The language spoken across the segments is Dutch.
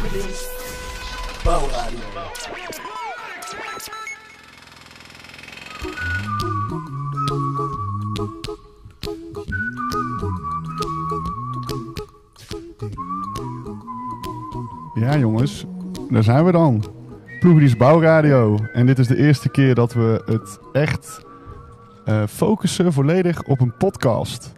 Ploegendienst Bouwradio. Ja, jongens, daar zijn we dan. Ploegdienst Bouwradio. En dit is de eerste keer dat we het echt eh, focussen volledig op een podcast.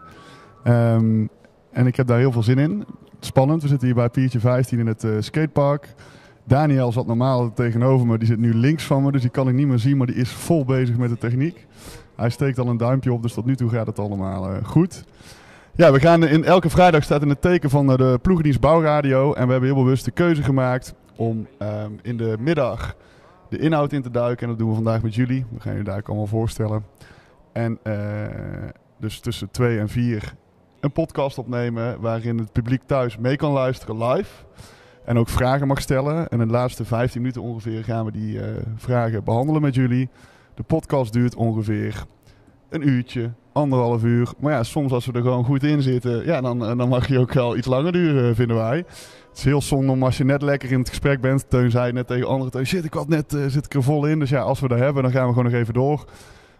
Ehm, en ik heb daar heel veel zin in. Spannend, we zitten hier bij Piertje 15 in het eh, skatepark. Daniel zat normaal tegenover me, die zit nu links van me, dus die kan ik niet meer zien, maar die is vol bezig met de techniek. Hij steekt al een duimpje op, dus tot nu toe gaat het allemaal eh, goed. Ja, we gaan in elke vrijdag staat in het teken van eh, de ploegendienst Bouwradio. En we hebben heel bewust de keuze gemaakt om ehm, in de middag de inhoud in te duiken. En dat doen we vandaag met jullie. We gaan jullie daar allemaal voorstellen. En dus tussen twee en vier een podcast opnemen waarin het publiek thuis mee kan luisteren live. En ook vragen mag stellen. En in de laatste 15 minuten ongeveer gaan we die eh, vragen behandelen met jullie. De podcast duurt ongeveer een uurtje, anderhalf uur. Maar ja, soms als we er gewoon goed in zitten, ja, dan, eh, dan mag je ook wel iets langer duren, vinden wij. Het is heel zonde om als je net lekker in het gesprek bent. Teun zei net tegen anderen, Teun, zit ik wat net, eh, zit ik er vol in. Dus ja, als we er hebben, dan gaan we gewoon nog even door.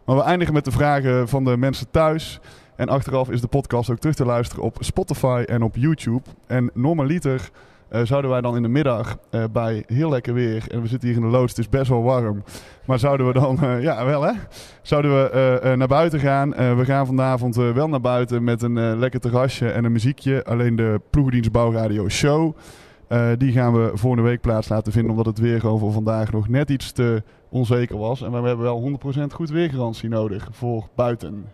Maar we eindigen met de vragen van de mensen thuis. En achteraf is de podcast ook terug te luisteren op Spotify en op YouTube. En normaliter eh, zouden wij dan in de middag eh, bij heel lekker weer, en we zitten hier in de loods, het is best wel warm, maar zouden we dan, eh, ja wel hè, zouden we naar buiten gaan. We gaan vanavond wel naar buiten met een lekker terrasje en een muziekje. Alleen de Ploegendienst Bouwradio Show, die gaan we volgende week plaats laten vinden, omdat het weer voor vandaag nog net iets te onzeker was. En we hebben wel 100% goed weergarantie nodig voor buiten.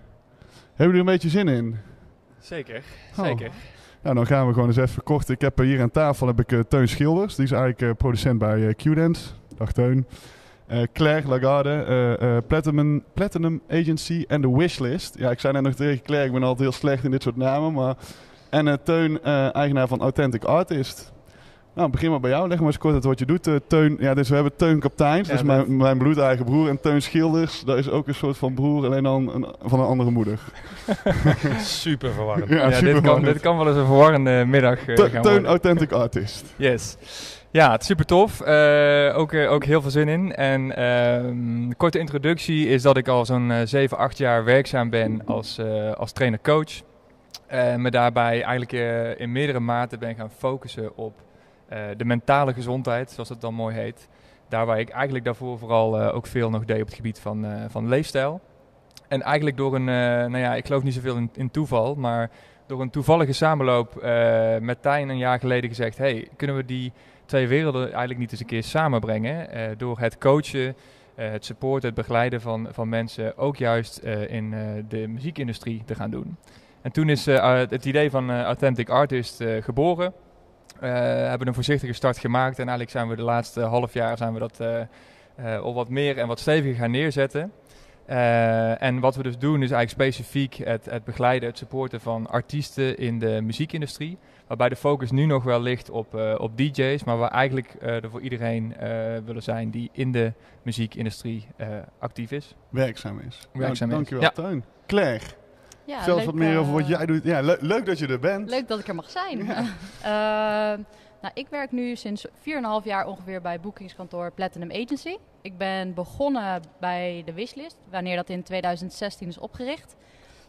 Hebben jullie er een beetje zin in? Zeker, Oh. zeker. Nou, dan gaan we gewoon eens even kort. Ik heb eh, hier aan tafel heb ik, eh, Teun Schilders. Die is eigenlijk eh, producent bij eh, Q-Dance. Dag Teun. Claire Lagarde, Platinum, Platinum Agency en de Wishlist. Ja, ik zei net nog tegen Claire, ik ben altijd heel slecht in dit soort namen. Maar... En Teun, eigenaar van Authentic Artist. Nou, begin maar bij jou. Leg maar eens kort uit wat je doet. Eh, Teun, ja, dus we hebben Teun Kapteins, Ja, dat is mijn, mijn bloedeigen broer. En Teun Schilders, dat is ook een soort van broer, alleen dan een, van een andere moeder. Super verwarrend. Ja, Ja, super dit, kan, dit kan wel eens een verwarrende middag Te- gaan Teun worden. Authentic Artist. Yes. Ja, het is super tof. Eh, ook, eh, ook heel veel zin in. En ehm, de korte introductie is dat ik al zo'n eh 7, 8 jaar werkzaam ben als, eh, als trainer-coach. Eh, me daarbij eigenlijk in meerdere maten ben gaan focussen op de mentale gezondheid, zoals het dan mooi heet. Daar waar ik eigenlijk daarvoor vooral eh, ook veel nog deed op het gebied van, eh, van leefstijl. En eigenlijk door een, eh, nou ja, ik geloof niet zoveel in, in toeval, maar door een toevallige samenloop eh, met Tijn een jaar geleden gezegd: hey, kunnen we die twee werelden eigenlijk niet eens een keer samenbrengen? Eh, door het coachen, eh, het supporten, het begeleiden van, van mensen ook juist eh, in eh, de muziekindustrie te gaan doen. En toen is eh, het idee van eh, Authentic Artist eh, geboren. Eh, hebben een voorzichtige start gemaakt en eigenlijk zijn we de laatste half jaar zijn we dat eh, eh, al wat meer en wat steviger gaan neerzetten. En wat we dus doen is eigenlijk specifiek het, het begeleiden, het supporten van artiesten in de muziekindustrie. Waarbij de focus nu nog wel ligt op, op DJ's, maar waar eigenlijk eh, er voor iedereen willen zijn die in de muziekindustrie actief is. werkzaam is. Werkzaam nou, is, dankjewel, ja. Teun. Claire, Ja, leuk, wat meer over wat eh, jij doet. Ja, le- leuk dat je er bent. Leuk dat ik er mag zijn. Ja. Eh, nou, ik werk nu sinds 4,5 jaar ongeveer bij boekingskantoor Platinum Agency. Ik ben begonnen bij de Wishlist, wanneer dat in 2016 is opgericht.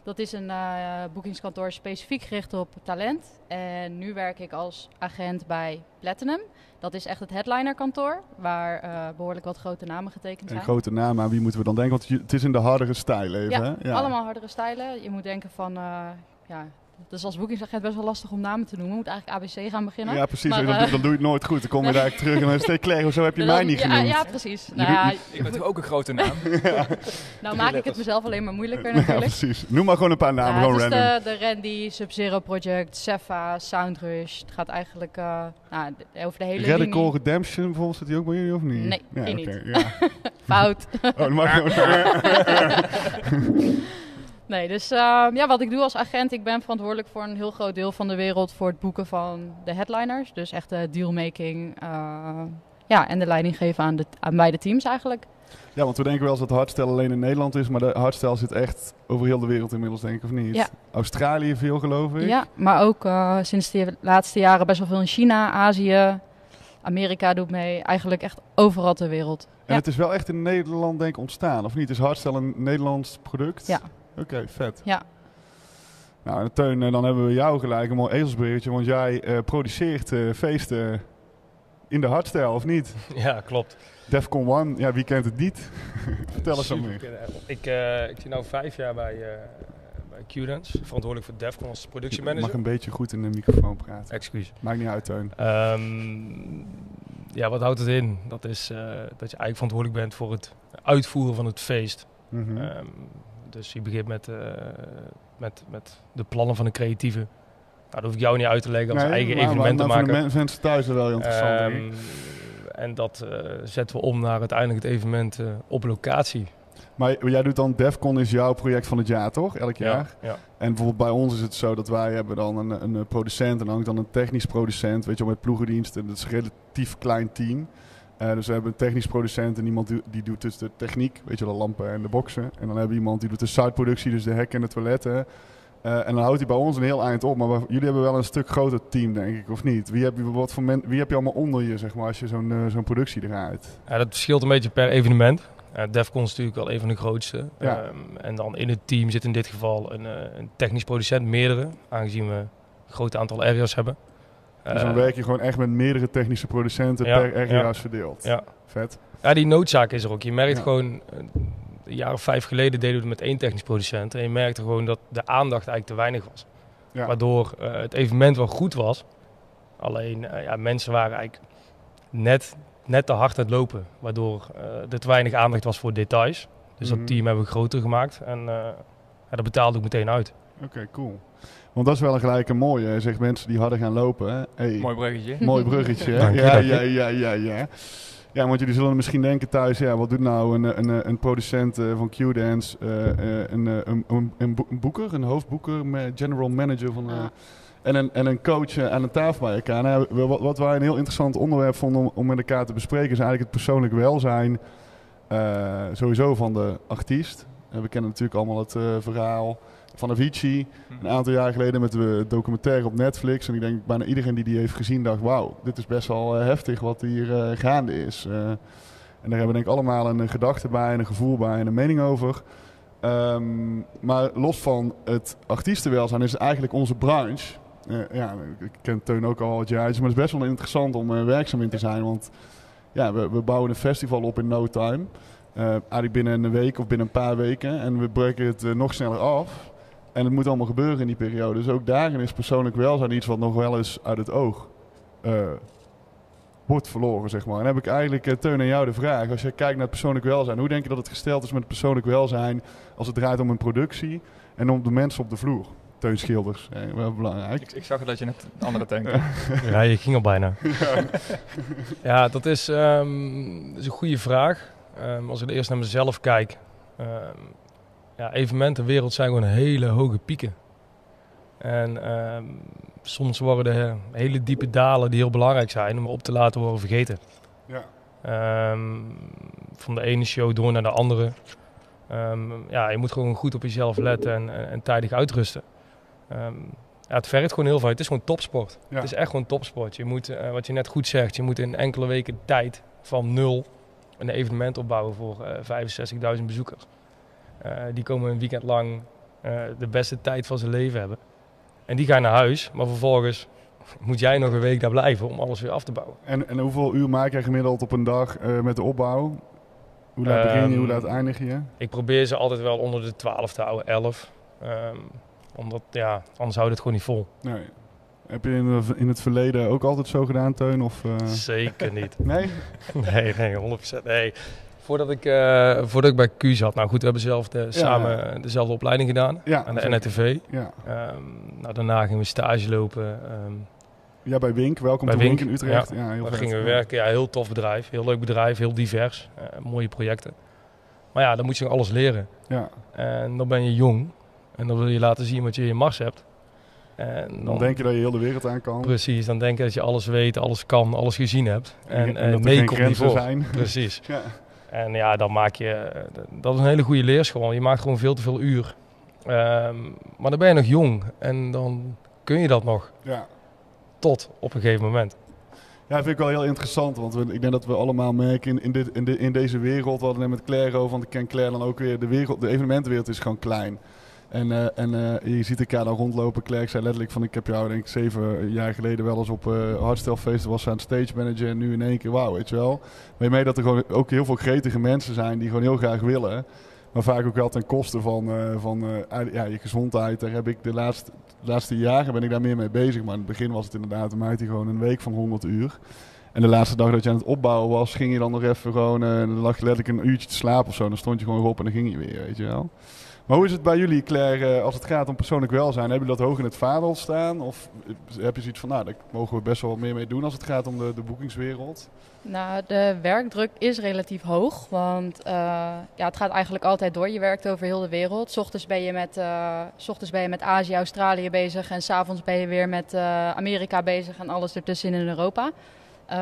Dat is een eh, boekingskantoor specifiek gericht op talent. En nu werk ik als agent bij Platinum. Dat is echt het headlinerkantoor, waar eh, behoorlijk wat grote namen getekend zijn. grote naam, aan wie moeten we dan denken? Want het is in de hardere stijl even, Ja, hè? allemaal hardere stijlen. Je moet denken van, eh, ja, is als boekingsagent best wel lastig om namen te noemen. Je moet eigenlijk ABC gaan beginnen. Ja, precies. Maar, dan, eh, dan doe je het nooit goed. Dan kom je daar terug en dan steek Claire, hoezo heb je Dan- mij niet ja, genoemd? Ja, precies. Je Nou, ja, Ik ben toch ook een grote naam? nou maak ik het mezelf alleen maar moeilijker Ja, natuurlijk. precies. Noem maar gewoon een paar namen, Ja, gewoon is random. de, de Randy, Sub-Zero Project, Cefa, Soundrush. Het gaat eigenlijk eh, nou, over de hele Radical linie. Redemption bijvoorbeeld, zit die ook bij jullie of niet? Nee, ja, die oké, niet. Ja. Fout. Oh, dan mag je Nee, dus ehm, ja, wat ik doe als agent, ik ben verantwoordelijk voor een heel groot deel van de wereld voor het boeken van de headliners. Dus echt de dealmaking eh, ja, en de leiding geven aan, de, aan beide teams eigenlijk. Ja, want we denken wel eens dat hardstyle alleen in Nederland is, maar de hardstyle zit echt over heel de wereld inmiddels, denk ik, of niet? Ja. Australië veel, geloof ik. Ja, maar ook eh, sinds de laatste jaren best wel veel in China, Azië. Amerika doet mee, eigenlijk echt overal ter wereld. En Ja. het is wel echt in Nederland denk ik ontstaan, of niet? Is Hardstyle een Nederlands product? Ja. Oké, vet. Ja. Nou, en Teun, eh, dan hebben we jou gelijk een mooi ezelsbreertje, want jij eh, produceert eh, feesten in de hardstyle, of niet? Ja, klopt. Defcon One, ja, wie kent het niet? Vertel eens wat meer. Ik, eh, ik zit nu vijf jaar bij, eh bij Q-Dance, verantwoordelijk voor Defcon als Je mag productiemanager. een beetje goed in de microfoon praten. Excuus. Maakt niet uit, Teun. Ehm, ja, wat houdt het in? Dat is eh, dat je eigenlijk verantwoordelijk bent voor het uitvoeren van het feest. Ehm, dus je begint met, eh, met, met de plannen van de creatieve. Nou, dat hoef ik jou niet uit te leggen als Nee, eigen maar- evenement te maar voor de maken. men- mensen thuis wel interessant. Ehm, en dat eh, zetten we om naar uiteindelijk het evenement eh, op locatie. Maar jij doet dan Defcon is jouw project van het jaar, toch? Elk jaar? Ja. En bijvoorbeeld bij ons is het zo dat wij hebben dan een, een producent en dan hangt dan een technisch producent, weet je wel, met ploegendiensten. Dat is een relatief klein team. Eh, dus we hebben een technisch producent en iemand die, die doet dus de techniek, weet je wel, de lampen en de boxen. En dan hebben we iemand die doet de siteproductie, dus de hekken en de toiletten. Eh, en dan houdt hij bij ons een heel eind op. Maar we- jullie hebben wel een stuk groter team, denk ik, of niet? Wie heb je, wat voor men, wie heb je allemaal onder je, zeg maar, als je zo'n eh, zo'n productie draait? Ja, dat verschilt een beetje per evenement. Uh, Defcon is natuurlijk wel een van de grootste. Ja. Ehm, en dan in het team zit in dit geval een, een technisch producent, meerdere, aangezien we een groot aantal areas hebben. Dus dan Eh, werk je gewoon echt met meerdere technische producenten ja, per RGA's ja. verdeeld. Ja. Vet. ja, die noodzaak is er ook. Je merkt Ja. gewoon, eh, een jaar of vijf geleden deden we het met één technisch producent. En je merkte gewoon dat de aandacht eigenlijk te weinig was. Waardoor eh, het evenement wel goed was. Alleen uh, ja, mensen waren eigenlijk net, net te hard aan het lopen. Waardoor uh, er te weinig aandacht was voor details. Dus Mhm. dat team hebben we groter gemaakt. En dat betaalde ik meteen uit. Oké, okay, cool. Want dat is wel een gelijk een mooie. Je zegt mensen die harder gaan lopen. Hey, Mooi bruggetje. mooi bruggetje. ja, ja, ja, ja, ja. Ja, want jullie zullen misschien denken thuis, ja, wat doet nou een, een, een producent uh, van Q-Dance, uh, uh, een, een, een, een, boeker, een hoofdboeker, general manager van, Ah. en, een, en een coach aan een tafel bij elkaar. Nou, wat, wat wij een heel interessant onderwerp vonden om, om met elkaar te bespreken, is eigenlijk het persoonlijk welzijn uh, sowieso van de artiest. we kennen natuurlijk allemaal het uh, verhaal van Avicii, een aantal jaar geleden met de documentaire op Netflix. En ik denk bijna iedereen die die heeft gezien dacht, wauw, dit is best wel uh, heftig wat hier uh, gaande is. Uh, en daar hebben we denk ik allemaal een, gedachte bij, een gevoel bij en een mening over. Um, maar los van het artiestenwelzijn is het eigenlijk onze branche. Uh, ja, ik ken Teun ook al wat jaartjes, maar het is best wel interessant om werkzaam in te zijn. Want ja, we, we bouwen een festival op in no time. Uh, eigenlijk binnen een week of binnen een paar weken. En we breken het uh, nog sneller af. En het moet allemaal gebeuren in die periode. Dus ook daarin is persoonlijk welzijn iets wat nog wel eens uit het oog uh, wordt verloren, zeg maar. En dan heb ik eigenlijk, uh, Teun, aan jou de vraag. Als je kijkt naar persoonlijk welzijn, hoe denk je dat het gesteld is met persoonlijk welzijn als het draait om een productie en om de mensen op de vloer? Teun Schilders, ja, wel belangrijk. Ik, ik zag dat je net andere denken. ja, je ging al bijna. ja. ja, dat is, um, dat is een goede vraag. Um, als ik eerst naar mezelf kijk. Um, ja, evenementenwereld zijn gewoon hele hoge pieken. En um, soms worden er hele diepe dalen die heel belangrijk zijn om op te laten worden vergeten. Ja. Um, van de ene show door naar de andere. Um, ja, je moet gewoon goed op jezelf letten en, en, en tijdig uitrusten. ja, het vergt gewoon heel veel. Het is gewoon topsport. Ja. Het is echt gewoon topsport. Je moet, uh, wat je net goed zegt, je moet in enkele weken tijd van nul een evenement opbouwen voor uh, 65.000 bezoekers. Uh, die komen een weekend lang uh, de beste tijd van zijn leven hebben. En die gaan naar huis, maar vervolgens moet jij nog een week daar blijven om alles weer af te bouwen. En, en hoeveel uur maak jij gemiddeld op een dag uh, met de opbouw? Hoe laat begin je, Ehm, hoe laat eindig je? Ik probeer ze altijd wel onder de 12 te houden, 11. Um, omdat, ja, anders houdt het gewoon niet vol. Nee. Heb je in, in, het verleden ook altijd zo gedaan, Teun? Of, uh... Zeker niet. Nee? nee, nee, 100%. Nee. Voordat ik, uh, voordat ik bij Q zat, nou goed, we hebben zelf de, samen dezelfde opleiding gedaan ja, aan de NRTV. Ja. Um, nou, daarna gingen we stage lopen. Um, ja, bij Wink. Welkom bij Wink, Wink in Utrecht. Ja, heel daar gingen we werken. Ja, heel tof bedrijf. Heel leuk bedrijf, heel divers. Uh, mooie projecten. Maar ja, dan moet je nog alles leren. Ja. En dan ben je jong. En dan wil je laten zien wat je in je mars hebt. En Dan, dan, denk je dat je heel de wereld aan kan. Precies, dan denk je dat je alles weet, alles kan, alles gezien hebt. En, en, en dat er nee geen grenzen zijn. Precies. ja. En ja, dan maak je... eh, Dat is een hele goede leerschool. Je maakt gewoon veel te veel uur. Um, maar dan ben je nog jong. En dan kun je dat nog. Ja. Tot op een gegeven moment. Ja, vind ik wel heel interessant. Want we, ik denk dat we allemaal merken in, in, dit, in, de, in deze wereld. We hadden net met Claire over, want ik ken Claire dan ook weer. De, wereld, de evenementenwereld is gewoon klein. En, eh, en eh, je ziet elkaar dan rondlopen. Claire zei letterlijk van ik heb jou denk zeven jaar geleden wel eens op uh, Hardstyle was aan stage manager. En nu in één keer wauw, weet je wel. Maar je mee dat er gewoon ook heel veel gretige mensen zijn die gewoon heel graag willen. Maar vaak ook wel ten koste van, van ja, je gezondheid. Daar heb ik de laatste, laatste jaren ben ik daar meer mee bezig. Maar in het begin was het inderdaad, maakte gewoon een week van 100 uur. En de laatste dag dat je aan het opbouwen was, ging je dan nog even gewoon, dan lag je letterlijk een uurtje te slapen of zo. Dan stond je gewoon op en dan ging je weer, weet je wel. Maar hoe is het bij jullie, Claire, eh, als het gaat om persoonlijk welzijn? Hebben jullie dat hoog in het vaandel staan? Of heb je zoiets van, nou, daar mogen we best wel meer mee doen als het gaat om de, de boekingswereld? Nou, de werkdruk is relatief hoog, want uh, ja, het gaat eigenlijk altijd door. Je werkt over heel de wereld. S ochtends ben je met, uh, ochtends ben je met Azië, Australië bezig en s'avonds ben je weer met Amerika bezig en alles ertussen in Europa. Uh,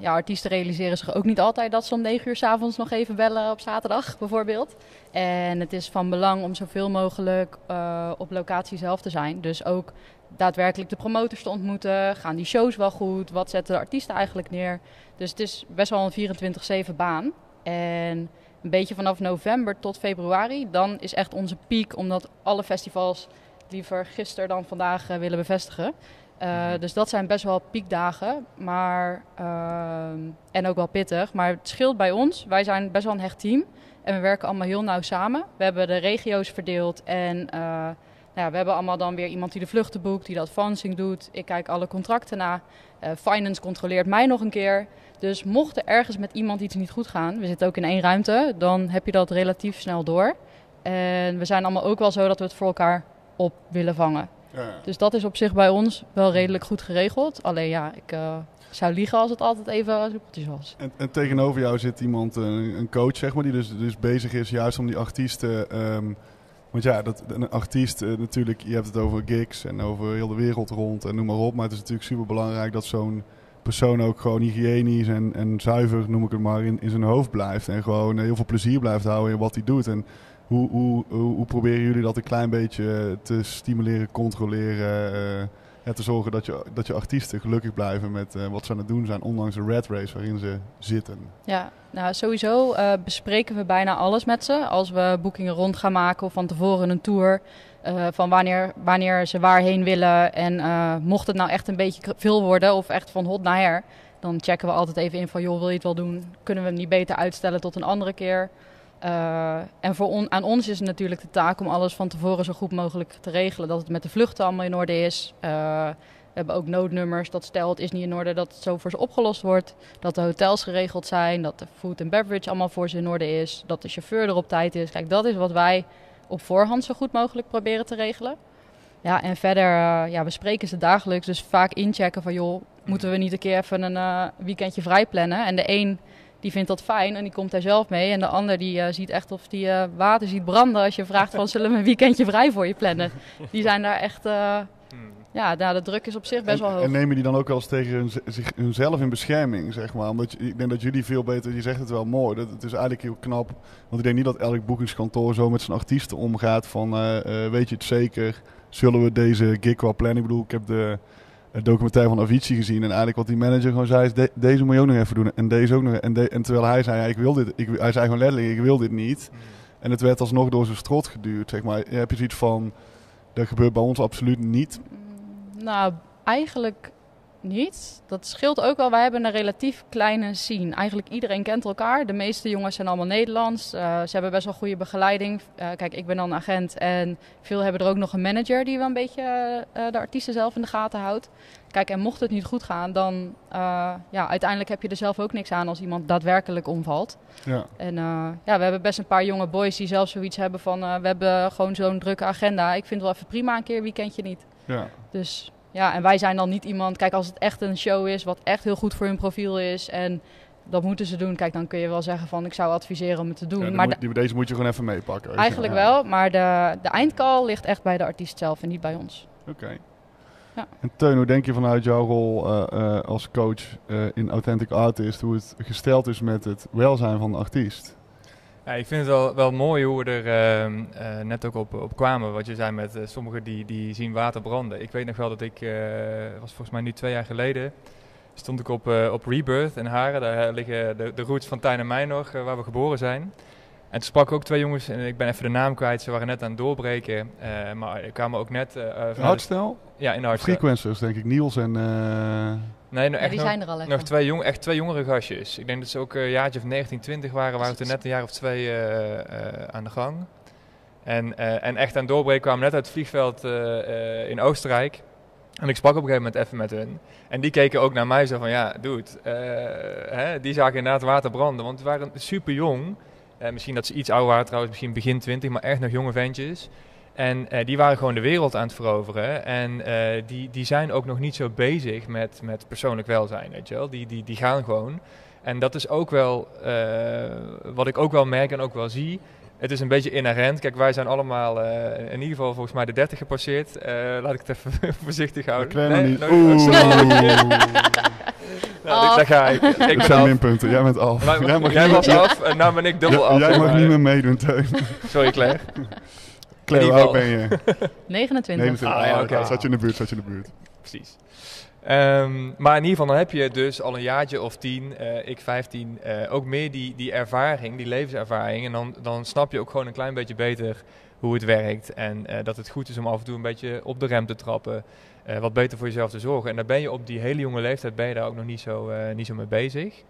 ja, artiesten realiseren zich ook niet altijd dat ze om 9 uur s avonds nog even bellen op zaterdag, bijvoorbeeld. En het is van belang om zoveel mogelijk uh, op locatie zelf te zijn. Dus ook daadwerkelijk de promotors te ontmoeten. Gaan die shows wel goed? Wat zetten de artiesten eigenlijk neer? Dus het is best wel een 24-7 baan. En een beetje vanaf november tot februari, dan is echt onze piek, omdat alle festivals liever gisteren dan vandaag uh, willen bevestigen. Uh, dus dat zijn best wel piekdagen, maar, uh, en ook wel pittig. Maar het scheelt bij ons. Wij zijn best wel een hecht team en we werken allemaal heel nauw samen. We hebben de regio's verdeeld en uh, nou ja, we hebben allemaal dan weer iemand die de vluchten boekt, die dat advancing doet. Ik kijk alle contracten na. finance controleert mij nog een keer. Dus mocht er ergens met iemand iets niet goed gaan, we zitten ook in één ruimte, dan heb je dat relatief snel door. En we zijn allemaal ook wel zo dat we het voor elkaar op willen vangen. Ja. Dus dat is op zich bij ons wel redelijk goed geregeld. Alleen ja, ik uh, zou liegen als het altijd even soepeltjes was. En, en, tegenover jou zit iemand, een, een, coach zeg maar, die dus, dus bezig is juist om die artiesten... Um, want ja, dat, een artiest uh, natuurlijk, je hebt het over gigs en over heel de wereld rond en noem maar op. Maar het is natuurlijk super belangrijk dat zo'n persoon ook gewoon hygiënisch en, en zuiver, noem ik het maar, in, in zijn hoofd blijft. En gewoon heel veel plezier blijft houden in wat hij doet. En hoe, hoe, proberen jullie dat een klein beetje te stimuleren, controleren? Uh, ja, te zorgen dat je, dat je artiesten gelukkig blijven met uh, wat ze aan het doen zijn, ondanks de red race waarin ze zitten. Ja, nou sowieso bespreken we bijna alles met ze. Als we boekingen rond gaan maken of van tevoren een tour. van wanneer, wanneer ze waarheen willen. En mocht het nou echt een beetje veel worden of echt van hot naar her. Dan checken we altijd even in van joh, wil je het wel doen? Kunnen we hem niet beter uitstellen tot een andere keer? Uh, en voor aan ons is het natuurlijk de taak om alles van tevoren zo goed mogelijk te regelen. Dat het met de vluchten allemaal in orde is. Uh, we hebben ook noodnummers. Dat stel het is niet in orde dat het zo voor ze opgelost wordt. Dat de hotels geregeld zijn. Dat de food and beverage allemaal voor ze in orde is. Dat de chauffeur er op tijd is. Kijk, dat is wat wij op voorhand zo goed mogelijk proberen te regelen. Ja, en verder, uh, ja, we spreken ze dagelijks. Dus vaak inchecken van, joh, moeten we niet een keer even een weekendje vrij plannen? En de een die vindt dat fijn en die komt daar zelf mee. En de ander die uh, ziet echt of die uh, water ziet branden als je vraagt van zullen we een weekendje vrij voor je plannen. Die zijn daar echt, uh, ja, nou, de druk is op zich best en, wel hoog. En nemen die dan ook wel eens tegen hun, zich, hunzelf in bescherming, zeg maar? Omdat je, ik denk dat jullie veel beter, je zegt het wel mooi, dat, het is eigenlijk heel knap. Want ik denk niet dat elk boekingskantoor zo met zijn artiesten omgaat van weet je het zeker, zullen we deze gig wel plannen? Ik bedoel, ik heb de documentaire van Avicii gezien. En eigenlijk wat die manager gewoon zei is, de, deze moet je ook nog even doen. En deze ook nog. En, de, en terwijl hij zei, ja, ik wil dit. Ik, hij zei gewoon letterlijk, ik wil dit niet. Mm. En het werd alsnog door zijn strot geduurd, zeg maar. Heb je zoiets van, dat gebeurt bij ons absoluut niet? Nou, eigenlijk niet. Dat scheelt ook wel. Wij hebben een relatief kleine scene. Eigenlijk iedereen kent elkaar. De meeste jongens zijn allemaal Nederlands. Uh, ze hebben best wel goede begeleiding. Uh, kijk, ik ben dan agent en veel hebben er ook nog een manager die wel een beetje uh, de artiesten zelf in de gaten houdt. Kijk, en mocht het niet goed gaan, dan ja, uiteindelijk heb je er zelf ook niks aan als iemand daadwerkelijk omvalt. Ja. En ja, we hebben best een paar jonge boys die zelf zoiets hebben van we hebben gewoon zo'n drukke agenda. Ik vind het wel even prima een keer weekendje niet. Ja. Dus ja, en wij zijn dan niet iemand. Kijk, als het echt een show is, wat echt heel goed voor hun profiel is. En dat moeten ze doen. Kijk, dan kun je wel zeggen van ik zou adviseren om het te doen. Ja, maar moet, deze moet je gewoon even meepakken. Eigenlijk wel, maar de, de eindcall ligt echt bij de artiest zelf en niet bij ons. Oké. Ja. En Teun, hoe denk je vanuit jouw rol uh, uh, als coach uh, in Authentic Artist, hoe het gesteld is met het welzijn van de artiest? Ja, ik vind het wel, wel mooi hoe we er uh, uh, net ook op, op kwamen. Wat je zei met uh, sommigen die, die zien water branden. Ik weet nog wel dat ik, was volgens mij nu twee jaar geleden, stond ik op, eh, op Rebirth in Haren. Daar liggen de, de roots van Tijn en mij nog, eh, waar we geboren zijn. En toen sprak ik ook twee jongens, en ik ben even de naam kwijt, ze waren net aan het doorbreken. eh, maar er kwamen ook net... eh, eh, vanuit- Hardstel? ja, in de hardstyle. Frequencers, denk ik. Niels en... eh, Nee, nou, Ja, echt die nog, zijn er al even. nog twee, jong, echt twee jongere gastjes. Ik denk dat ze ook een jaartje of 19, 20 waren, waren toen net een jaar of twee eh, eh, aan de gang. En, eh, en echt aan het doorbreken kwamen net uit het vliegveld eh, eh, in Oostenrijk. En ik sprak op een gegeven moment even met hun. En die keken ook naar mij zo van, ja, dude, eh, hè, die zagen inderdaad water branden. Want ze waren super jong. Eh, misschien dat ze iets ouder waren trouwens, misschien begin 20, maar echt nog jonge ventjes. En eh, die waren gewoon de wereld aan het veroveren. En eh, die, die zijn ook nog niet zo bezig met, met persoonlijk welzijn, weet je wel. Die, die, die gaan gewoon. En dat is ook wel wat ik ook wel merk en ook wel zie. Het is een beetje inherent. Kijk, wij zijn allemaal eh, in ieder geval volgens mij de 30 gepasseerd. Eh, laat ik het even voorzichtig Ik houden. hem niet. nee, Oeh. Nou, daar ga ik. Ik Dat zijn af. minpunten. Jij bent af. Maar- Jij mag jij niet- was af en nou ben ik dubbel Ja, af. Jij mag maar. niet meer meedoen, Teun. Sorry Claire. Claire, hoe oud ben je? 29. 29. Ah, ja, Ah, oké. Zat je in de buurt, zat je in de buurt. Precies. Ehm, maar in ieder geval, dan heb je dus al een jaartje of tien, eh, ik 15, eh, ook meer die, die ervaring, die levenservaring. En dan, dan snap je ook gewoon een klein beetje beter hoe het werkt. En eh, dat het goed is om af en toe een beetje op de rem te trappen. wat beter voor jezelf te zorgen. En daar ben je op die hele jonge leeftijd ben je daar ook nog niet zo, niet zo mee bezig.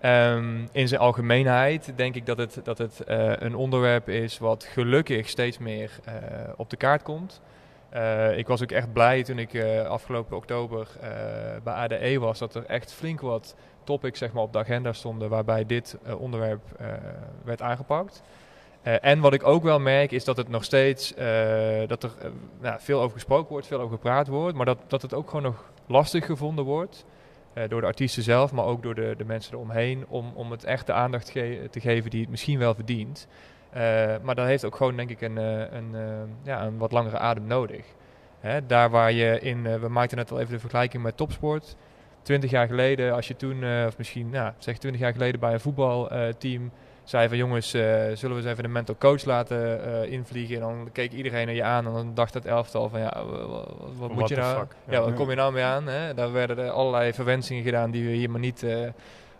Ehm, in zijn algemeenheid denk ik dat het, dat het een onderwerp is wat gelukkig steeds meer op de kaart komt. Eh, ik was ook echt blij toen ik eh, afgelopen oktober eh, bij ADE was, dat er echt flink wat topics zeg maar, op de agenda stonden waarbij dit onderwerp werd aangepakt. En wat ik ook wel merk is dat het nog steeds dat er nou, veel over gesproken wordt, veel over gepraat wordt, maar dat, dat het ook gewoon nog lastig gevonden wordt. door de artiesten zelf, maar ook door de, de mensen eromheen, om, om het echt de aandacht te geven die het misschien wel verdient. Eh, maar dat heeft ook gewoon, denk ik, een, eh, een, eh, ja, een wat langere adem nodig. Hè, daar waar je in, we maakten net al even de vergelijking met topsport. Twintig jaar geleden, als je toen, of misschien, ja, zeg twintig jaar geleden bij een voetbalteam zei van jongens, zullen we eens even een mental coach laten invliegen? En dan keek iedereen naar je aan en dan dacht het elftal van ja, wa- wa- wat, moet je nou? Ja, Ja. wat kom je nou mee aan? Hè? Daar werden er allerlei verwensingen gedaan die we hier maar niet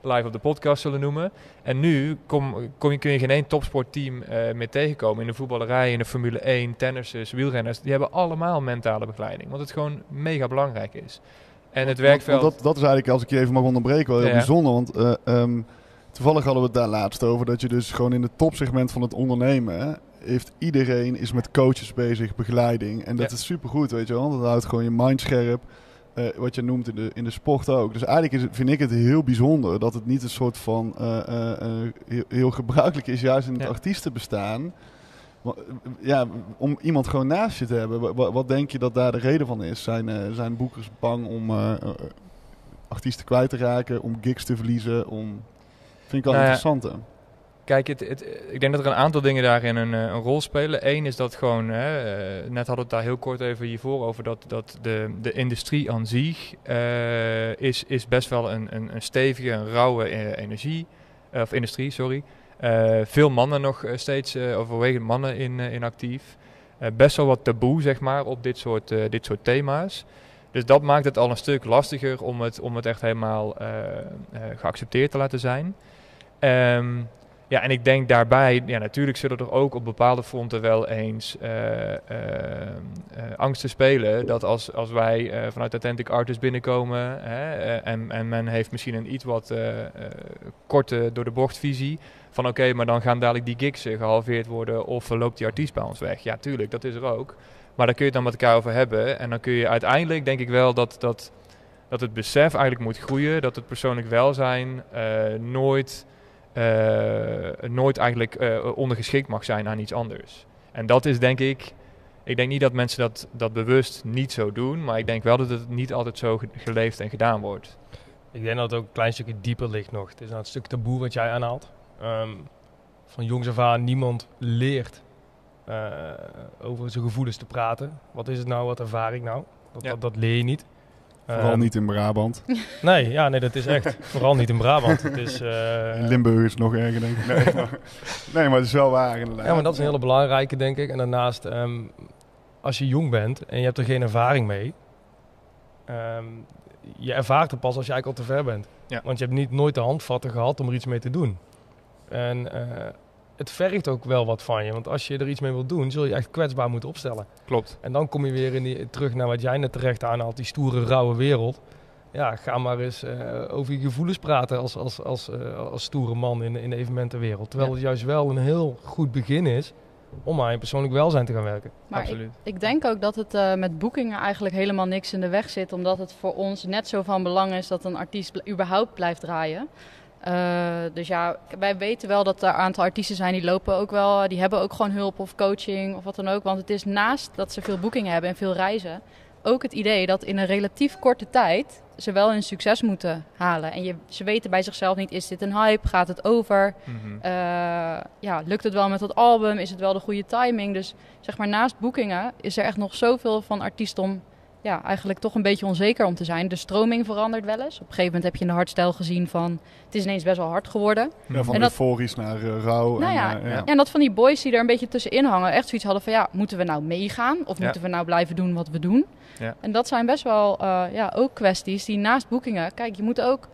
live op de podcast zullen noemen. En nu kom, kom je, kun je geen één topsportteam eh meer tegenkomen. In de voetballerij, in de Formule 1, tennissers, wielrenners. Die hebben allemaal mentale begeleiding. Want het gewoon mega belangrijk is. En het werkveld... want Dat, dat is eigenlijk, als ik je even mag onderbreken, wel heel Ja. bijzonder. Want eh, ehm, toevallig hadden we het daar laatst over. Dat je dus gewoon in het topsegment van het ondernemen... hè, heeft iedereen is met coaches bezig, begeleiding. En dat Ja. is supergoed, weet je wel. Dat houdt gewoon je mind scherp. Eh, wat je noemt in de, in de sport ook. Dus eigenlijk is het, vind ik het heel bijzonder dat het niet een soort van eh, eh, heel, heel gebruikelijk is, juist in het Ja. artiestenbestaan. Ja, om iemand gewoon naast je te hebben. Wa- wa- Wat, denk je dat daar de reden van is? Zijn, zijn boekers bang om artiesten kwijt te raken, om gigs te verliezen? Om... Vind ik wel Nou ja, interessant, hè? Kijk, het, het, ik denk dat er een aantal dingen daarin een, eh, een rol spelen. Eén is dat gewoon, hè, eh, net hadden we het daar heel kort even hiervoor over, dat, dat de, de industrie aan zich eh, is, is best wel een, een, een stevige, rauwe eh, energie, of industrie, sorry. Veel mannen nog steeds, eh, overwegend mannen in, in actief. Best wel wat taboe, zeg maar, op dit soort, dit soort thema's. Dus dat maakt het al een stuk lastiger om het, om het echt helemaal geaccepteerd te laten zijn. Ehm, ja, en ik denk daarbij, ja, natuurlijk zullen er ook op bepaalde fronten wel eens eh, eh, angsten spelen. Dat als, als wij eh, vanuit Authentic Artists binnenkomen hè, en, en men heeft misschien een iets wat korte door de bocht visie. Van oké, maar dan gaan dadelijk die gigs eh, gehalveerd worden of loopt die artiest bij ons weg. Ja, tuurlijk, dat is er ook. Maar daar kun je het dan met elkaar over hebben. En dan kun je uiteindelijk, denk ik wel, dat, dat, dat het besef eigenlijk moet groeien. Dat het persoonlijk welzijn nooit nooit eigenlijk eh, ondergeschikt mag zijn aan iets anders. En dat is denk ik, ik denk niet dat mensen dat, dat bewust niet zo doen, maar ik denk wel dat het niet altijd zo ge- geleefd en gedaan wordt. Ik denk dat het ook een klein stukje dieper ligt nog. Het is nou het stuk taboe wat jij aanhaalt. Ehm, van jongs af aan niemand leert eh, over zijn gevoelens te praten. Wat is het nou, wat ervaar ik nou? Dat, Ja. dat, dat leer je niet. Vooral Ehm, niet in Brabant. Nee, ja, nee, dat is echt. Vooral niet in Brabant. Het is, eh, In Limburg is het nog erger, denk ik. Nee, maar, nee, maar het is wel waar, inderdaad. Ja, maar dat is een hele belangrijke, denk ik. En daarnaast, ehm, als je jong bent en je hebt er geen ervaring mee, ehm, je ervaart het pas als je eigenlijk al te ver bent. Ja. Want je hebt niet nooit de handvatten gehad om er iets mee te doen. En eh, het vergt ook wel wat van je. Want als je er iets mee wilt doen, zul je echt kwetsbaar moeten opstellen. Klopt. En dan kom je weer in die, terug naar wat jij net terecht aanhaalt, die stoere, rauwe wereld. Ja, ga maar eens eh, over je gevoelens praten als, als, als, eh, als stoere man in, in de evenementenwereld. Terwijl Ja. het juist wel een heel goed begin is om aan je persoonlijk welzijn te gaan werken. Maar Absoluut. ik denk ook dat het eh, met boekingen eigenlijk helemaal niks in de weg zit. Omdat het voor ons net zo van belang is dat een artiest überhaupt blijft draaien. Eh, dus ja, wij weten wel dat er een aantal artiesten zijn die lopen ook wel, die hebben ook gewoon hulp of coaching of wat dan ook. Want het is naast dat ze veel boekingen hebben en veel reizen, ook het idee dat in een relatief korte tijd ze wel hun succes moeten halen. En je, ze weten bij zichzelf niet, is dit een hype? Gaat het over? Mhm. Eh, ja, lukt het wel met dat album? Is het wel de goede timing? Dus zeg maar naast boekingen is er echt nog zoveel van artiesten om ja, eigenlijk toch een beetje onzeker om te zijn. De stroming verandert wel eens. Op een gegeven moment heb je in de hardstyle gezien van het is ineens best wel hard geworden. Ja, van En dat- euforisch naar eh, rouw. Nou en, ja, eh, ja. Ja, en dat van die boys die er een beetje tussenin hangen echt zoiets hadden van ja, moeten we nou meegaan? Of Ja. moeten we nou blijven doen wat we doen? Ja. En dat zijn best wel eh, ja, ook kwesties die naast boekingen... Kijk, je moet ook...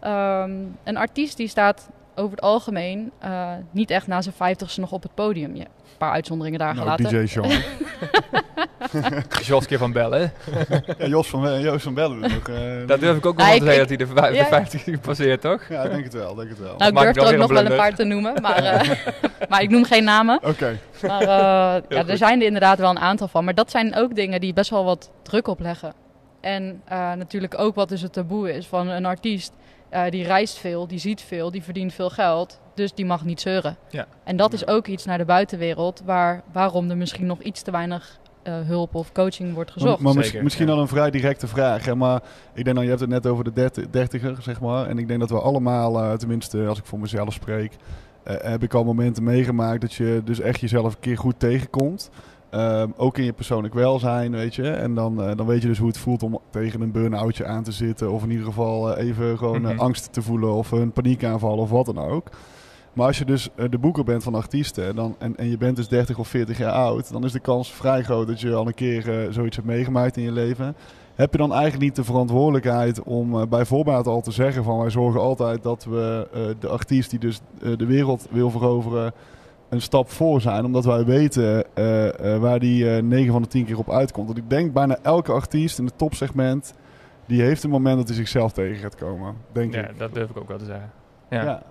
ehm, een artiest die staat over het algemeen eh, niet echt na zijn vijftigste nog op het podium. Ja, een paar uitzonderingen daar Nou, gelaten. DJ Sean. Jos keer van bellen. ja, Jos van, Joost van Bellen. nog, eh, Dat durf ik ook wel te zeggen dat hij de, de Ja. 50 passeert, toch? Ja, ik denk het wel, denk het wel. Nou, ik durf er ook nog wel een paar te noemen, maar, eh, maar ik noem geen namen. Oké. Maar eh, ja, er zijn er inderdaad wel een aantal van. Maar dat zijn ook dingen die best wel wat druk opleggen. En eh, natuurlijk ook wat dus het taboe is van een artiest. eh, die reist veel, die ziet veel, die verdient veel geld. Dus die mag niet zeuren. Ja. En dat is ook iets naar de buitenwereld. Waar, waarom er misschien nog iets te weinig eh, hulp of coaching wordt gezocht. maar Zeker, misschien ja. dan een vrij directe vraag. Hè? Maar ik denk dan, je hebt het net over de derti- dertiger, zeg maar. En ik denk dat we allemaal, eh, tenminste als ik voor mezelf spreek, eh, heb ik al momenten meegemaakt dat je dus echt jezelf een keer goed tegenkomt. Ehm, ook in je persoonlijk welzijn, weet je. En dan, eh, dan weet je dus hoe het voelt om tegen een burn-outje aan te zitten. Of in ieder geval even gewoon Mhm. angst te voelen of een paniekaanval of wat dan ook. Maar als je dus eh, de boeker bent van artiesten dan, en, en je bent dus 30 of 40 jaar oud, dan is de kans vrij groot dat je al een keer eh, zoiets hebt meegemaakt in je leven. Heb je dan eigenlijk niet de verantwoordelijkheid om eh, bij voorbaat al te zeggen van wij zorgen altijd dat we de artiest die dus de wereld wil veroveren een stap voor zijn. Omdat wij weten waar die eh 9 van de 10 keer op uitkomt. Want ik denk bijna elke artiest in het topsegment die heeft een moment dat hij zichzelf tegen gaat komen. Denk Ja, ik. dat durf ik ook wel te zeggen. Ja. Ja.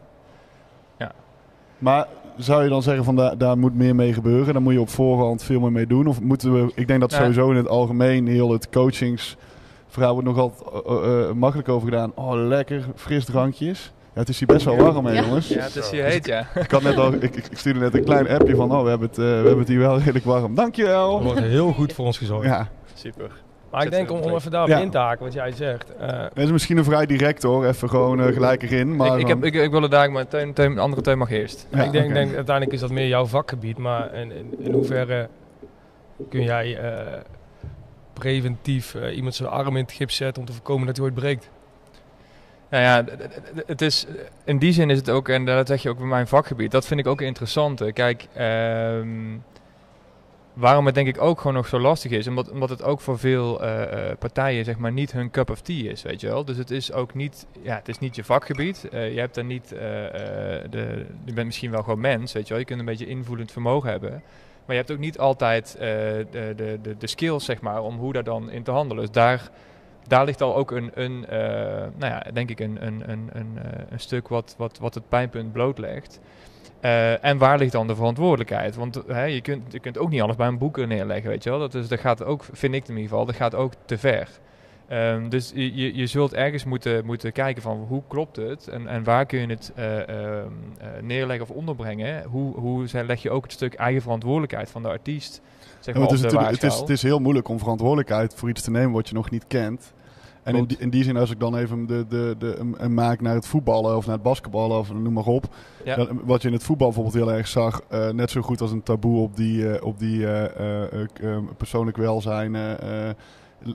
Maar zou je dan zeggen van daar, daar moet meer mee gebeuren? Daar moet je op voorhand veel meer mee doen? Of moeten we, ik denk dat Ja. sowieso in het algemeen heel het coachingsverhaal wordt nog altijd eh, eh, makkelijk over gedaan. Oh, lekker, fris drankjes. Ja, het is hier best wel warm, hè, Ja. jongens. Ja, het is hier heet, ja. Ik, had net al, ik, stuurde net een klein appje van, oh, we hebben het, eh, we hebben het hier wel redelijk warm. Er Dankjewel. wordt heel goed voor ons gezorgd. Ja, Super. Maar ik denk om, om even daarop Ja. in te haken wat jij zegt. eh, dat is misschien een vrij direct hoor, even gewoon eh, gelijk erin. Maar ik, heb, ik, ik wilde daar, maar teun, teun, andere teun mag eerst. Ja, ik denk, denk uiteindelijk is dat meer jouw vakgebied, maar in, in, in hoeverre kun jij eh, preventief eh, iemand zijn arm in het gips zetten om te voorkomen dat hij ooit breekt? Nou ja, het is, in die zin is het ook, en dat zeg je ook bij mijn vakgebied, dat vind ik ook interessant. Kijk, ehm, waarom het denk ik ook gewoon nog zo lastig is, omdat, omdat het ook voor veel eh, eh, partijen zeg maar niet hun cup of tea is, weet je wel. Dus het is ook niet, ja, het is niet je vakgebied. Eh, je hebt er niet, de, je bent misschien wel gewoon mens, weet je wel. Je kunt een beetje invoelend vermogen hebben. Maar je hebt ook niet altijd de, de, de, de skills, zeg maar, om hoe daar dan in te handelen. Dus daar, daar ligt al ook een, een nou ja, denk ik, een, een, een, een, een stuk wat, wat, wat het pijnpunt blootlegt. Eh, en waar ligt dan de verantwoordelijkheid? Want hè, je, kunt, je kunt ook niet alles bij een boeker neerleggen, weet je wel. Dat, is, dat gaat ook, vind ik in ieder geval, dat gaat ook te ver. Ehm, dus je, je- zult ergens moeten, moeten kijken van hoe klopt het en, en waar kun je het eh, ehm, eh, neerleggen of onderbrengen. Hoe, hoe leg je ook het stuk eigen verantwoordelijkheid van de artiest zeg maar, het, is het, is, het is heel moeilijk om verantwoordelijkheid voor iets te nemen wat je nog niet kent. En in die, in die zin, als ik dan even de, de, de, een- maak naar het voetballen of naar het basketballen of noem maar op. Ja. Dan- wat je in het voetbal bijvoorbeeld heel erg zag, eh, net zo goed als een taboe op die, eh, op die eh, persoonlijk welzijn,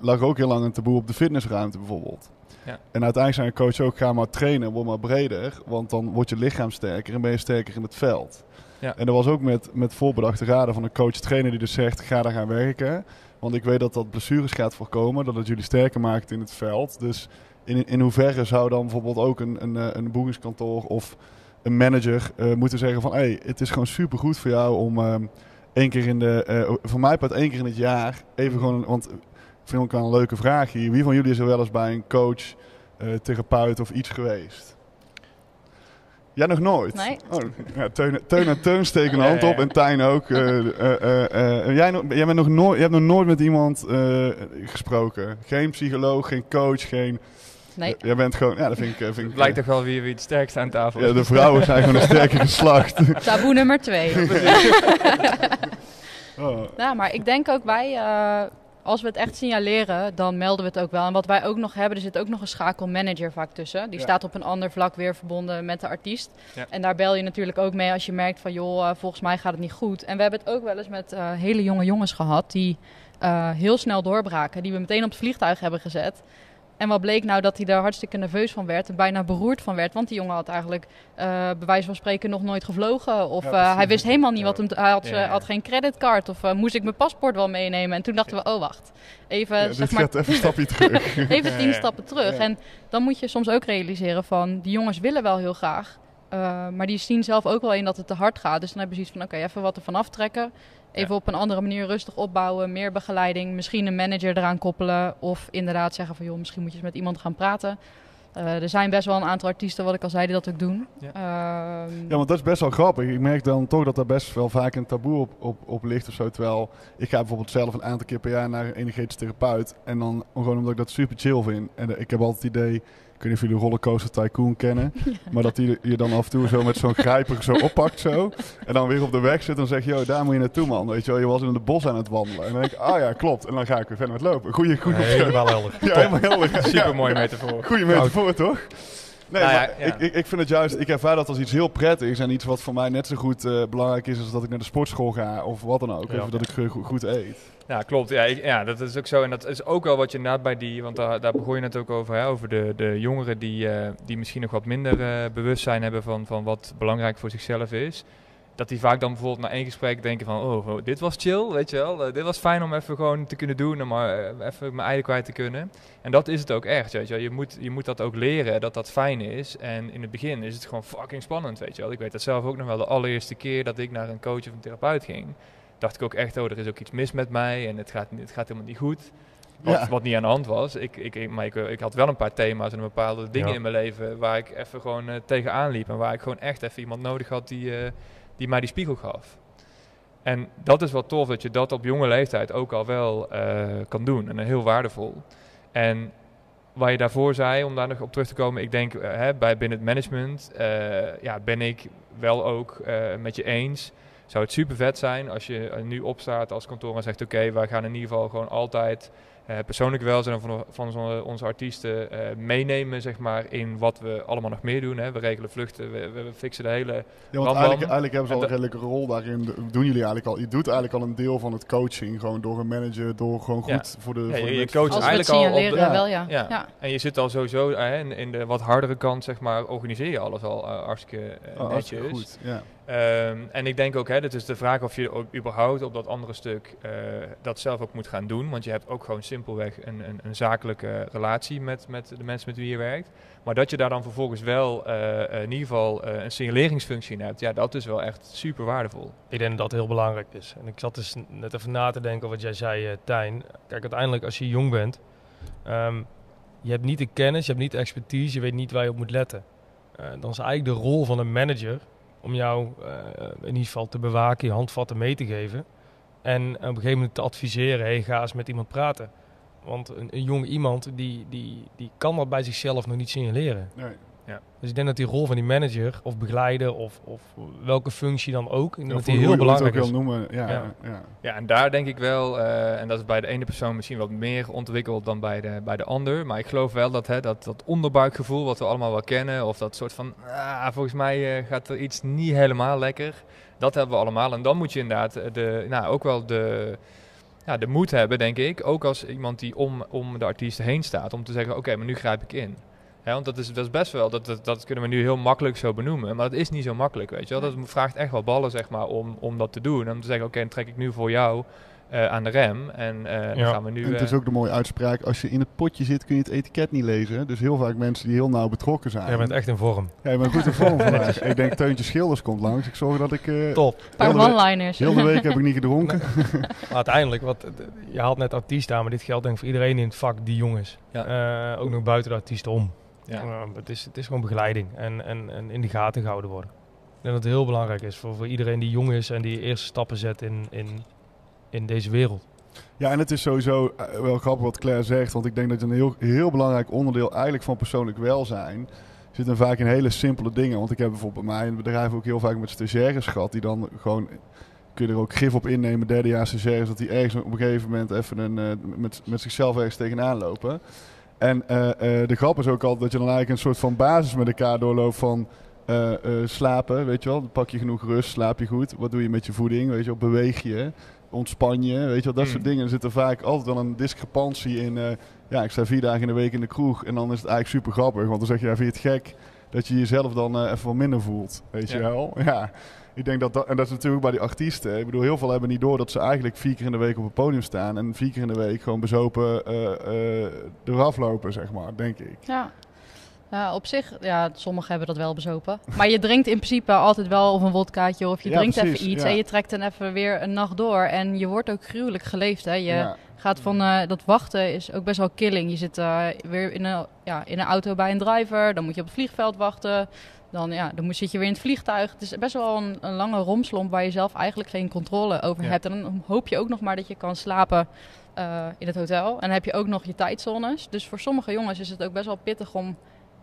lag ook heel lang een taboe op de fitnessruimte bijvoorbeeld. Ja. En uiteindelijk zei een coach ook, ga maar trainen, word maar breder, want dan wordt je lichaam sterker en ben je sterker in het veld. Ja. En dat was ook met, met voorbedachte raden van een coach-trainer die dus zegt, ga daar gaan werken. Want ik weet dat dat blessures gaat voorkomen, dat het jullie sterker maakt in het veld. Dus in, in hoeverre zou dan bijvoorbeeld ook een, een, eh, een boekingskantoor of een manager eh, moeten zeggen van... hé, hey, het is gewoon supergoed voor jou om ehm, één keer in de... eh, voor mij part één keer in het jaar even gewoon... Want ik vind ook wel een leuke vraag hier. Wie van jullie is er wel eens bij een coach, therapeut of iets geweest? Jij nog nooit? Nee. Oh, ja, Teun, Teun en Teun steken een Ja, hand ja, op ja. en Tijn ook. eh, eh, eh, eh, jij, nog, jij, bent nog nooit, jij hebt nog nooit met iemand eh, gesproken? Geen psycholoog, geen coach, geen... Nee. Jij bent gewoon... Ja, dat vind ik... Vind ik Het blijkt toch wel wie, wie het sterkste aan tafel ja, is. de vrouwen zijn gewoon een sterke geslacht. Taboe nummer twee. Oh. Ja, maar ik denk ook wij, eh, als we het echt signaleren, dan melden we het ook wel. En wat wij ook nog hebben, er zit ook nog een schakelmanager vaak tussen. Die Ja. staat op een ander vlak weer verbonden met de artiest. Ja. En daar bel je natuurlijk ook mee als je merkt van, joh, eh, volgens mij gaat het niet goed. En we hebben het ook wel eens met eh, hele jonge jongens gehad die eh, heel snel doorbraken. Die we meteen op het vliegtuig hebben gezet. En wat bleek nou dat hij daar hartstikke nerveus van werd en bijna beroerd van werd. Want die jongen had eigenlijk eh bij wijze van spreken nog nooit gevlogen. Of Ja, eh, hij wist helemaal niet wat hem... Hij had, Ja, eh, had geen creditcard of moest ik mijn paspoort wel meenemen. En toen dachten we, oh wacht, even, Ja, zeg maar, even een stapje terug. even tien stappen terug. En dan moet je soms ook realiseren van, die jongens willen wel heel graag. Eh, maar die zien zelf ook wel in dat het te hard gaat. Dus dan hebben ze iets van, oké, even wat ervan aftrekken. Even op een andere manier rustig opbouwen, meer begeleiding. Misschien een manager eraan koppelen. Of inderdaad zeggen van, joh, misschien moet je eens met iemand gaan praten. Eh, er zijn best wel een aantal artiesten, wat ik al zei, die dat ook doen. Ja. Ehm, Ja, want dat is best wel grappig. Ik merk dan toch dat daar best wel vaak een taboe op, op, op ligt of zo. Terwijl ik ga bijvoorbeeld zelf een aantal keer per jaar naar een energetisch therapeut. En dan gewoon omdat ik dat super chill vind. En ik heb altijd het idee, ik weet niet of jullie Rollercoaster Tycoon kennen. Maar dat die je dan af en toe zo met zo'n grijper zo oppakt zo. En dan weer op de weg zit en zegt, joh, daar moet je naartoe man. Weet je wel, je was in het bos aan het wandelen. En dan denk ik, ah ja, klopt. En dan ga ik weer verder met lopen. Goeie, goeie Helemaal helder. Ja, helemaal helder. Super mooi metafoor. Goeie metafoor, toch? Nee, Nou ja, maar ja. Ik, ik, ik vind het juist, ik ervaar dat als iets heel prettigs en iets wat voor mij net zo goed eh, belangrijk is als dat ik naar de sportschool ga of wat dan ook. Ja. Even dat ik goed, goed eet. Ja, klopt. Ja, ik, ja, dat is ook zo. En dat is ook wel wat je inderdaad bij die... Want daar, daar begon je het ook over, hè, over de, de jongeren die, eh, die misschien nog wat minder eh, bewustzijn hebben van, van wat belangrijk voor zichzelf is. Dat die vaak dan bijvoorbeeld na één gesprek denken van... Oh, oh, dit was chill, weet je wel. Eh, dit was fijn om even gewoon te kunnen doen, om maar eh, even mijn eigen kwijt te kunnen. En dat is het ook echt, weet je wel. Je moet, je moet dat ook leren, dat dat fijn is. En in het begin is het gewoon fucking spannend, weet je wel. Ik weet dat zelf ook nog wel de allereerste keer dat ik naar een coach of een therapeut ging dacht ik ook echt, oh, er is ook iets mis met mij en het gaat, het gaat helemaal niet goed. Wat, Ja. wat niet aan de hand was. Ik, ik, ik, maar ik, ik had wel een paar thema's en bepaalde dingen Ja. in mijn leven waar ik even gewoon eh, tegenaan liep. En waar ik gewoon echt even iemand nodig had die, eh, die mij die spiegel gaf. En dat is wel tof dat je dat op jonge leeftijd ook al wel eh, kan doen. En heel waardevol. En waar je daarvoor zei, om daar nog op terug te komen, ik denk eh, hè, bij binnen het management eh, ja, ben ik wel ook met je eens. Zou het super vet zijn als je nu opstaat als kantoor en zegt: Oké, wij gaan in ieder geval gewoon altijd persoonlijk welzijn van, van onze, onze artiesten eh, meenemen zeg maar, in wat we allemaal nog meer doen. Hè. We regelen vluchten, we, we fixen de hele. Ja, want eigenlijk, eigenlijk hebben ze al En een redelijke rol daarin. Doen jullie eigenlijk al? Je doet eigenlijk al een deel van het coaching. Gewoon door een manager, door gewoon Ja. goed voor de. Ja, voor de je- je het eigenlijk al op signaleren, de- wel ja. Ja. ja. En je zit al sowieso eh, in, in de wat hardere kant, zeg maar, organiseer je alles al eh, hartstikke eh, Oh, hartstikke netjes. goed. Ja. Ehm, en ik denk ook, hè, dat is de vraag of je überhaupt op dat andere stuk eh, dat zelf ook moet gaan doen. Want je hebt ook gewoon simpelweg een, een, een zakelijke relatie met, met de mensen met wie je werkt. Maar dat je daar dan vervolgens wel eh, eh, in ieder geval een signaleringsfunctie in hebt, ja, dat is wel echt super waardevol. Ik denk dat dat heel belangrijk is. En ik zat dus net even na te denken wat jij zei, Tijn. Kijk, uiteindelijk als je jong bent, ehm, je hebt niet de kennis, je hebt niet de expertise, je weet niet waar je op moet letten. Dan is eigenlijk de rol van een manager om jou eh, in ieder geval te bewaken, je handvatten mee te geven. En op een gegeven moment te adviseren, hey, ga eens met iemand praten. Want een, een jong iemand, die, die, die kan dat bij zichzelf nog niet signaleren. Nee. Dus ik denk dat die rol van die manager of begeleider of, of welke functie dan ook, Ja, dat die hoe heel je het ook belangrijk wil is. noemen. Ja, ja. Ja. ja. Ja, en daar denk ik wel, eh, en dat is bij de ene persoon misschien wat meer ontwikkeld dan bij de, bij de ander. Maar ik geloof wel dat hè, dat, dat onderbuikgevoel wat we allemaal wel kennen, of dat soort van, ah, volgens mij eh, gaat er iets niet helemaal lekker. Dat hebben we allemaal. En dan moet je inderdaad eh, de, nou, ook wel de, ja, de moed hebben, denk ik. Ook als iemand die om, om de artiest heen staat, om te zeggen, oké, maar nu grijp ik in. Ja, want dat is, dat is best wel, dat, dat, dat kunnen we nu heel makkelijk zo benoemen, maar dat is niet zo makkelijk, weet je wel. Dat vraagt echt wel ballen, zeg maar, om, om dat te doen. En om te zeggen, oké, dan trek ik nu voor jou eh, aan de rem. En eh, dan gaan we nu... En het is eh, ook de mooie uitspraak, als je in het potje zit kun je het etiket niet lezen. Dus heel vaak mensen die heel nauw betrokken zijn. Jij bent echt in vorm. Ja, je bent goed in vorm vandaag. ik denk Teuntje Schilders komt langs. Ik zorg dat ik... eh Top. Paar one-liners. Heel de week heb ik niet gedronken. Maar uiteindelijk, wat, je haalt net artiest aan, maar dit geldt denk ik voor iedereen in het vak die jong is. Ja. Eh, ook nog buiten de artiesten om. Ja. Eh, het, is, het is gewoon begeleiding en, en, en in de gaten gehouden worden. Ik denk dat het heel belangrijk is voor, voor iedereen die jong is en die eerste stappen zet in, in, in deze wereld. Ja, en het is sowieso eh, wel grappig wat Claire zegt. Want ik denk dat een heel, heel belangrijk onderdeel eigenlijk van persoonlijk welzijn... zit dan vaak in hele simpele dingen. Want ik heb bijvoorbeeld bij mij in het bedrijf ook heel vaak met stagiaires gehad... die dan gewoon... Kun je er ook gif op innemen, derdejaars stagiaires... dat die ergens op een gegeven moment even een, eh, met, met zichzelf ergens tegenaan lopen. En eh, eh, de grap is ook altijd dat je dan eigenlijk een soort van basis met elkaar doorloopt van... eh, slapen, weet je wel. Pak je genoeg rust, slaap je goed. Wat doe je met je voeding, weet je wel. Beweeg je, ontspan je, weet je wel. Dat Mm. soort dingen. Er zit er vaak altijd wel een discrepantie in. ja, ik sta vier dagen in de week in de kroeg. En dan is het eigenlijk super grappig. Want dan zeg je, ja, vind je het gek dat je jezelf dan even wat minder voelt. Weet je wel? Ja. Ik denk dat dat, en dat is natuurlijk bij die artiesten. Ik bedoel, heel veel hebben niet door dat ze eigenlijk vier keer in de week op het podium staan. En vier keer in de week gewoon bezopen eh, eh, eraf lopen, zeg maar, denk ik. Ja. Ja, op zich, ja, sommigen hebben dat wel bezopen. Maar je drinkt in principe altijd wel of een wodkaatje of je Ja, drinkt precies, even iets ja. en je trekt dan even weer een nacht door. En je wordt ook gruwelijk geleefd, hè. Je gaat van, eh, dat wachten is ook best wel killing. Je zit eh, weer in een, ja, in een auto bij een driver, dan moet je op het vliegveld wachten. Dan, ja, dan moet, zit je weer in het vliegtuig. Het is best wel een, een lange romslomp waar je zelf eigenlijk geen controle over Ja. hebt. En dan hoop je ook nog maar dat je kan slapen eh, in het hotel. En dan heb je ook nog je tijdzones. Dus voor sommige jongens is het ook best wel pittig om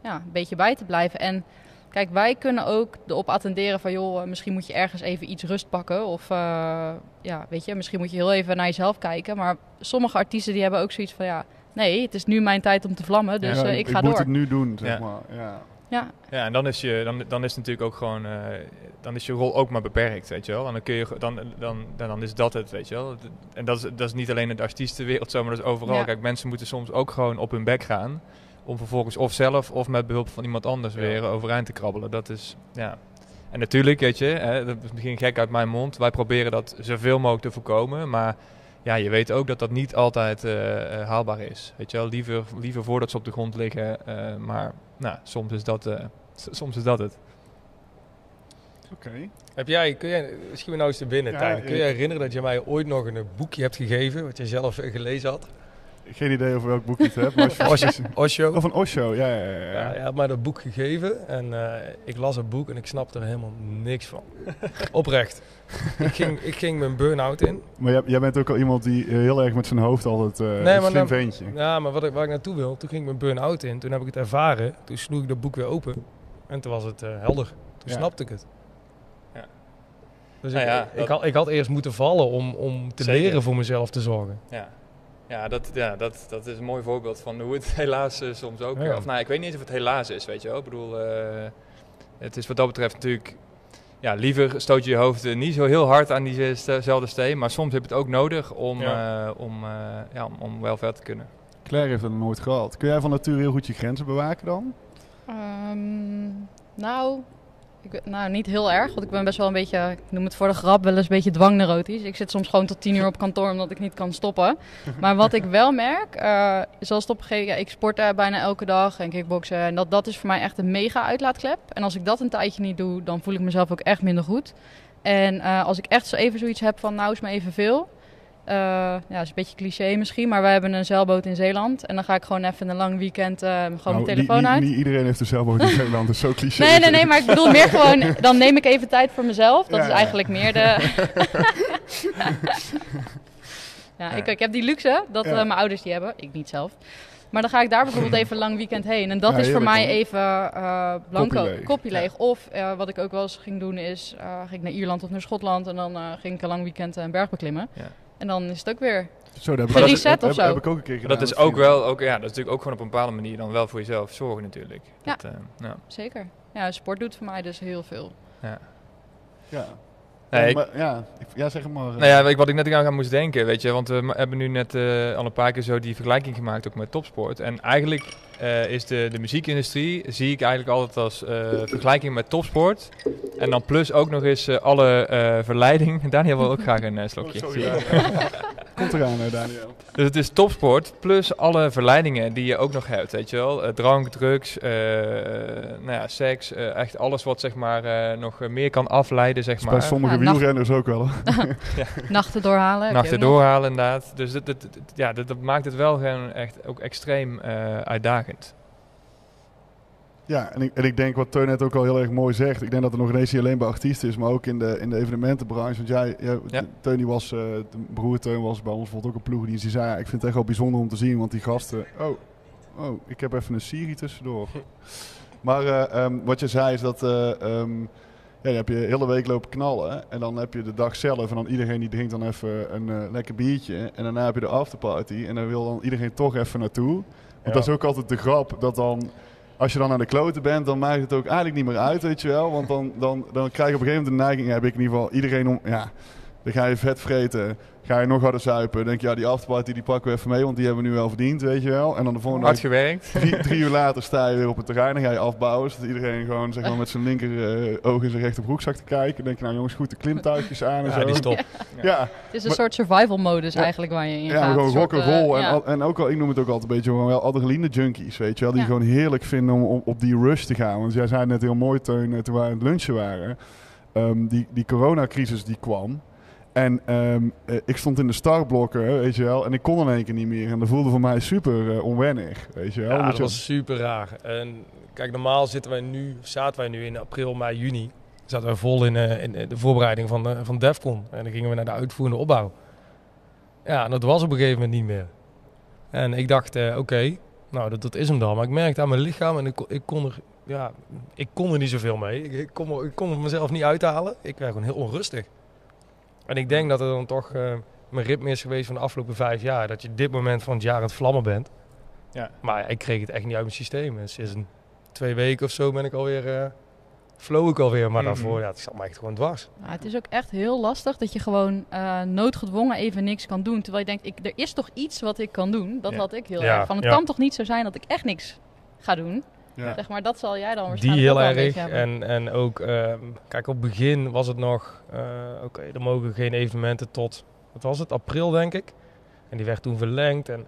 ja, een beetje bij te blijven. En kijk, wij kunnen ook erop attenderen van... joh, eh, misschien moet je ergens even iets rust pakken. Of eh, ja, weet je, misschien moet je heel even naar jezelf kijken. Maar sommige artiesten die hebben ook zoiets van... ja, nee, het is nu mijn tijd om te vlammen. Dus Ja, ik ga moet door. het nu doen, zeg Ja. maar. Ja. Ja, Ja, en dan is, je, dan, dan is het natuurlijk ook gewoon, eh, dan is je rol ook maar beperkt, weet je wel. En dan, kun je, dan, dan, dan, dan is dat het, weet je wel. En dat is, dat is niet alleen in de artiestenwereld zo, maar dat is overal. Ja. Kijk, mensen moeten soms ook gewoon op hun bek gaan. Om vervolgens of zelf of met behulp van iemand anders Ja. weer overeind te krabbelen. Dat is, ja. En natuurlijk, weet je, hè, dat is misschien gek uit mijn mond. Wij proberen dat zoveel mogelijk te voorkomen. Maar ja, je weet ook dat dat niet altijd eh, eh, haalbaar is. Weet je wel, liever, liever voordat ze op de grond liggen. eh, maar nou, soms is dat, eh, soms is dat het. Oké. Heb jij, kun jij, misschien we nou eens te binnen, Ja, Tijn. Kun je ik- herinneren dat je mij ooit nog een boekje hebt gegeven, wat je zelf gelezen had? Geen idee over welk boek je het hebt. Maar als je- Osho. Osho. Of een Osho, ja, ja, ja. Ja, ja. hij had mij dat boek gegeven en eh, ik las het boek en ik snapte er helemaal niks van. Oprecht. ik, ging, ik ging mijn burn-out in. Maar jij, jij bent ook al iemand die eh, heel erg met zijn hoofd altijd uh, Nee, een maar slim dan- ventje. Ja, maar wat ik, waar ik naartoe wil, toen ging ik mijn burn-out in. Toen heb ik het ervaren. Toen sloeg ik dat boek weer open. En toen was het eh, helder. Toen Ja. snapte ik het. Ja. Dus Nou ik, ja, ik, dat- had, ik had eerst moeten vallen om, om te Zeker. leren voor mezelf te zorgen. Ja, ja, dat, ja dat, dat is een mooi voorbeeld van hoe het helaas eh, soms ook... Ja. Of nou, ik weet niet eens of het helaas is, weet je wel. Ik bedoel, eh, het is wat dat betreft natuurlijk... Ja, liever stoot je je hoofd eh, niet zo heel hard aan diezelfde steen. Maar soms heb je het ook nodig om, Ja. eh, om, eh, ja, om, om wel verder te kunnen. Claire heeft dat nooit gehad. Kun jij van nature heel goed je grenzen bewaken dan? Ehm, nou, ik, nou, niet heel erg. Want ik ben best wel een beetje, ik noem het voor de grap, wel eens een beetje dwangneurotisch. Ik zit soms gewoon tot tien uur op kantoor omdat ik niet kan stoppen. Maar wat ik wel merk, eh zoals het op een gegeven ja, ik sport bijna elke dag en kickboksen. En dat, dat is voor mij echt een mega uitlaatklep. En als ik dat een tijdje niet doe, dan voel ik mezelf ook echt minder goed. En eh, als ik echt zo even zoiets heb van, nou is me even veel. Eh, ja, dat is een beetje cliché misschien, maar wij hebben een zeilboot in Zeeland. En dan ga ik gewoon even een lang weekend eh, gewoon Nou, mijn telefoon niet, uit. Niet, iedereen heeft zelf ook in Nederland, dat is zo cliché. Nee, nee, nee, maar ik bedoel meer gewoon, dan neem ik even tijd voor mezelf. Dat Ja, is ja. eigenlijk meer de... ja, ik, ik heb die luxe, dat eh, mijn ouders die hebben, ik niet zelf. Maar dan ga ik daar bijvoorbeeld even een lang weekend heen. En dat Ja, is voor mij even blanco, Koppie leeg. kopje leeg. Of wat ik ook wel eens ging doen is, ging ik naar Ierland of naar Schotland. En dan ging ik een lang weekend een berg beklimmen. Ja. En dan is het ook weer... Zo, dat heb, Maar ik- dat is- heb, of heb, zo. heb ik ook een keer gedaan. dat is ook wel, ook, ja, dat is natuurlijk ook gewoon op een bepaalde manier dan wel voor jezelf zorgen natuurlijk. Ja. Dat, eh, ja. Zeker. Ja, sport doet voor mij dus heel veel. Ja. Nee, ja, ik- maar, ja, ik- ja, zeg maar. Nou ja, ik- wat ik net aan moest denken, weet je, want we hebben nu net eh, al een paar keer zo die vergelijking gemaakt ook met topsport. En eigenlijk eh, is de, de muziekindustrie, zie ik eigenlijk altijd als eh, vergelijking met topsport. En dan plus ook nog eens eh, alle eh, verleiding. Daniel wil ook graag een slokje. Oh, sorry, ja. komt eraan, Daniel. Dus het is topsport plus alle verleidingen die je ook nog hebt, weet je wel. Drank, drugs, eh, nou ja, seks, echt alles wat zeg maar eh, nog meer kan afleiden, zeg Dat is bij maar. sommige Ja, nacht- wielrenners ook wel. Nachten doorhalen. Nachten doorhalen inderdaad. Dus dat, dat, dat- ja, dat, dat maakt het wel gewoon echt ook extreem eh, uitdagend. Ja, en ik, en ik denk wat Teun net ook al heel erg mooi zegt. Ik denk dat er nog ineens niet alleen bij artiesten is, maar ook in de, in de evenementenbranche. Want jij, jij Ja. Teun die was, eh, de broer Teun was bij ons bijvoorbeeld ook een ploegdienst. Die zei, ja, ik vind het echt wel bijzonder om te zien, want die gasten... Oh, oh ik heb even een Siri tussendoor. maar eh, ehm, wat je zei is dat... eh, ehm, ja, dan heb je de hele week lopen knallen. En dan heb je de dag zelf. En dan iedereen die drinkt dan even een lekker biertje. En daarna heb je de afterparty. En dan wil dan iedereen toch even naartoe. Ja. dat is ook altijd de grap. Dat dan, als je dan aan de kloten bent, dan maakt het ook eigenlijk niet meer uit, weet je wel. Want dan, dan, dan krijg je op een gegeven moment de neiging, heb ik in ieder geval iedereen om... Ja, dan ga je vet vreten. Ga je nog harder zuipen. Dan denk je, ja, die afterparty die pakken we even mee. Want die hebben we nu wel verdiend, weet je wel. En dan de volgende Hard dag, gewerkt. drie, drie uur later sta je weer op het terrein. Dan ga je afbouwen. Zodat iedereen gewoon zeg maar, met zijn linker eh, oog in zijn rechterbroekzak te kijken. Dan denk je, nou jongens, goed de klimtuigjes aan en Ja, zo. die is top. Ja, Het is een Maar- soort survival modus Ja. eigenlijk waar je in ja, gaat. gewoon rock eh, en, al- en ook al, ik noem het ook altijd een beetje gewoon wel adrenaline junkies, weet je wel. Die Ja. gewoon heerlijk vinden om, om op die rush te gaan. Want jij zei net heel mooi, Teun, eh, toen wij aan het lunchen waren. ehm, die, die coronacrisis die kwam. En ehm, eh, ik stond in de startblokken, weet je wel. En ik kon in één keer niet meer. En dat voelde voor mij super eh, onwennig, weet je wel. Ja, dat je- was super raar. En kijk, normaal zitten wij nu, zaten wij nu in april, mei, juni. Zaten wij vol in, eh, in de voorbereiding van, van Defcon. En dan gingen we naar de uitvoerende opbouw. Ja, en dat was op een gegeven moment niet meer. En ik dacht, oké, nou dat, dat is hem dan. Maar ik merkte aan mijn lichaam en ik, kon- ik, kon, er, ja, ik kon er niet zoveel mee. Ik, ik, kon, ik kon mezelf niet uithalen. Ik werd gewoon heel onrustig. En ik denk dat het dan toch eh, mijn ritme is geweest van de afgelopen vijf jaar. Dat je dit moment van het jaar aan het vlammen bent. Ja. Maar ja, ik kreeg het echt niet uit mijn systeem. En sinds een twee weken of zo ben ik alweer, eh flow ik alweer. Maar Mhm. daarvoor, ja, het zat me echt gewoon dwars. Het is ook echt heel lastig dat je gewoon eh, noodgedwongen even niks kan doen. Terwijl je denkt, ik, er is toch iets wat ik kan doen. Dat Ja. had ik heel Ja, erg. Van, het ja. kan toch niet zo zijn dat ik echt niks ga doen. Ja. Zeg maar, dat zal jij dan Die waarschijnlijk heel ook wel een erg. En, en ook, ehm, kijk, op het begin was het nog, eh, oké, er mogen geen evenementen tot, wat was het, april denk ik. En die werd toen verlengd. En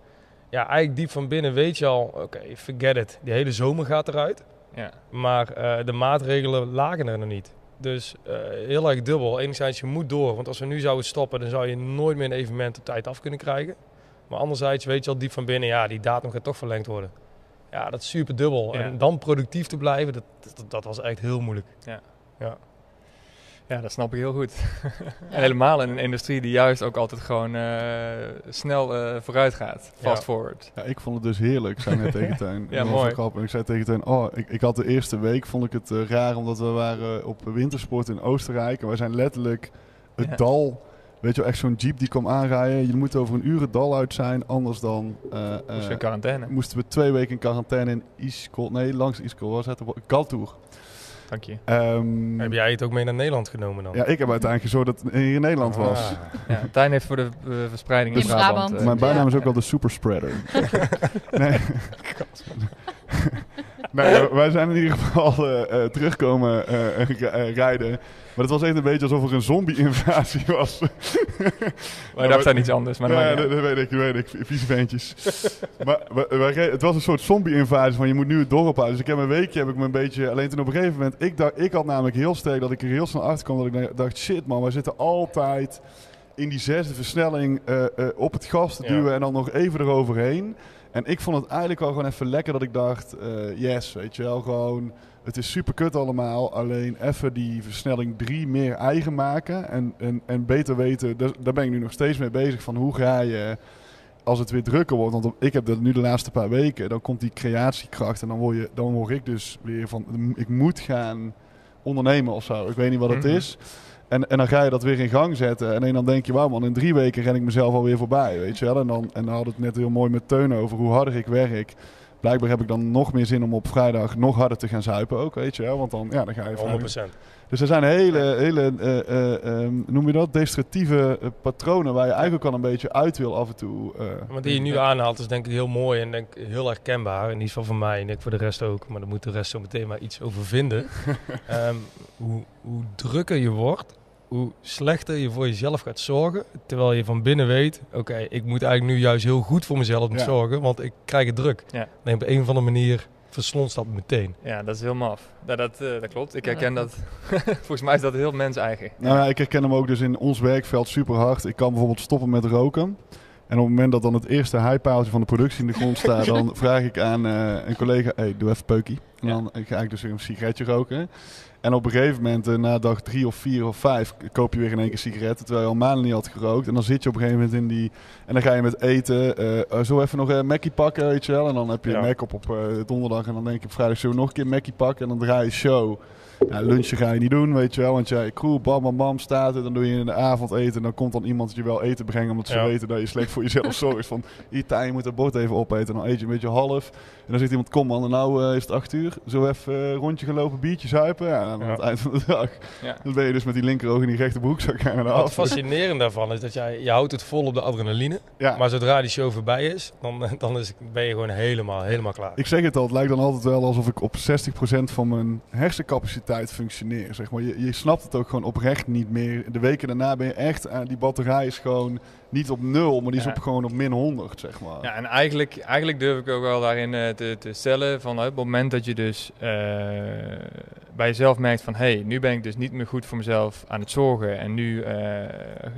ja, eigenlijk diep van binnen weet je al, oké, forget it. Die hele zomer gaat eruit. Ja. Maar eh, de maatregelen lagen er nog niet. Dus eh, heel erg dubbel. Enerzijds, je moet door. Want als we nu zouden stoppen, dan zou je nooit meer een evenement op tijd af kunnen krijgen. Maar anderzijds weet je al diep van binnen, ja, die datum gaat toch verlengd worden. Ja, dat is super dubbel. Ja. En dan productief te blijven, dat, dat, dat was echt heel moeilijk. Ja, dat snap ik heel goed. En helemaal in een industrie die juist ook altijd gewoon eh, snel eh, vooruit gaat. Fast Ja. forward. Ja, ik vond het dus heerlijk, ik zei net tegen Teun. Ja, Dat mooi. wel grappig. Ik zei tegen Teun, oh, ik, ik had de eerste week, vond ik het eh, raar, omdat we waren op wintersport in Oostenrijk. En wij zijn letterlijk het Ja. dal, weet je wel, echt zo'n jeep die kwam aanrijden. Je moet over een uur het dal uit zijn, anders dan... eh, eh, Dus in quarantaine. moesten we twee weken in quarantaine in Iskol, nee, langs Iskol, was het? Galtour. Dank je. Ehm, Heb jij het ook mee naar Nederland genomen dan? ja, ik heb uiteindelijk gezorgd dat het hier in Nederland was. Ah. Ja, Tijn heeft voor de eh, verspreiding in, In Brabant. Brabant. eh, Mijn bijnaam Ja. is ook wel de superspreader. nee. nee, wij zijn in ieder geval eh, eh, terugkomen eh, eh, eh, rijden. Maar het was echt een beetje alsof er een zombie-invasie was. Wij dachten aan iets anders. Maar ja, dat, weet ik, dat weet ik. Vieze ventjes. maar het was een soort zombie-invasie van je moet nu het dorp uit. Dus ik heb een weekje, heb ik me een beetje... Alleen toen op een gegeven moment... Ik, dacht, ik had namelijk heel sterk dat ik er heel snel achter kwam. Dat ik dacht, shit man, wij zitten altijd in die zesde versnelling eh, eh, op het gas te Ja. duwen. En dan nog even eroverheen. En ik vond het eigenlijk wel gewoon even lekker dat ik dacht... eh, yes, weet je wel, gewoon... Het is super kut allemaal, alleen even die versnelling 3 meer eigen maken en, en, en beter weten. Daar, daar ben ik nu nog steeds mee bezig van hoe ga je als het weer drukker wordt. Want ik heb dat nu de laatste paar weken, dan komt die creatiekracht en dan word, je, dan word ik dus weer van ik moet gaan ondernemen of zo. Ik weet niet wat het Mhm. is. En, en dan ga je dat weer in gang zetten. En dan denk je, wauw man, in drie weken ren ik mezelf alweer voorbij. Weet je wel? En dan, en dan had het net heel mooi met Teun over hoe harder ik werk. Blijkbaar heb ik dan nog meer zin om op vrijdag nog harder te gaan zuipen ook, weet je wel. Want dan, ja, dan ga je vrijdag- 100%. Dus er zijn hele, hele eh, eh, ehm, noem je dat, destructieve eh, patronen waar je eigenlijk al een beetje uit wil af en toe. Maar die je nu aanhaalt is denk ik heel mooi en denk heel herkenbaar. In ieder geval voor mij en ik voor de rest ook. Maar daar moet de rest zo meteen maar iets over vinden. Ehm, hoe, hoe drukker je wordt, hoe slechter je voor jezelf gaat zorgen. Terwijl je van binnen weet, oké, ik moet eigenlijk nu juist heel goed voor mezelf Ja. zorgen, want ik krijg het druk. Ja. En op een of andere manier verslonst dat meteen. Ja, dat is heel maf. Dat, dat, eh, dat klopt. Ik herken dat. Volgens mij is dat heel mens eigen. Nou ja, ik herken hem ook dus in ons werkveld super hard. Ik kan bijvoorbeeld stoppen met roken. En op het moment dat dan het eerste hijpaaltje van de productie in de grond staat, dan vraag ik aan eh, een collega, hey, doe even peukie. En Ja. dan ga ik dus weer een sigaretje roken. En op een gegeven moment, eh, na dag drie of vier of vijf, koop je weer in één keer sigaretten, terwijl je al maanden niet had gerookt. En dan zit je op een gegeven moment in die... En dan ga je met eten, eh, eh, zo even nog een Mackie pakken, weet je wel. En dan heb je Ja. een Mac op op donderdag en dan denk je op vrijdag zullen we nog een keer Mackie pakken. En dan draai je show. Ja, lunchen ga je niet doen, weet je wel. Want jij crew, bam, bam, bam, staat er. Dan doe je in de avond eten. En dan komt dan iemand je wel eten brengen. Omdat ze Ja. weten dat je slecht voor jezelf zorgt. Van, Tijn, je moet dat bord even opeten. En dan eet je een beetje half. En dan zegt iemand, kom man, en nou eh, is het acht uur. Zo even eh, rondje gelopen, biertje zuipen. Ja, en aan het eind van de dag. Ja. Dan ben je dus met die linkeroog in die rechterbroekzak aan de Wat fascinerend daarvan is dat jij, je houdt het vol op de adrenaline. Ja. Maar zodra die show voorbij is, dan, dan is, ben je gewoon helemaal, helemaal klaar. Ik zeg het al, het lijkt dan altijd wel alsof ik op 60% van mijn hersencapaciteit functioneer. Zeg maar. je, je snapt het ook gewoon oprecht niet meer. De weken daarna ben je echt, aan die batterij is gewoon niet op nul, maar die is Ja. op, gewoon op min 100, zeg maar. Ja, en eigenlijk, eigenlijk durf ik ook wel daarin eh, te, te stellen van eh, op het moment dat je dus eh, bij jezelf merkt van hé, hey, nu ben ik dus niet meer goed voor mezelf aan het zorgen en nu eh,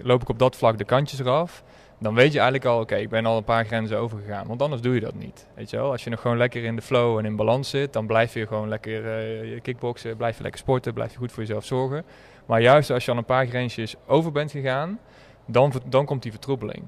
loop ik op dat vlak de kantjes eraf. Dan weet je eigenlijk al, oké, ik ben al een paar grenzen overgegaan. Want anders doe je dat niet. Weet je wel? Als je nog gewoon lekker in de flow en in balans zit, dan blijf je gewoon lekker je kickboksen, blijf je lekker sporten, blijf je goed voor jezelf zorgen. Maar juist als je al een paar grensjes over bent gegaan, dan, dan komt die vertroebeling.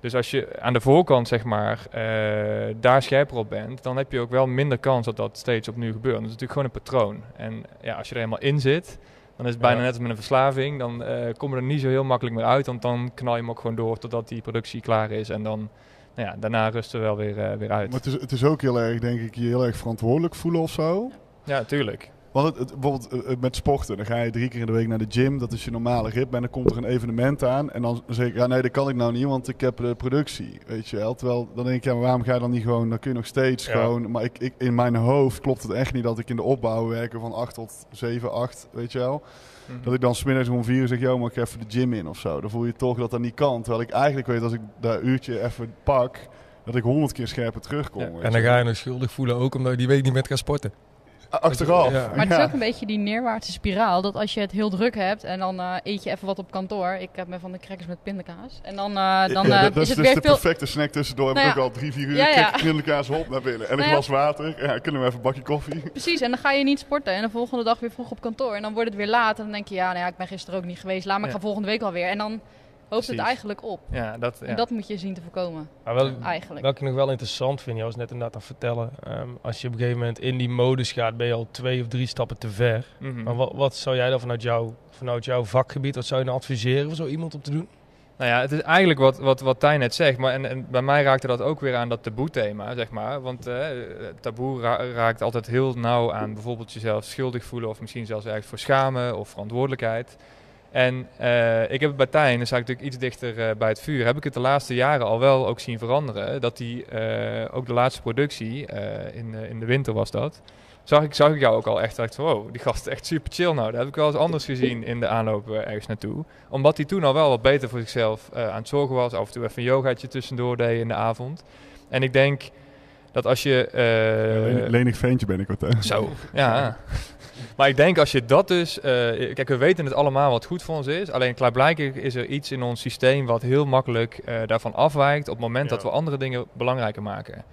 Dus als je aan de voorkant zeg maar eh, daar scherper op bent, dan heb je ook wel minder kans dat dat steeds opnieuw gebeurt. Dat is natuurlijk gewoon een patroon. En ja, als je er helemaal in zit, dan is het bijna net als met een verslaving. Dan eh kom je er niet zo heel makkelijk meer uit, want dan knal je hem ook gewoon door totdat die productie klaar is. En dan, nou ja, daarna rust er wel weer, eh, weer uit. Maar het is, het is ook heel erg, denk ik, je heel erg verantwoordelijk voelen of zo. Ja, tuurlijk. Want het, het- bijvoorbeeld eh, eh, met sporten, dan ga je drie keer in de week naar de gym. Dat is je normale ritme. En dan komt er een evenement aan. En dan zeg ik, ja nee, dat kan ik nou niet, want ik heb de productie. Weet je wel. Terwijl, dan denk ik, ja, maar waarom ga je dan niet gewoon... Dan kun je nog steeds Ja. gewoon... Maar ik, ik, in mijn hoofd klopt het echt niet dat ik in de opbouw werken van 8 tot 7, 8, weet je wel. Mhm. Dat ik dan smiddags om 4 uur zeg, joh, maar ik ga even de gym in of zo. Dan voel je toch dat dat niet kan. Terwijl ik eigenlijk weet, als ik dat uurtje even pak... Dat ik honderd keer scherper terugkom. Ja. En dan ga je nog schuldig voelen, ook omdat je die week niet met gaat sporten. Achteraf. Ja. Maar het is ook een beetje die neerwaartse spiraal. Dat als je het heel druk hebt en dan eh, eet je even wat op kantoor. Ik heb me van de crackers met pindakaas. En dan, eh, dan Ja, eh, dat, is is het dus weer de veel... perfecte snack tussendoor. Heb Nou ik ja. ook al drie, vier uur. Ja, elkaar hop naar binnen. En een Nou ja. glas water. Ja, kunnen we even een bakje koffie? Precies, en dan ga je niet sporten. En de volgende dag weer vroeg op kantoor. En dan wordt het weer laat. En dan denk je, ja, nou ja, ik ben gisteren ook niet geweest. Laat maar, ik ga volgende week alweer. En dan hoopt het eigenlijk op. Ja, dat, ja. En dat moet je zien te voorkomen, Maar wel, eigenlijk. Wat ik nog wel interessant vind, je was net inderdaad aan het vertellen. ehm, als je op een gegeven moment in die modus gaat, ben je al twee of drie stappen te ver. Mhm. Maar wat, wat zou jij dan vanuit, jou, vanuit jouw vakgebied, wat zou je dan adviseren voor zo iemand om te doen? Nou ja, het is eigenlijk wat, wat, wat Tijn net zegt. Maar en, en bij mij raakte dat ook weer aan dat taboe-thema, zeg maar. Want eh, taboe ra- raakt altijd heel nauw aan bijvoorbeeld jezelf schuldig voelen... of misschien zelfs ergens voor schamen of verantwoordelijkheid. En eh, ik heb bij Tijn, dan sta ik natuurlijk iets dichter eh, bij het vuur... heb ik het de laatste jaren al wel ook zien veranderen. Dat die, eh, ook de laatste productie, in, in de winter was dat... Zag ik, zag ik jou ook al echt, wow, die gast is echt super chill nou. Dat heb ik wel eens anders gezien in de aanloop ergens naartoe omdat hij toen al wel wat beter voor zichzelf aan het zorgen was. Af en toe even een yogaatje tussendoor deed in de avond. En ik denk dat als je... eh, Len- Lenig ventje ben ik wat. hè. zo, ja. Maar ik denk als je dat dus... eh, kijk, we weten het allemaal wat goed voor ons is. Alleen klaarblijkelijk is er iets in ons systeem wat heel makkelijk eh, daarvan afwijkt... op het moment Ja. dat we andere dingen belangrijker maken.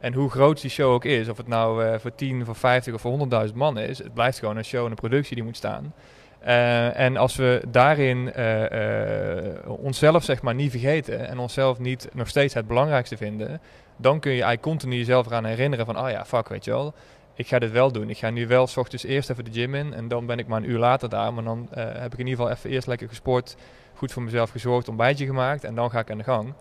En hoe groot die show ook is, of het nou eh, voor 10, voor 50 of voor 100.000 man is... het blijft gewoon een show en een productie die moet staan. Eh, en als we daarin eh, eh, onszelf zeg maar niet vergeten... en onszelf niet nog steeds het belangrijkste vinden... dan kun je eigenlijk continu jezelf eraan herinneren van... oh ja, fuck, weet je wel ik ga dit wel doen. Ik ga nu wel s ochtends eerst even de gym in en dan ben ik maar een uur later daar. Maar dan heb ik in ieder geval even eerst lekker gesport, goed voor mezelf gezorgd, ontbijtje gemaakt en dan ga ik aan de gang.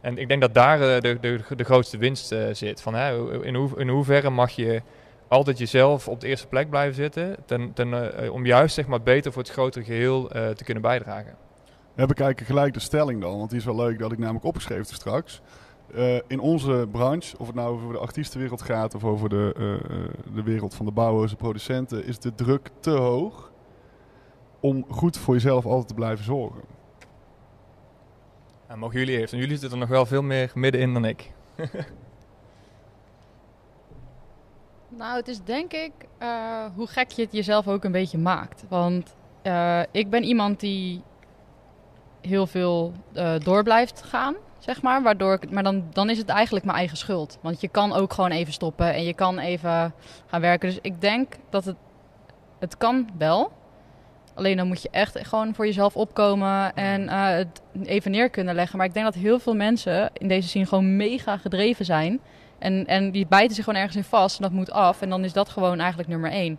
En ik denk dat daar de, de, de grootste winst zit. Van, in, hoe, in hoeverre mag je altijd jezelf op de eerste plek blijven zitten, ten, ten, eh, om juist zeg maar, beter voor het grotere geheel eh, te kunnen bijdragen. Ik eigenlijk gelijk de stelling dan, want die is wel leuk, dat ik namelijk opgeschreven heb straks. Eh, in onze branche, of het nou over de artiestenwereld gaat of over de, de wereld van de bouwers, de producenten, is de druk te hoog. om goed voor jezelf altijd te blijven zorgen? Nou, mogen jullie eerst, want jullie zitten er nog wel veel meer middenin dan ik. Nou, het is denk ik eh, hoe gek je het jezelf ook een beetje maakt. Want eh, ik ben iemand die heel veel eh, door blijft gaan, zeg maar. Waardoor ik, maar dan, dan is het eigenlijk mijn eigen schuld. Want je kan ook gewoon even stoppen en je kan even gaan werken. Dus ik denk dat het, het kan wel. Alleen dan moet je echt gewoon voor jezelf opkomen en het even neer kunnen leggen. Maar ik denk dat heel veel mensen in deze zin gewoon mega gedreven zijn. En, en die bijten zich gewoon ergens in vast en dat moet af. En dan is dat gewoon eigenlijk nummer één.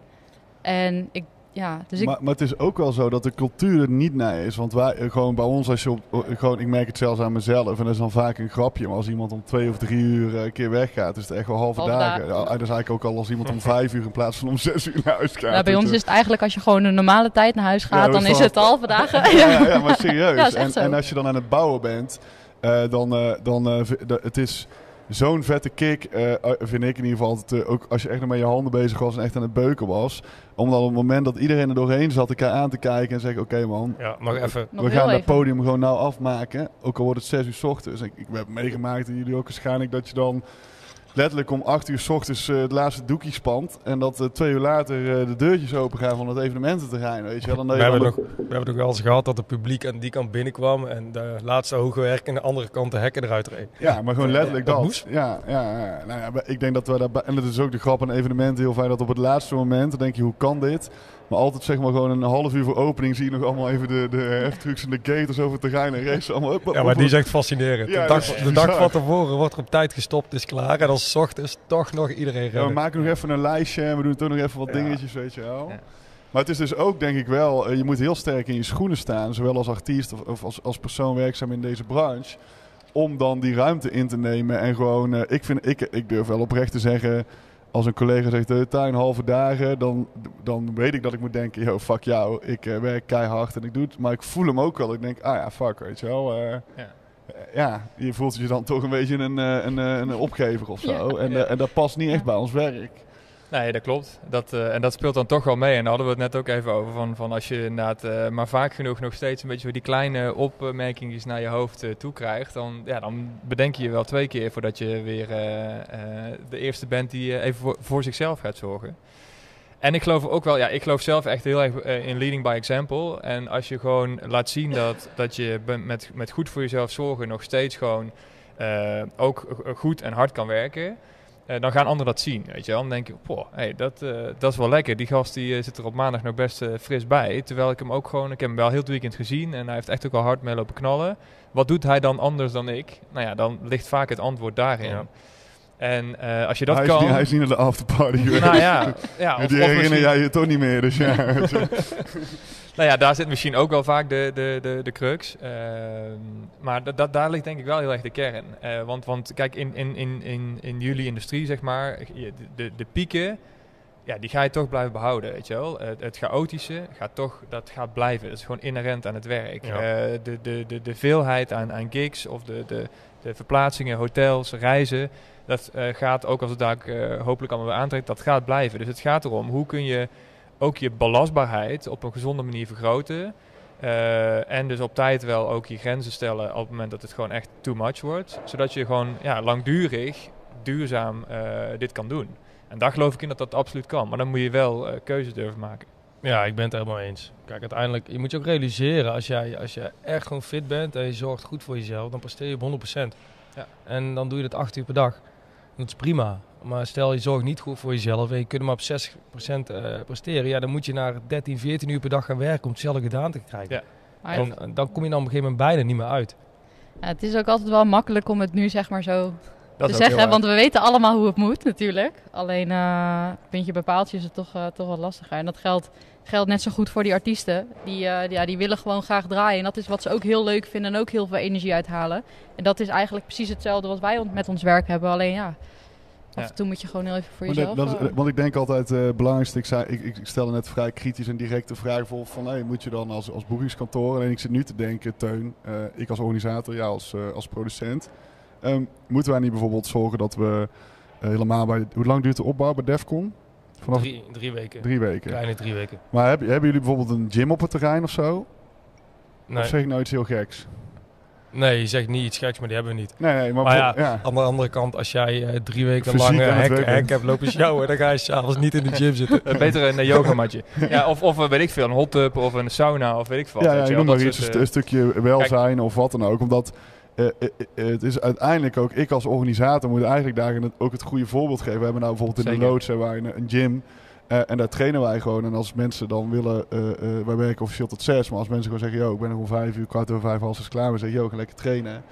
En ik, ja, dus ik... Maar, maar het is ook wel zo dat de cultuur er niet naar is. Want wij, eh, gewoon bij ons, als je op, eh, gewoon, ik merk het zelfs aan mezelf. En dat is dan vaak een grapje. Maar als iemand om twee of drie uur eh, een keer weggaat, is het echt wel halve, Halve dagen. dagen. Ja, dat is eigenlijk ook al als iemand om vijf uur in plaats van om zes uur naar huis gaat. Nou, bij ons is het eigenlijk als je gewoon een normale tijd naar huis gaat, Ja, dan is het halve dagen. Ja, maar serieus. En, en als je dan aan het bouwen bent, dan, eh, dan het is zo'n vette kick, eh, vind ik in ieder geval. Altijd, eh, ook als je echt nog met je handen bezig was en echt aan het beuken was. Om dan op het moment dat iedereen er doorheen zat, elkaar aan te kijken en zeggen: Oké man, Ja, nog even. We gaan dat even. podium gewoon nou afmaken. Ook al wordt het zes uur 's ochtends. Ik, ik heb meegemaakt en jullie ook waarschijnlijk dat je dan letterlijk om acht uur 's ochtends eh, het laatste doekje spant. En dat eh, twee uur later eh, de deurtjes open gaan van het evenemententerrein. Weet je wel. Dan We hebben, nog, we hebben wel eens gehad dat het publiek aan die kant binnenkwam en de laatste hoge werk aan de andere kant de hekken eruit reed. Ja, maar gewoon letterlijk Dat. Ja, ja, ja. Nou ja, ik denk dat we daarbij... En dat is ook de grap aan evenementen heel fijn dat op het laatste moment... dan denk je, hoe kan dit? Maar altijd zeg maar gewoon een half uur voor opening... zie je nog allemaal even de, de heftrucks en de gators over het terrein en race allemaal... Up, Ja, maar die is echt fascinerend. Ja, de, dag, de dag van tevoren wordt er op tijd gestopt, is klaar. En dan 's ochtends toch nog iedereen Ja, we maken nog even een lijstje en we doen toch nog even wat Ja. dingetjes, weet je wel. Ja. Maar het is dus ook, denk ik wel, eh, je moet heel sterk in je schoenen staan, zowel als artiest of, of als, als persoon werkzaam in deze branche, om dan die ruimte in te nemen en gewoon, eh, ik, vind, ik, ik durf wel oprecht te zeggen, als een collega zegt, de tuin halve dagen, dan, dan weet ik dat ik moet denken, yo, fuck jou, ik eh, werk keihard en ik doe het, maar ik voel hem ook wel, ik denk, ah ja, fuck, weet je wel. eh, Ja. eh, ja, je voelt je dan toch een beetje een, eh, een, eh, een opgever of zo. Ja. En, eh, en dat past niet echt bij ons werk. Nee, dat klopt. Dat, eh, en dat speelt dan toch wel mee. En daar hadden we het net ook even over. Van, van als je inderdaad eh, maar vaak genoeg nog steeds een beetje die kleine opmerkingen naar je hoofd eh, toe krijgt. Dan, ja, dan bedenk je je wel twee keer voordat je weer de eerste bent die even voor, zichzelf gaat zorgen. En ik geloof ook wel, ja, ik geloof zelf echt heel erg in leading by example. En als je gewoon laat zien dat, dat je met, met goed voor jezelf zorgen nog steeds gewoon ook goed en hard kan werken. Eh, dan gaan anderen dat zien, weet je wel. Dan denk je, poh, hey, dat, eh, dat is wel lekker. Die gast die, eh, zit er op maandag nog best fris bij. Terwijl ik hem ook gewoon, ik heb hem wel heel het weekend gezien. En hij heeft echt ook al hard mee lopen knallen. Wat doet hij dan anders dan ik? Nou ja, dan ligt vaak het antwoord daarin. Ja. En eh, als je dat hij, kan... is niet, hij is niet naar de afterparty geweest. nou ja, ja of, die of herinner misschien- jij je toch niet meer, dus ja. Nou ja, daar zit misschien ook wel vaak de, de, de, de crux. Ehm, maar da, da- daar ligt denk ik wel heel erg de kern. Eh, want, want kijk, in, in, in, in, in jullie industrie, zeg maar, de, de, de pieken, ja, die ga je toch blijven behouden, weet je wel. Het, het chaotische gaat toch, dat gaat blijven. Dat is gewoon inherent aan het werk. Ja. Eh, de, de, de, de veelheid aan, aan gigs of de, de, de verplaatsingen, hotels, reizen, dat eh, gaat ook als het daar eh, hopelijk allemaal weer aantrekt, dat gaat blijven. Dus het gaat erom, hoe kun je ook je belastbaarheid op een gezonde manier vergroten. Eh, en dus op tijd wel ook je grenzen stellen op het moment dat het gewoon echt too much wordt. Zodat je gewoon ja, langdurig, duurzaam dit kan doen. En daar geloof ik in dat dat absoluut kan. Maar dan moet je wel keuzes durven maken. Ja, ik ben het helemaal eens. Kijk, uiteindelijk, je moet je ook realiseren, als jij, als je echt gewoon fit bent en je zorgt goed voor jezelf, dan presteer je op 100%. Ja. En dan doe je dat acht uur per dag. Dat is prima. Maar stel je zorgt niet goed voor jezelf en je kunt maar op 60% eh, presteren, ja, dan moet je naar 13, 14 uur per dag gaan werken om hetzelfde gedaan te krijgen. Ja. En, en dan kom je dan op een gegeven moment bijna niet meer uit. ja, het is ook altijd wel makkelijk om het nu zeg maar zo Dat te zeggen, want we weten allemaal hoe het moet natuurlijk. Alleen eh puntje bij paaltje is het toch, eh, toch wat lastiger. En dat geldt, geldt net zo goed voor die artiesten. Die, eh, ja, die willen gewoon graag draaien. En dat is wat ze ook heel leuk vinden en ook heel veel energie uithalen. En dat is eigenlijk precies hetzelfde wat wij met ons werk hebben. Alleen ja, af Ja. en toe moet je gewoon heel even voor Maar jezelf... dat, dat is- eh, want ik denk altijd eh, het belangrijkste, ik, zei, ik, ik stelde net vrij kritisch en directe vraag voor van hey, moet je dan als, als boekingskantoor, alleen ik zit nu te denken, Teun, eh, ik als organisator, ja als, eh, als producent, Ehm, moeten wij niet bijvoorbeeld zorgen dat we helemaal bij, hoe lang duurt de opbouw bij Defcon? Vanaf Drie, drie weken. drie weken. Kleine drie weken. Maar heb, hebben jullie bijvoorbeeld een gym op het terrein of zo? Nee, Of zeg ik nou iets heel geks? nee, je zegt niet iets geks, maar die hebben we niet. Nee, nee, maar, Maar bijvoorbeeld- ja. Aan de andere kant, als jij eh, drie weken Fysiek lang hek, hebt lopen sjouwen, dan ga je s'avonds niet in de gym zitten. Beter een uh, yogamatje. ja, of, of eh, weet ik veel, een hot tub of een sauna of weet ik veel. Ja, wat, ja, je noemt maar dat iets, soort, een, st- een stukje welzijn of wat dan ook. Omdat eh, eh, eh, het is uiteindelijk ook, ik als organisator moet eigenlijk daarin het- ook het goede voorbeeld geven. We hebben nou bijvoorbeeld in de loods een, een gym. en daar trainen wij gewoon. En als mensen dan willen, wij werken officieel tot zes. Maar als mensen gewoon zeggen, yo, ik ben er om vijf uur, kwart over vijf, als is klaar. We zeggen, yo, ga lekker trainen.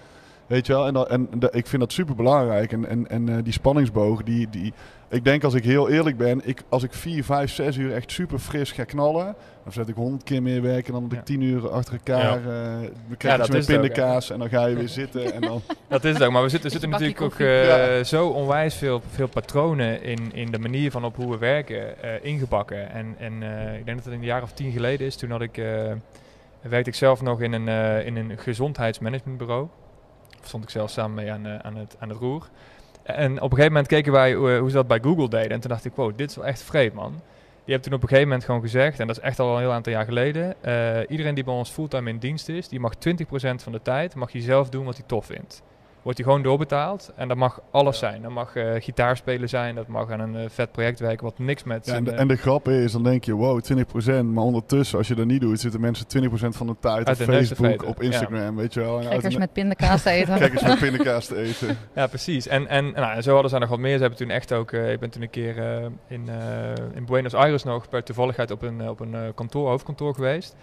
Weet je wel? En, dan, en ik vind dat super belangrijk. En, en, en die spanningsboog, die, die, ik denk als ik heel eerlijk ben, ik, als ik vier, vijf, zes uur echt super fris ga knallen, dan zet ik honderd keer meer werken dan dat ik Ja. tien uur achter elkaar. Ja. eh Ja, krijg je met ook, pindakaas en dan ga je weer zitten. En dan, Dat is het ook, maar we zitten, zitten natuurlijk ook eh, Ja. zo onwijs veel, veel patronen in, in de manier van op hoe we werken eh, ingebakken. En, en eh, ik denk dat het een jaar of tien geleden is. Toen had ik, eh, werkte ik zelf nog in een, eh, in een gezondheidsmanagementbureau. Daar stond ik zelf samen mee aan, eh, aan, het, aan het roer. En op een gegeven moment keken wij hoe, hoe ze dat bij Google deden. En toen dacht ik, wow, dit is wel echt vreemd, man. Die hebben toen op een gegeven moment gewoon gezegd, en dat is echt al een heel aantal jaar geleden, eh, iedereen die bij ons fulltime in dienst is, die mag 20% van de tijd mag je zelf doen wat hij tof vindt. Wordt hij gewoon doorbetaald en dat mag alles zijn. Dat mag eh gitaarspelen zijn, dat mag aan een eh, vet project werken wat niks met ja, en, zijn, de, eh, en de grap is, dan denk je, wow, 20%. Maar ondertussen, als je dat niet doet, zitten mensen 20% van de tijd op Facebook, op Instagram, weet je wel. En uit Gekkers de- met pindakaas te eten. Kijkers met pindakaas te eten. Ja, precies. En, en nou, en zo hadden ze nog wat meer. Ze hebben toen echt ook... eh, ik ben toen een keer eh, in, eh, in Buenos Aires nog per toevalligheid op een, op een kantoor, hoofdkantoor geweest.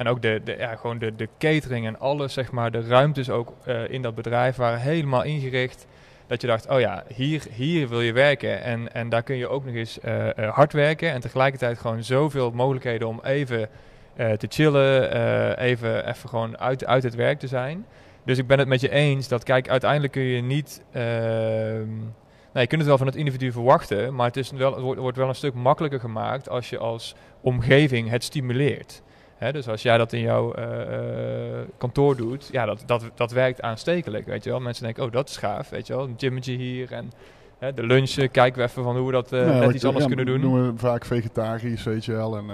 En ook de, de, ja, gewoon de, de catering en alles, zeg maar, de ruimtes ook eh, in dat bedrijf waren helemaal ingericht. Dat je dacht, oh ja, hier, hier wil je werken. En, en daar kun je ook nog eens eh, eh, hard werken. En tegelijkertijd gewoon zoveel mogelijkheden om even te chillen. even, even gewoon uit, uit het werk te zijn. Dus ik ben het met je eens dat, kijk, uiteindelijk kun je niet. ehm, nou, je kunt het wel van het individu verwachten, maar het, is wel, het wordt wel een stuk makkelijker gemaakt als je als omgeving het stimuleert. Hè, dus als jij dat in jouw eh, eh, kantoor doet, ja, dat, dat, dat werkt aanstekelijk, weet je wel. Mensen denken, oh, dat is gaaf, weet je wel. Een gymmetje hier en hè, de lunch, eh, kijken we even van hoe we dat eh, Ja, net iets anders ja, kunnen doen. noemen we vaak vegetarisch, weet je wel. En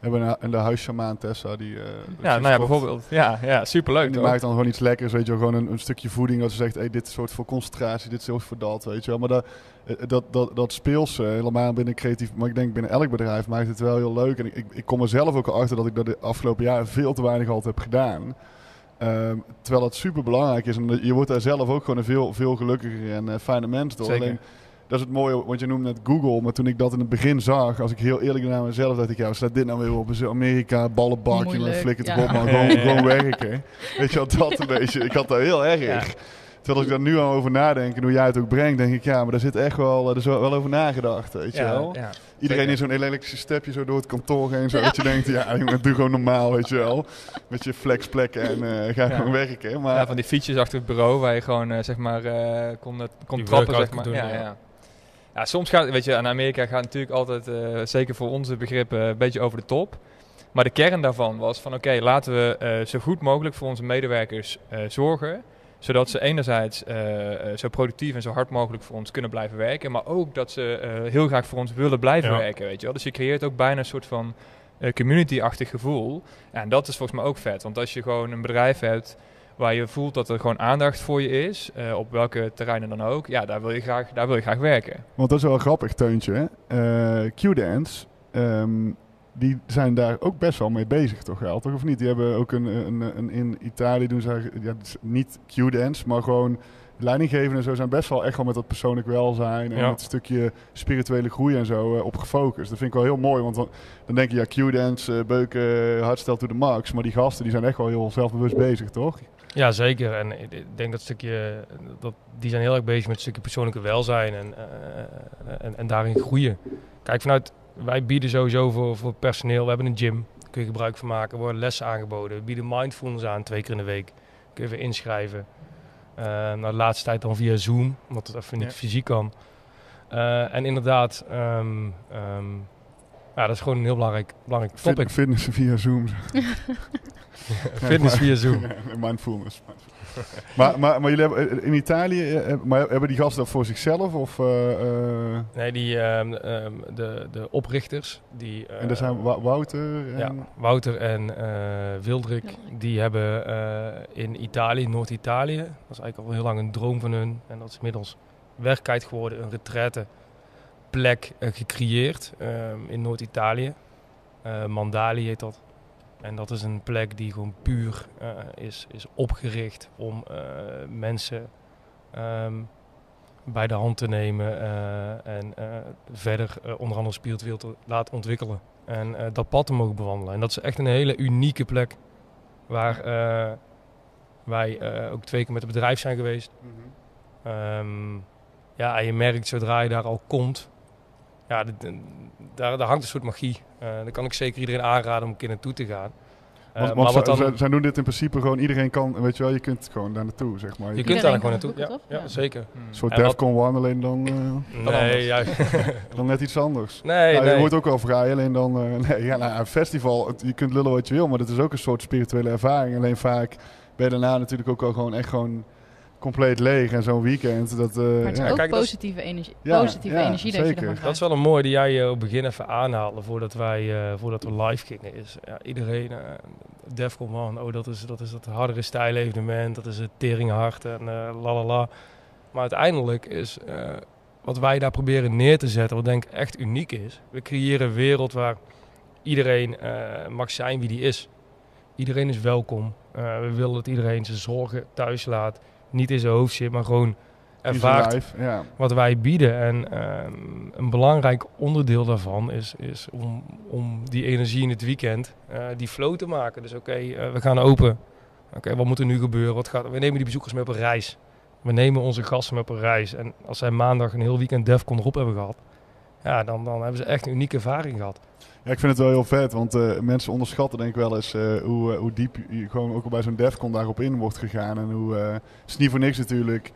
we hebben een, huisshamaan Tessa, die... eh, ja, nou ja, bijvoorbeeld. Ja, ja En superleuk die maakt dan gewoon iets lekkers, weet je wel. Gewoon een, een stukje voeding dat ze zegt, hey, dit is soort voor concentratie, dit is soort voor dat, weet je wel. Maar dat, eh, dat, dat, dat speels helemaal binnen creatief, maar ik denk binnen elk bedrijf maakt het wel heel leuk. En ik, ik, ik kom er zelf ook achter dat ik dat de afgelopen jaren veel te weinig altijd heb gedaan. Ehm, terwijl het super belangrijk is. En dat- je wordt daar zelf ook gewoon een veel, veel gelukkiger en eh, fijne mens door. Zeker. Alleen, dat is het mooie, want je noemde net Google. Maar toen ik dat in het begin zag, als ik heel eerlijk ben naar mezelf, dacht ik, ja, staat dit nou weer op? Amerika, ballenbak, en flikker het ja. op. Ja, Gewoon, ja, gewoon werken. Weet je wel, dat een beetje. Ik had daar heel erg. Ja. Terwijl als ik daar nu aan over nadenk en hoe jij het ook brengt, denk ik, ja, maar daar zit echt wel, er is wel wel over nagedacht, weet je ja, wel. ja. Iedereen in zo'n elektrische stepje zo door het kantoor heen, zo Ja. dat je denkt, ja, jongen, doe gewoon normaal, weet je wel. Met je flexplekken en eh, ga Ja. gewoon werken. Maar Ja, van die fietsjes achter het bureau waar je gewoon eh, zeg maar eh, kon, eh, kon trappen zeg maar. doen, ja, ja. soms gaat, weet je, aan Amerika gaat natuurlijk altijd, eh, zeker voor onze begrippen, een beetje over de top. Maar de kern daarvan was van oké, laten we eh, zo goed mogelijk voor onze medewerkers eh, zorgen. Zodat ze enerzijds zo productief en zo hard mogelijk voor ons kunnen blijven werken. Maar ook dat ze heel graag voor ons willen blijven Ja. werken, weet je wel. Dus je creëert ook bijna een soort van community-achtig gevoel. En dat is volgens mij ook vet. Want als je gewoon een bedrijf hebt waar je voelt dat er gewoon aandacht voor je is, eh, op welke terreinen dan ook, ja, daar wil je graag, daar wil je graag werken. Want dat is wel grappig teuntje. Eh, Q-Dance, ehm, die zijn daar ook best wel mee bezig, toch wel? Toch of niet? Die hebben ook een, een, een in Italië doen ze ja, het is niet Q-Dance, maar gewoon leidinggevenden en zo zijn best wel echt wel met dat persoonlijk welzijn en Ja. een stukje spirituele groei en zo eh, op gefocust. Dat vind ik wel heel mooi, want dan, dan denk je ja, Q-Dance, beuken, hardstyle to the max, maar die gasten die zijn echt wel heel zelfbewust bezig, toch? Ja, zeker. En ik denk dat stukje, dat, die zijn heel erg bezig met een stukje persoonlijke welzijn en, eh, en, en daarin groeien. Kijk, vanuit, wij bieden sowieso voor, voor personeel, we hebben een gym, daar kun je gebruik van maken, er worden lessen aangeboden. We bieden mindfulness aan, twee keer in de week. Kun je weer inschrijven. Eh nou, de laatste tijd dan via Zoom, omdat het even niet Ja. fysiek kan. Eh, en inderdaad, ehm, Ja, dat is gewoon een heel belangrijk, belangrijk topic. Fit- Fitness via Zoom. Fitness via Zoom. Mindfulness. maar, maar, maar jullie hebben in Italië, eh, eh, maar hebben die gasten dat voor zichzelf? Of, eh, eh, Nee, die, ehm, ehm, de, de oprichters, die... en daar eh, zijn Wouter en... Ja, Wouter en eh, Wildrik, die hebben eh, in Italië, Noord-Italië, dat is eigenlijk al heel lang een droom van hun. En dat is inmiddels werkelijkheid geworden, een retraite plek eh, gecreëerd ehm, in Noord-Italië. Eh, Mandali heet dat. En dat is een plek die gewoon puur eh, is, is opgericht om mensen ehm, bij de hand te nemen en verder onder andere spiritueel te laten ontwikkelen. En dat pad te mogen bewandelen. En dat is echt een hele unieke plek waar wij ook twee keer met het bedrijf zijn geweest. Mhm. Ehm, ja, je merkt zodra je daar al komt, ja, daar, daar hangt een soort magie. Eh daar kan ik zeker iedereen aanraden om een keer naartoe te gaan. Eh, Want, maar wat zij, dan, zij- zij doen dit in principe gewoon, iedereen kan, weet je wel, je kunt gewoon daar naartoe, zeg maar. je kunt kunt daar gewoon naartoe. Ja, toch? ja, Ja. zeker. een soort En wat- Defcon 1, alleen dan, eh, Nee, ja, dan net iets anders. nee, Nou, Je wordt ook wel vrij, alleen dan... eh, nee, ja, nou, een festival, het- je kunt lullen wat je wil, maar het is ook een soort spirituele ervaring. Alleen vaak ben je daarna natuurlijk ook al gewoon echt gewoon compleet leeg. En zo'n weekend, dat... eh, Maar het is ja. ook kijk, dat is- positieve energie, Ja, positieve ja, energie dat je zeker. ervan Dat is wel een mooi die jij eh, op het begin even aanhaalde voordat, wij, eh, voordat we live gingen. Is, ja, iedereen, eh Defcon man, oh dat is dat, is dat hardere stijl evenement, dat is het teringhard en eh la la la. Maar uiteindelijk is eh, wat wij daar proberen neer te zetten, wat denk ik echt uniek is. We creëren een wereld waar iedereen eh, mag zijn wie die is. Iedereen is welkom. Eh, we willen dat iedereen zijn zorgen thuis laat. Niet in zijn hoofd zit, maar gewoon ervaart life, wat wij bieden. En ehm, een belangrijk onderdeel daarvan is, is om, om die energie in het weekend, eh, die flow te maken. Dus oké, eh, we gaan open. Oké, wat moet er nu gebeuren? Wat gaat, we nemen die bezoekers mee op een reis. We nemen onze gasten mee op een reis. En als zij maandag een heel weekend Defcon erop hebben gehad, ja, dan, dan hebben ze echt een unieke ervaring gehad. Ik vind het wel heel vet, want eh, mensen onderschatten denk ik wel eens eh, hoe, eh, hoe diep je gewoon ook al bij zo'n Defcon daarop in wordt gegaan. En hoe, het is niet voor niks natuurlijk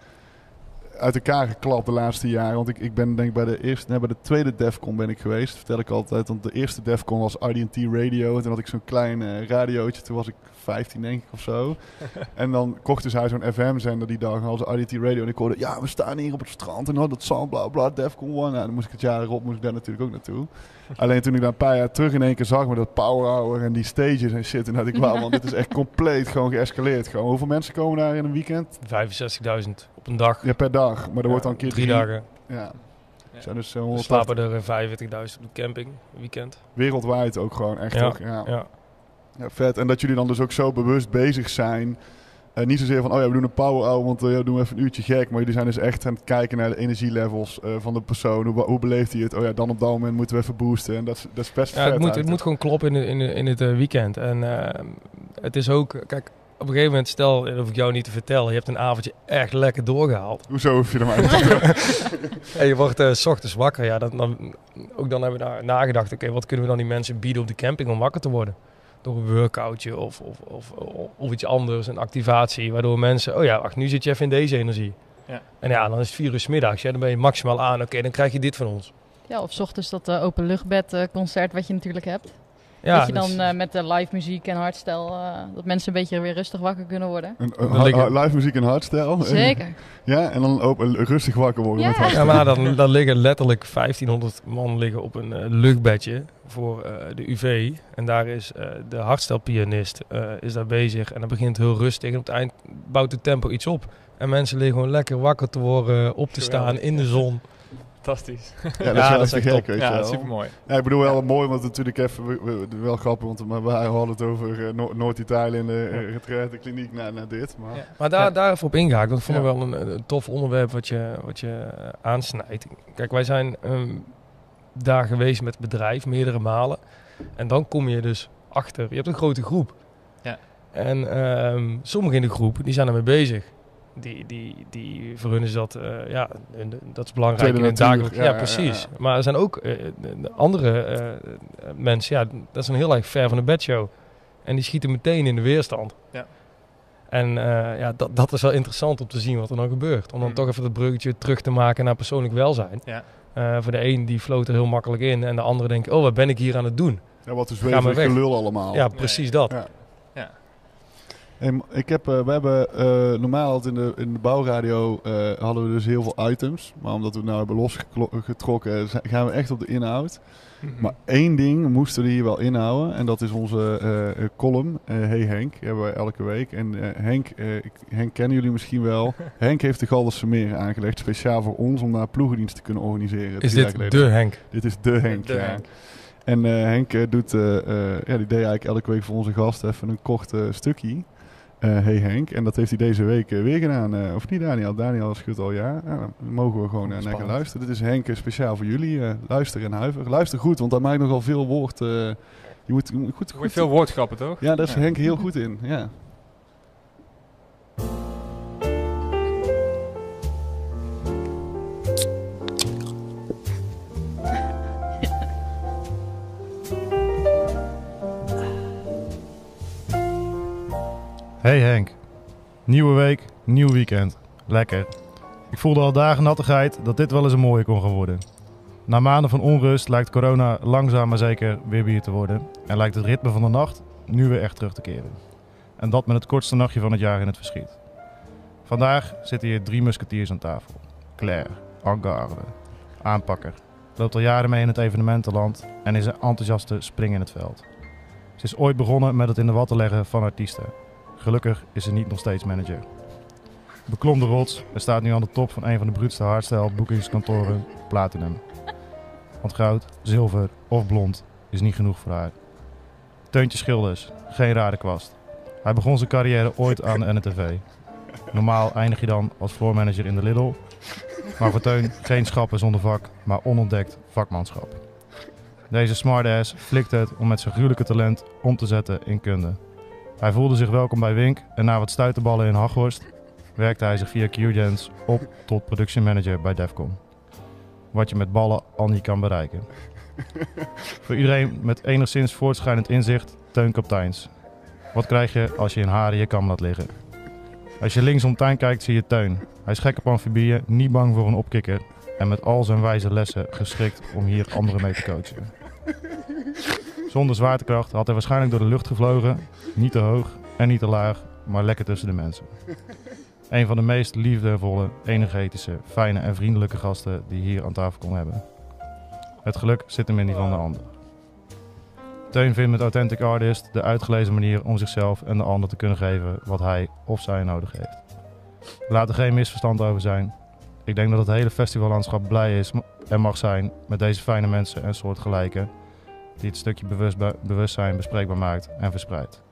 uit elkaar geklapt de laatste jaren. Want ik, ik ben denk ik bij de eerste, nee, bij de tweede Defcon ben ik geweest, vertel ik altijd. Want de eerste Defcon was RDT Radio. En toen had ik zo'n klein radiootje, toen was ik 15 denk ik of zo. en dan kochten zij zo'n FM-zender die dag, en ze RDT Radio. En ik hoorde, ja we staan hier op het strand en oh, dat zand, bla bla, Defcon 1. Nou, dan moest ik het jaar erop, moest ik daar natuurlijk ook naartoe. Alleen toen ik daar een paar jaar terug in één keer zag met dat power hour en die stages en shit. En dat ik, wauw man, dit is echt compleet gewoon geëscaleerd. Gewoon. Hoeveel mensen komen daar in een weekend? 65.000 op een dag. Ja, per dag. Maar er wordt dan een keer drie dagen. Ja. Ja. Zijn dus eh, We 180 slapen er 45.000 op de camping, weekend. wereldwijd ook gewoon echt. Ja, ook, ja. Ja. Ja, vet. En dat jullie dan dus ook zo bewust bezig zijn. Eh, niet zozeer van, oh ja, we doen een power hour, want eh, ja, we doen even een uurtje gek. Maar jullie zijn dus echt aan het kijken naar de energielevels eh, van de persoon. Hoe, hoe beleeft hij het? Oh ja, dan op dat moment moeten we even boosten. En dat is, dat is best Ja, vet. het, moet, het moet gewoon kloppen in, de- in, de- in het weekend. En eh, het is ook, kijk, op een gegeven moment, stel, dat hoef ik jou niet te vertellen, je hebt een avondje echt lekker doorgehaald. Hoezo hoef je er maar En je wordt eh, s ochtends wakker. Ja, dan, dan, ook dan hebben we daar nagedacht, oké, wat kunnen we dan die mensen bieden op de camping om wakker te worden? Door een workoutje of, of, of, of, iets anders, een activatie, waardoor mensen, oh ja, wacht, nu zit je even in deze energie. Ja. En ja, dan is het vier uur 's middags, ja, dan ben je maximaal aan, oké, dan krijg je dit van ons. Ja, of 's ochtends dat uh, openluchtbed concert wat je natuurlijk hebt. Ja, dat je dan dus- eh, met de live muziek en hardstyle, eh, dat mensen een beetje weer rustig wakker kunnen worden. Liggen- ha- live muziek en hardstyle. Zeker. Ja, en dan ook rustig wakker worden Ja. met Ja, maar dan, dan liggen letterlijk 1500 man liggen op een eh, luchtbedje voor eh, de UV. En daar is eh, de hardstelpianist eh, is daar bezig. En dan begint heel rustig. En op het eind bouwt het tempo iets op. En mensen liggen gewoon lekker wakker te worden, op te staan in de zon. Fantastisch. Ja, dat is Ja, wel dat is even echt gek, top. weet je Ja, wel. super mooi. Ja, ik bedoel wel mooi, want natuurlijk even, we- we- wel grappig, want we we hadden het over eh, Noord- Noord-Italië en de uh, retraitekliniek naar, naar dit. Maar Ja. Maar daar, Ja. daar even op ingehaakt. Dat vond ik Ja. wel een, een tof onderwerp wat je, wat je eh, aansnijdt. Kijk, wij zijn ehm, daar geweest met het bedrijf meerdere malen. En dan kom je dus achter. Je hebt een grote groep. Ja. En ehm, sommigen in de groep die zijn ermee bezig. Die, die, die, voor hun is dat, eh, ja, hun- dat is belangrijk in het dagelijks. Ja, Ja, ja, precies. ja. Maar er zijn ook eh, andere eh, eh, mensen, ja, dat is een heel erg ver van de bedshow. En die schieten meteen in de weerstand. Ja. En eh, ja, dat, dat is wel interessant om te zien wat er dan gebeurt. Om dan Mm. toch even het bruggetje terug te maken naar persoonlijk welzijn. Ja. Eh, voor de een die floot er heel makkelijk in en de andere denkt, oh wat ben ik hier aan het doen? Ja, wat is Ga maar zweverig weg. gelul allemaal. Ja, precies dat. M- ik heb, eh, we hebben eh, normaal in de, in de bouwradio eh, hadden we dus heel veel items. Maar omdat we het nou hebben losgetrokken, gaan we echt op de inhoud. Maar één ding moesten we hier wel inhouden. En dat is onze column. hey Henk, die hebben we elke week. En Henk, Henk kennen jullie misschien wel. Henk heeft de Galderse Meer aangelegd. Speciaal voor ons om daar ploegendienst te kunnen organiseren. Is dit de Henk? Dit is de Henk, De ja. Henk. En Henk doet, ja, die deed eigenlijk elke week voor onze gast even een kort stukje. Eh, hey Henk. En dat heeft hij deze week eh, weer gedaan. eh, of niet Daniel? Daniel schudt al ja. ja dan mogen we gewoon naar gaan luisteren. Dit is Henk speciaal voor jullie. eh, luister en huiver. Luister goed, want daar maakt nogal veel woord. eh, je moet je moet goed, goed veel woordgrappen, toch? Ja, daar is Ja. Henk heel goed in. Ja. Hey Henk, nieuwe week, nieuw weekend. Lekker. Ik voelde al dagen nattigheid dat dit wel eens een mooie kon gaan worden. Na maanden van onrust lijkt corona langzaam maar zeker weer bier te worden. En lijkt het ritme van de nacht nu weer echt terug te keren. En dat met het kortste nachtje van het jaar in het verschiet. Vandaag zitten hier drie musketiers aan tafel. Claire, Angarde, aanpakker. Loopt al jaren mee in het evenementenland en is een enthousiaste spring in het veld. Ze is ooit begonnen met het in de watten leggen van artiesten. Gelukkig is ze niet nog steeds manager. Beklom de rots en staat nu aan de top van een van de bruutste hardstyle boekingskantoren Platinum. Want goud, zilver of blond is niet genoeg voor haar. Teuntje Schilders, geen rare kwast. Hij begon zijn carrière ooit aan de NTV. Normaal eindig je dan als floormanager in de Lidl. Maar voor Teun geen schappen zonder vak, maar onontdekt vakmanschap. Deze smartass flikt het om met zijn gruwelijke talent om te zetten in kunde. Hij voelde zich welkom bij Wink en na wat stuiterballen in Haghorst werkte hij zich via QGens op tot production manager bij Defcon. Wat je met ballen al niet kan bereiken. Voor iedereen met enigszins voortschrijdend inzicht, Teun Kapteins. Wat krijg je als je in je kam laat liggen? Als je links om tuin kijkt zie je Teun. Hij is gek op amfibieën, niet bang voor een opkikker en met al zijn wijze lessen geschikt om hier anderen mee te coachen. Zonder zwaartekracht had hij waarschijnlijk door de lucht gevlogen. Niet te hoog en niet te laag, maar lekker tussen de mensen. Een van de meest liefdevolle, energetische, fijne en vriendelijke gasten die hier aan tafel kon hebben. Het geluk zit hem in die van de ander. Teun vindt met Authentic Artist de uitgelezen manier om zichzelf en de ander te kunnen geven wat hij of zij nodig heeft. Laat er geen misverstand over zijn. Ik denk dat het hele festivallandschap blij is en mag zijn met deze fijne mensen en soortgelijken die het stukje bewust- bewustzijn bespreekbaar maakt en verspreidt.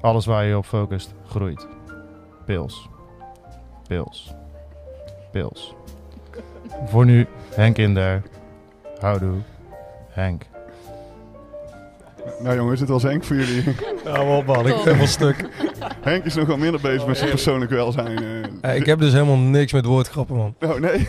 Alles waar je op focust, groeit. Pils. Pils. Pils. Voor nu, Henk in der. Houdoe, Henk. Nou jongens, dit was Henk voor jullie. Ja, wel man, ik ben wel stuk. Henk is nog wel minder bezig met zijn persoonlijk welzijn. eh. Eh, ik heb dus helemaal niks met woordgrappen, man. Oh nee.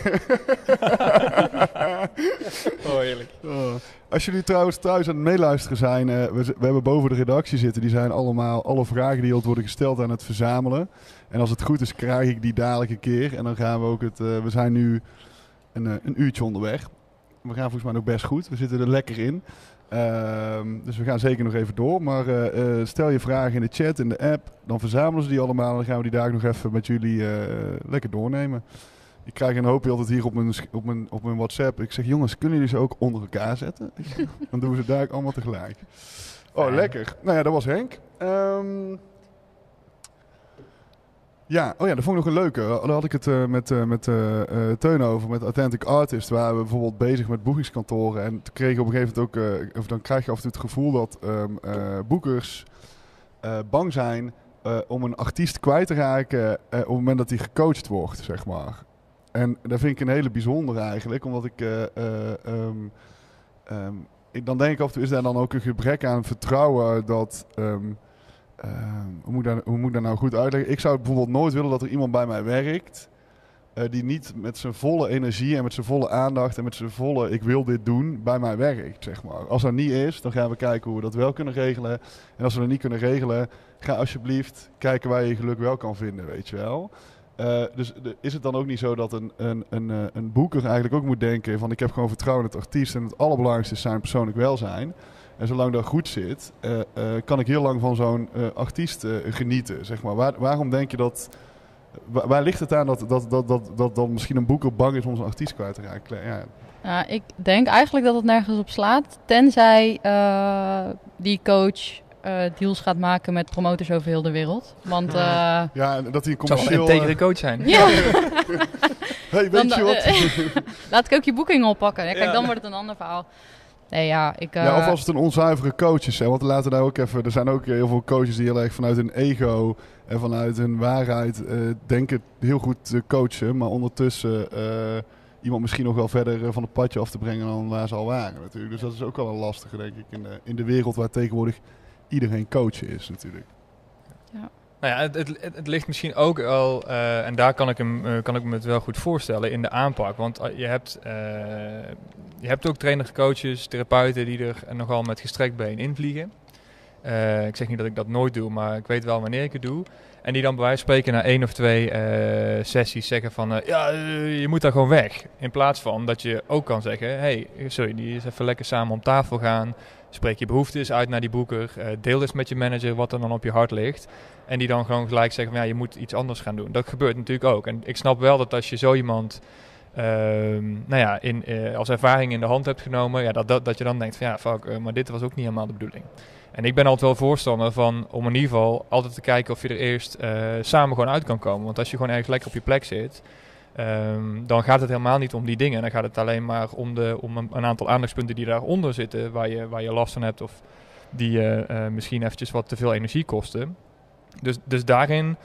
Oh, heerlijk. Oh. Als jullie trouwens thuis aan het meeluisteren zijn, eh, we, we hebben boven de redactie zitten, die zijn allemaal alle vragen die ons worden gesteld aan het verzamelen. En als het goed is, krijg ik die dadelijk een keer. En dan gaan we ook het. eh, we zijn nu een, eh, een uurtje onderweg. We gaan volgens mij nog best goed. We zitten er lekker in. Ehm, dus we gaan zeker nog even door. Maar eh, eh, stel je vragen in de chat, in de app. Dan verzamelen ze die allemaal. En dan gaan we die dagen nog even met jullie eh, lekker doornemen. Ik krijg een hoopje altijd hier op mijn, op, mijn, op mijn WhatsApp. Ik zeg, jongens, kunnen jullie ze ook onder elkaar zetten? Dan doen we ze daar allemaal tegelijk. Oh, lekker. Nou ja, dat was Henk. Ehm, ja, oh ja, dat vond ik nog een leuke. Daar had ik het eh, met, eh, met eh, Teun over, met Authentic Artist. Waren we bijvoorbeeld bezig met boekingskantoren. En toen kreeg op een gegeven moment ook, of dan krijg je af en toe het gevoel dat ehm, eh, boekers bang zijn om een artiest kwijt te raken op het moment dat hij gecoacht wordt, zeg maar. En dat vind ik een hele bijzondere eigenlijk, omdat ik, eh, eh, ehm, ehm, ik dan denk ik af en toe, is daar dan ook een gebrek aan vertrouwen dat, ehm, hoe, moet dat, hoe moet ik dat nou goed uitleggen? Ik zou bijvoorbeeld nooit willen dat er iemand bij mij werkt eh, die niet met zijn volle energie en met zijn volle aandacht en met zijn volle ik wil dit doen bij mij werkt, zeg maar. Als dat niet is, dan gaan we kijken hoe we dat wel kunnen regelen. En als we dat niet kunnen regelen, ga alsjeblieft kijken waar je je geluk wel kan vinden, weet je wel. Eh, dus is het dan ook niet zo dat een, een, een, eh, een boeker eigenlijk ook moet denken van ik heb gewoon vertrouwen in het artiest en het allerbelangrijkste is zijn persoonlijk welzijn. En zolang dat goed zit, eh, eh, kan ik heel lang van zo'n eh, artiest eh, genieten. Zeg maar. Waar, waarom denk je dat... wa- Waar ligt het aan dat, dat, dat, dat, dat, dat misschien een boeker bang is om zijn artiest kwijt te raken? Ja, Nou, ik denk eigenlijk dat het nergens op slaat. Tenzij eh, die coach eh, deals gaat maken met promotors over heel de wereld. Want eh, ja en dat hij commercieel... integere coach zijn. ja, hey, dan, weet je wat? laat ik ook je boeking oppakken. Ja, kijk, Ja. dan wordt het een ander verhaal. Nee, ja, ik... Ja, of eh, als het een onzuivere coach is. Hè? Want laten we daar ook even. Er zijn ook heel veel coaches die heel erg vanuit hun ego en vanuit hun waarheid eh, denken heel goed te coachen. Maar ondertussen eh, iemand misschien nog wel verder eh, van het padje af te brengen dan waar ze al waren. Natuurlijk. Dus dat is ook wel een lastige, denk ik, in de, in de wereld waar tegenwoordig iedereen coach is, natuurlijk. Nou ja, het, het, ligt misschien ook al, eh, en daar kan ik, hem, eh, kan ik me het wel goed voorstellen, in de aanpak. Want eh, je hebt, je hebt ook trainers, coaches, therapeuten die er nogal met gestrekt been invliegen. Ik zeg niet dat ik dat nooit doe, maar ik weet wel wanneer ik het doe. En die dan bij wijze van spreken na één of twee sessies zeggen van... ja, je moet daar gewoon weg. In plaats van dat je ook kan zeggen... hey, je niet eens even lekker samen om tafel gaan... Spreek je behoeftes uit naar die boeker. eh, deel eens met je manager wat er dan op je hart ligt. En die dan gewoon gelijk zeggen van ja, je moet iets anders gaan doen. Dat gebeurt natuurlijk ook. En ik snap wel dat als je zo iemand ehm, nou ja, in, eh, als ervaring in de hand hebt genomen... Ja, dat, dat, dat je dan denkt van ja, fuck, eh, maar dit was ook niet helemaal de bedoeling. En ik ben altijd wel voorstander van om in ieder geval altijd te kijken of je er eerst samen gewoon uit kan komen. Want als je gewoon ergens lekker op je plek zit, ehm, dan gaat het helemaal niet om die dingen. Dan gaat het alleen maar om, de, om een, aantal aandachtspunten die daaronder zitten, waar je, waar je last van hebt of die je eh, misschien eventjes wat te veel energie kosten. Dus, dus daarin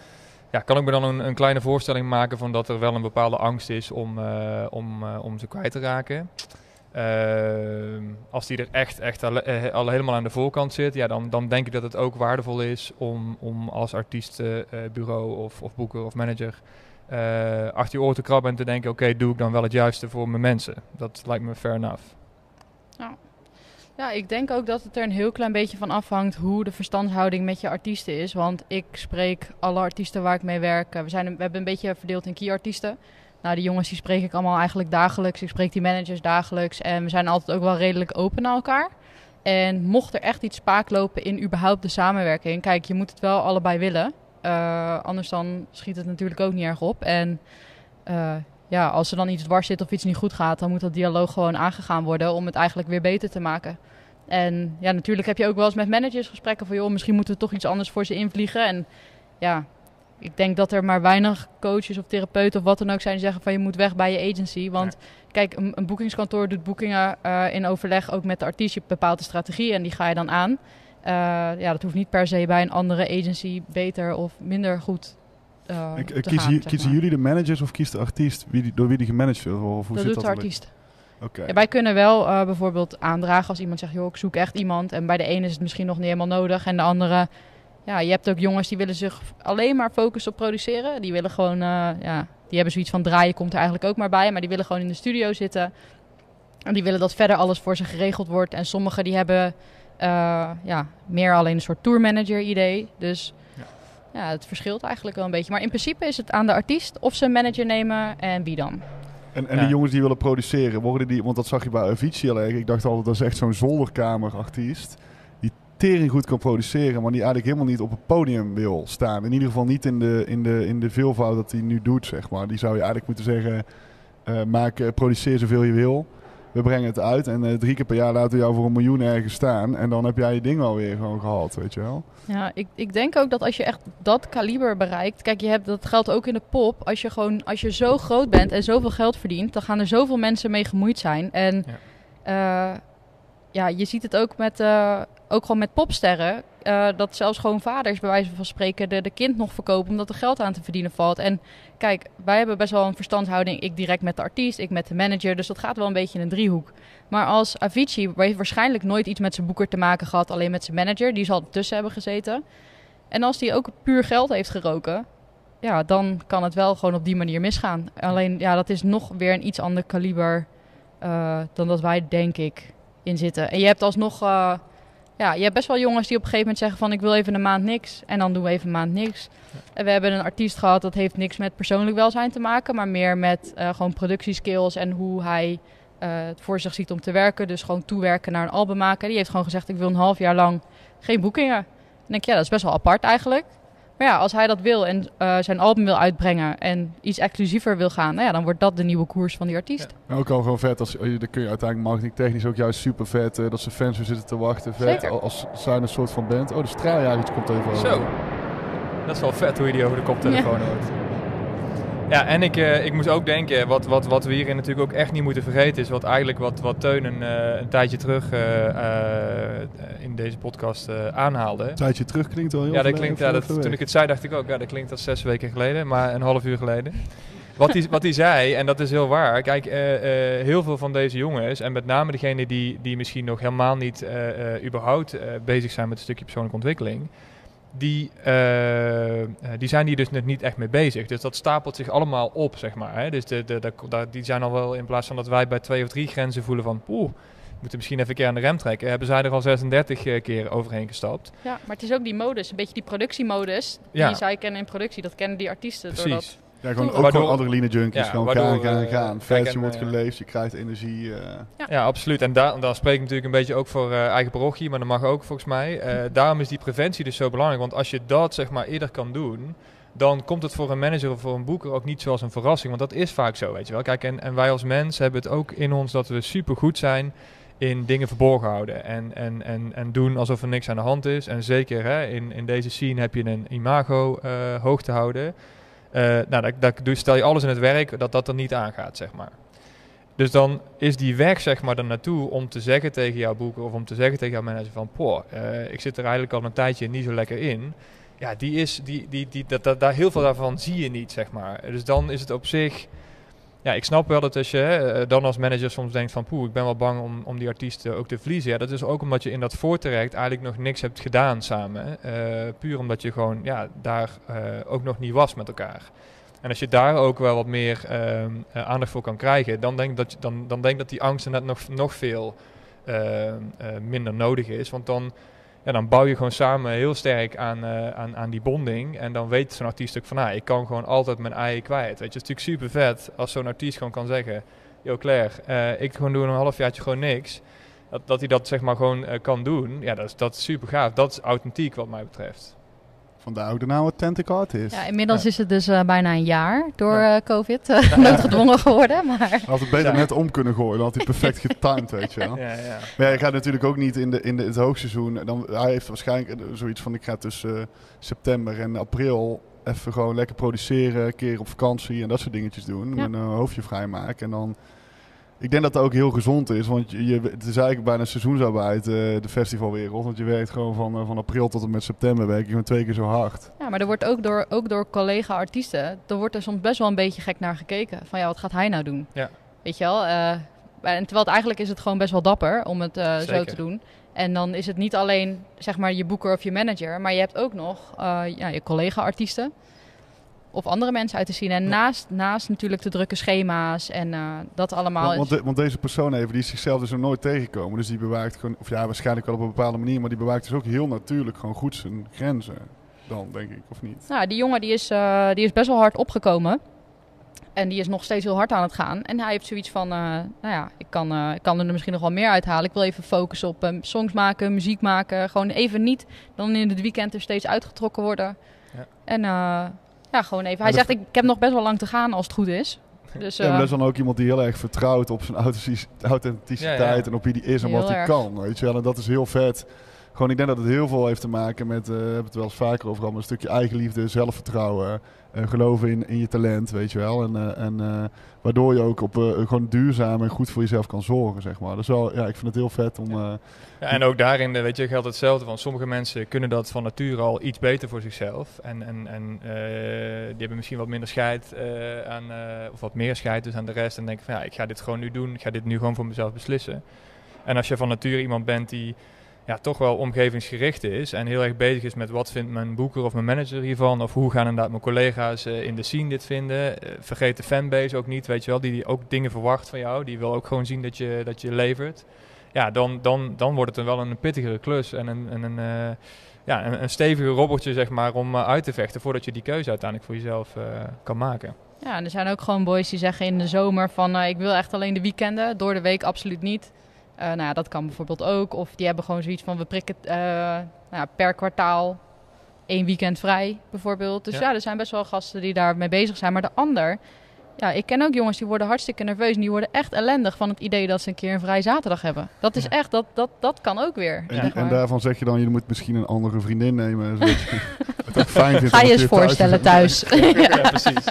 ja, kan ik me dan een, een kleine voorstelling maken van dat er wel een bepaalde angst is om, eh, om, eh, om ze kwijt te raken. Ehm, als die er echt, echt al, eh, al helemaal aan de voorkant zit, ja, dan, dan denk ik dat het ook waardevol is om, om als artiestenbureau of, of boeker of manager eh, achter je oor te krabben en te denken: oké, doe ik dan wel het juiste voor mijn mensen? Dat lijkt me fair enough. Ja, ik denk ook dat het er een heel klein beetje van afhangt hoe de verstandshouding met je artiesten is. Want ik spreek alle artiesten waar ik mee werk. eh, We, zijn, we hebben een beetje verdeeld in key-artiesten. Nou, die jongens die spreek ik allemaal eigenlijk dagelijks. Ik spreek die managers dagelijks. En we zijn altijd ook wel redelijk open naar elkaar. En mocht er echt iets spaak lopen in überhaupt de samenwerking... Kijk, je moet het wel allebei willen. Eh, anders dan schiet het natuurlijk ook niet erg op. En eh, ja, als er dan iets dwars zit of iets niet goed gaat... dan moet dat dialoog gewoon aangegaan worden om het eigenlijk weer beter te maken. En ja, natuurlijk heb je ook wel eens met managers gesprekken van... joh, misschien moeten we toch iets anders voor ze invliegen. En ja, ik denk dat er maar weinig coaches of therapeuten of wat dan ook zijn... die zeggen van je moet weg bij je agency. Want kijk, een, een boekingskantoor doet boekingen eh, in overleg ook met de artiest. Je bepaalt de strategie en die ga je dan aan. Eh, ja, dat hoeft niet per se bij een andere agency beter of minder goed eh, Ik- te eh, kiezen gaan, kiezen jullie de managers of kiest de artiest wie die, door wie die gemanaged wordt? Of hoe Dat zit doet de dat? artiest. Oké. Ja, wij kunnen wel eh, bijvoorbeeld aandragen als iemand zegt, joh, ik zoek echt iemand. En bij de ene is het misschien nog niet helemaal nodig. En de andere, ja, je hebt ook jongens die willen zich alleen maar focussen op produceren. Die willen gewoon, eh, ja, die hebben zoiets van draaien komt er eigenlijk ook maar bij. Maar die willen gewoon in de studio zitten. En die willen dat verder alles voor ze geregeld wordt. En sommigen die hebben eh, ja, meer alleen een soort tourmanager idee. Dus Ja. ja. het verschilt eigenlijk wel een beetje. Maar in principe is het aan de artiest of ze een manager nemen en wie dan. En, en Ja. die jongens die willen produceren, worden die, want dat zag je bij Avicii al. Ik dacht altijd, dat is echt zo'n zolderkamerartiest. Die tering goed kan produceren, maar die eigenlijk helemaal niet op het podium wil staan. In ieder geval niet in de, in de, in de veelvoud dat hij nu doet, zeg maar. Die zou je eigenlijk moeten zeggen, eh, maak, eh, produceer zoveel je wil. We brengen het uit en eh, drie keer per jaar laten we jou voor een miljoen ergens staan. En dan heb jij je ding wel weer gewoon gehad, weet je wel. Ja, ik, ik denk ook dat als je echt dat kaliber bereikt. Kijk, je hebt, dat geldt ook in de pop. Als je gewoon als je zo groot bent en zoveel geld verdient, dan gaan er zoveel mensen mee gemoeid zijn. En ja, ja je ziet het ook met eh, ook gewoon met popsterren. Eh, dat zelfs gewoon vaders, bij wijze van spreken, de, de kind nog verkopen omdat er geld aan te verdienen valt. En kijk, wij hebben best wel een verstandshouding. Ik direct met de artiest, ik met de manager. Dus dat gaat wel een beetje in een driehoek. Maar als Avicii heeft waarschijnlijk nooit iets met zijn boeker te maken gehad, alleen met zijn manager. Die zal ertussen hebben gezeten. En als die ook puur geld heeft geroken, ja, dan kan het wel gewoon op die manier misgaan. Alleen, ja, dat is nog weer een iets ander kaliber eh, dan dat wij, denk ik, in zitten. En je hebt alsnog, eh, ja, je hebt best wel jongens die op een gegeven moment zeggen van ik wil even een maand niks. En dan doen we even een maand niks. En we hebben een artiest gehad, dat heeft niks met persoonlijk welzijn te maken. Maar meer met eh, gewoon productieskills en hoe hij eh, het voor zich ziet om te werken. Dus gewoon toewerken naar een album maken. Die heeft gewoon gezegd ik wil een half jaar lang geen boekingen. Dan denk ik, ja, dat is best wel apart eigenlijk. Maar ja, als hij dat wil en eh, zijn album wil uitbrengen en iets exclusiever wil gaan, nou ja, dan wordt dat de nieuwe koers van die artiest. Ook al gewoon vet, als, dan kun je uiteindelijk marketingtechnisch ook juist super vet, eh, dat ze fans weer zitten te wachten. Vet, Zeker. als zijn een soort van band. Oh, de straaljagertje komt even over. Zo. Dat is wel vet hoe je die over de koptelefoon hoort. Ja, en ik, eh, ik moest ook denken, wat, wat, wat we hierin natuurlijk ook echt niet moeten vergeten, is wat eigenlijk wat, wat Teun een, eh, een tijdje terug eh, in deze podcast aanhaalde. Een tijdje terug klinkt wel heel Ja, dat klinkt, ja dat, toen ik het zei dacht ik ook, ja, dat klinkt als zes weken geleden, maar een half uur geleden. Wat hij wat die zei, en dat is heel waar, kijk, heel veel van deze jongens, en met name degenen die, die misschien nog helemaal niet überhaupt bezig zijn met een stukje persoonlijke ontwikkeling, die, eh, eh, die zijn hier dus net niet echt mee bezig. Dus dat stapelt zich allemaal op, zeg maar. Hè? Dus de, de, die zijn al wel, in plaats van dat wij bij twee of drie grenzen voelen van, poeh, we moeten misschien even een keer aan de rem trekken, hebben zij er al 36 eh, keer overheen gestapt. Ja, maar het is ook die modus, een beetje die productiemodus. Ja. Die zij kennen in productie, dat kennen die artiesten. Doordat, Precies. Ja, gewoon, ook Waardoor- adrenaline junkies. Ja, gewoon waardoor, gaan, gaan, eh, gaan. je wordt eh, geleefd, je krijgt energie. eh. Ja, absoluut. En daar, dan spreek ik natuurlijk een beetje ook voor eigen parochie, maar dat mag ook volgens mij. Eh, daarom is die preventie dus zo belangrijk. Want als je dat zeg maar eerder kan doen, dan komt het voor een manager of voor een boeker ook niet zoals een verrassing. Want dat is vaak zo, weet je wel. Kijk, en, en wij als mens hebben het ook in ons dat we super goed zijn in dingen verborgen houden. En, en, en, en doen alsof er niks aan de hand is. En zeker hè, in, in deze scene heb je een imago hoog te houden. Eh, nou, dat, dat, stel je alles in het werk dat dat er niet aangaat, zeg maar. Dus dan is die weg, zeg maar, naartoe om te zeggen tegen jouw boeker of om te zeggen tegen jouw manager van, poh, eh, ik zit er eigenlijk al een tijdje niet zo lekker in. Ja, die is, die, die, die, dat, dat, daar, heel veel daarvan zie je niet, zeg maar. Dus dan is het op zich, ja, ik snap wel dat als je eh, dan als manager soms denkt van, poeh, ik ben wel bang om, om die artiesten ook te verliezen. Ja, dat is ook omdat je in dat voortraject eigenlijk nog niks hebt gedaan samen. eh, puur omdat je gewoon, ja, daar eh, ook nog niet was met elkaar. En als je daar ook wel wat meer ehm, eh, aandacht voor kan krijgen, dan denk dat, je, dan, dan dat die angst inderdaad nog, nog veel ehm, eh, minder nodig is. Want dan, ja, dan bouw je gewoon samen heel sterk aan, eh, aan, aan die bonding. En dan weet zo'n artiest ook van, nou, ik kan gewoon altijd mijn ei kwijt. Weet je, het is natuurlijk super vet als zo'n artiest gewoon kan zeggen, yo Claire, eh, ik gewoon doe een halfjaartje gewoon niks. Dat, dat hij dat zeg maar gewoon eh, kan doen, ja, dat is, dat is super gaaf. Dat is authentiek wat mij betreft. Vandaar ook de naam Authentic Artist. Ja, inmiddels Ja. is het dus eh, bijna een jaar door Ja. eh, COVID eh, noodgedwongen geworden. Maar Hij had het beter Ja. net om kunnen gooien, dan had hij perfect getimed, weet je wel. Ja, ja. Maar ja, ik ga natuurlijk ook niet in, de, in de, het hoogseizoen. Dan, hij heeft waarschijnlijk zoiets van: ik ga tussen eh, september en april even gewoon lekker produceren, een keer op vakantie en dat soort dingetjes doen. Ja. Mijn eh, hoofdje vrijmaken. En dan. Ik denk dat dat ook heel gezond is, want je, je- het is eigenlijk bijna seizoensarbeid, eh, de festivalwereld. Want je werkt gewoon van, eh, van april tot en met september, werk je gewoon twee keer zo hard. Ja, maar er wordt ook door, ook door collega-artiesten, er wordt er soms best wel een beetje gek naar gekeken. Van ja, wat gaat hij nou doen? Ja. Weet je wel? eh, en terwijl het eigenlijk is het gewoon best wel dapper om het eh, zo te doen. En dan is het niet alleen zeg maar je boeker of je manager, maar je hebt ook nog eh, ja, je collega-artiesten of andere mensen uit te zien. En Ja. naast, naast natuurlijk de drukke schema's en eh, dat allemaal. Want, want, is- de- want deze persoon even, die is zichzelf dus nog nooit tegengekomen. Dus die bewaakt gewoon, of ja, waarschijnlijk wel op een bepaalde manier, maar die bewaakt dus ook heel natuurlijk gewoon goed zijn grenzen. Dan, denk ik, of niet? Nou, die jongen die is, eh, die is best wel hard opgekomen. En die is nog steeds heel hard aan het gaan. En hij heeft zoiets van, eh, nou ja, ik kan, eh, ik kan er misschien nog wel meer uithalen. Ik wil even focussen op eh, songs maken, muziek maken. Gewoon even niet dan in het weekend er steeds uitgetrokken worden. Ja. En eh, ja, gewoon even. Hij zegt, ik, ik heb nog best wel lang te gaan als het goed is. Dus Ja, maar eh, dat is dan ook iemand die heel erg vertrouwt op zijn authentici- authenticiteit Ja, ja. en op wie die is en Heel wat hij kan. Weet je wel, en dat is heel vet. Gewoon, ik denk dat het heel veel heeft te maken met, eh, we hebben het wel eens vaker over gehad, een stukje eigenliefde, zelfvertrouwen, eh, geloven in, in je talent, weet je wel. En, eh, en waardoor je ook op gewoon duurzaam en goed voor jezelf kan zorgen, zeg maar. Is wel, ja, ik vind het heel vet om... Ja, en ook daarin weet je, geldt hetzelfde van sommige mensen kunnen dat van nature al iets beter voor zichzelf. En, en, en die hebben misschien wat minder scheid aan, of wat meer scheid dus aan de rest. En denken van ja, ik ga dit gewoon nu doen, ik ga dit nu gewoon voor mezelf beslissen. En als je van nature iemand bent die ja, toch wel omgevingsgericht is en heel erg bezig is met wat vindt mijn boeker of mijn manager hiervan, of hoe gaan inderdaad mijn collega's eh, in de scene dit vinden. Eh, vergeet de fanbase ook niet, weet je wel, die, die ook dingen verwacht van jou. Die wil ook gewoon zien dat je, dat je levert. ja, dan, dan, dan wordt het een wel een pittigere klus en een, en een, eh, ja, een, steviger robbertje zeg maar, om uit te vechten voordat je die keuze uiteindelijk voor jezelf kan maken. Ja, er zijn ook gewoon boys die zeggen in de zomer van ik wil echt alleen de weekenden, door de week absoluut niet. Eh, nou ja, dat kan bijvoorbeeld ook. Of die hebben gewoon zoiets van we prikken eh, nou ja, per kwartaal één weekend vrij bijvoorbeeld. Dus Ja. ja. er zijn best wel gasten die daarmee bezig zijn. Maar de ander, ja, ik ken ook jongens die worden hartstikke nerveus en die worden echt ellendig van het idee dat ze een keer een vrij zaterdag hebben. Dat is Ja. echt, dat, dat, dat kan ook weer. En, zeg en daarvan zeg je dan, je moet misschien een andere vriendin nemen. Zodat je het ook fijn vindt Ga je eens voorstellen te thuis. ja, precies.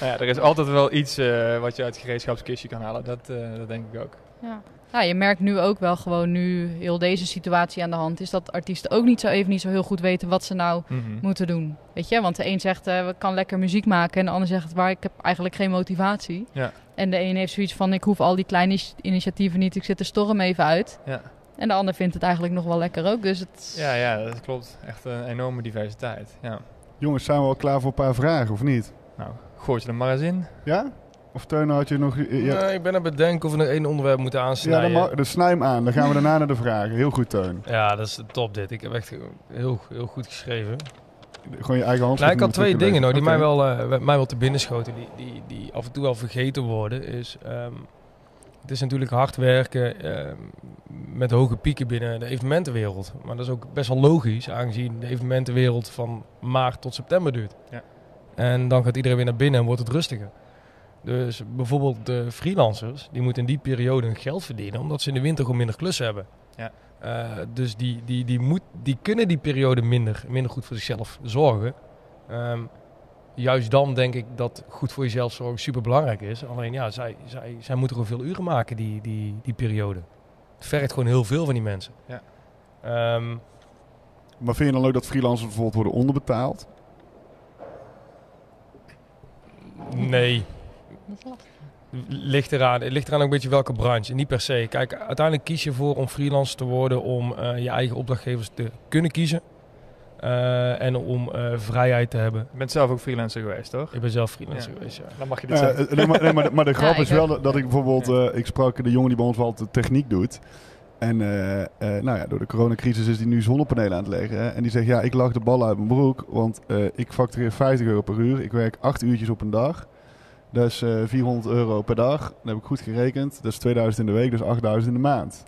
nou ja, er is altijd wel iets eh, wat je uit het gereedschapskistje kan halen. Dat, eh, dat denk ik ook. Ja. Ja, je merkt nu ook wel gewoon nu heel deze situatie aan de hand is dat artiesten ook niet zo even niet zo heel goed weten wat ze nou Mhm. moeten doen. Weet je, want de een zegt eh we kan lekker muziek maken en de ander zegt waar ik heb eigenlijk geen motivatie. Ja. En de een heeft zoiets van ik hoef al die kleine initiatieven niet, ik zit de storm even uit. Ja. En de ander vindt het eigenlijk nog wel lekker ook. Dus het Ja, ja, dat klopt. Echt een enorme diversiteit. Ja. Jongens, zijn we al klaar voor een paar vragen of niet? Nou, gooi je er maar eens in. Ja? Of Teun, had je nog... Ja, Nee, ik ben aan het bedenken of we nog één onderwerp moeten ja aansnijden. dan, mag, dan snij hem aan. Dan gaan we daarna naar de vragen. Heel goed, Teun. Ja, dat is top dit. Ik heb echt heel, heel goed geschreven. Gewoon je eigen hand. Nou, ik had twee dingen nou, die mij, wel, eh, mij wel te binnen schoten, die, die, die af en toe wel vergeten worden. Is, ehm, het is natuurlijk hard werken ehm, met hoge pieken binnen de evenementenwereld. Maar dat is ook best wel logisch, aangezien de evenementenwereld van maart tot september duurt. Ja. En dan gaat iedereen weer naar binnen en wordt het rustiger. Dus bijvoorbeeld de freelancers, die moeten in die periode hun geld verdienen, omdat ze in de winter gewoon minder klussen hebben. Ja. Eh, dus die, die, die, moet, die kunnen die periode minder, minder goed voor zichzelf zorgen. Ehm, juist dan denk ik dat goed voor jezelf zorgen super belangrijk is. Alleen ja, zij, zij, zij moeten gewoon veel uren maken die, die, die periode. Het vergt gewoon heel veel van die mensen. Ja. Ehm, Maar vind je dan leuk dat freelancers bijvoorbeeld worden onderbetaald? nee, dat is lastig. ligt eraan. Het ligt eraan ook een beetje welke branche. Niet per se. Kijk, uiteindelijk kies je voor om freelancer te worden om eh, je eigen opdrachtgevers te kunnen kiezen. Eh, en om eh, vrijheid te hebben. Je bent zelf ook freelancer geweest, toch? Ik ben zelf freelancer Ja. geweest, ja. Dan mag je dit Eh, zeggen. nee, maar, nee, maar, maar de grap Ja, is wel dat, ik bijvoorbeeld... eh, ik sprak de jongen die bij ons wel de techniek doet. En eh, eh, nou ja, door de coronacrisis is hij nu zonnepanelen aan het leggen. hè. En die zegt, ja, ik lag de bal uit mijn broek. Want eh, ik factureer 50 euro per uur. Ik werk 8 uurtjes op een dag. Dat is eh 400 euro per dag. Dat heb ik goed gerekend. Dat is 2000 in de week, dus 8000 in de maand.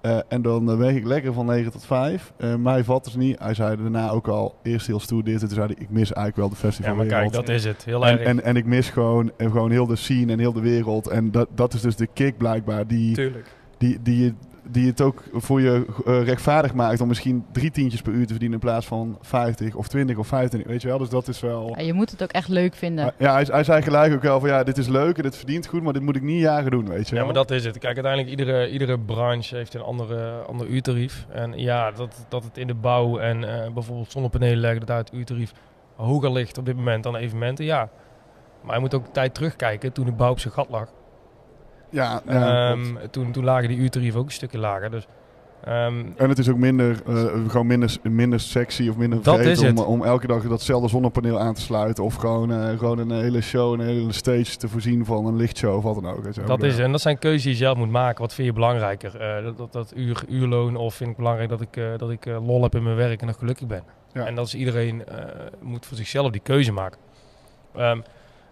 Eh, en dan eh, werk ik lekker van 9 tot 5. Eh mij valt dus niet. Hij zei daarna ook al eerst heel stoer dit. En toen zei hij, ik mis eigenlijk wel de Ja, festivalwereld. maar kijk, dat is het. Heel En, erg. en, en ik mis gewoon, en gewoon heel de scene en heel de wereld. En dat, dat is dus de kick blijkbaar die, Tuurlijk. die, die, je, die het ook voor je eh, rechtvaardig maakt om misschien drie tientjes per uur te verdienen in plaats van 50 of 20 of 25. Weet je wel, dus dat is wel... Ja, je moet het ook echt leuk vinden. Maar Ja, hij, hij zei gelijk ook wel van ja, dit is leuk en dit verdient goed, maar dit moet ik niet jaren doen, weet je Ja, wel. maar dat is het. Kijk, uiteindelijk iedere, iedere branche heeft een andere, ander uurtarief. En ja, dat, dat het in de bouw en eh, bijvoorbeeld zonnepanelen leggen, dat daar het uurtarief hoger ligt op dit moment dan evenementen, ja. Maar je moet ook de tijd terugkijken toen de bouw op zijn gat lag. Ja, ja Ehm, toen, toen lagen die uurtarieven ook een stukje lager. Dus, ehm, En het is ook minder, eh, gewoon minder, minder sexy of minder vreed om, om elke dag datzelfde zonnepaneel aan te sluiten. Of gewoon, eh, gewoon een hele show, een hele stage te voorzien van een lichtshow of wat dan ook. dat is het. En dat zijn keuzes die je zelf moet maken. Wat vind je belangrijker? Eh, dat, dat, dat uur, uurloon of vind ik belangrijk dat ik, dat ik lol heb in mijn werk en nog gelukkig ben? Ja. En dat is iedereen moet voor zichzelf die keuze maken. Ehm,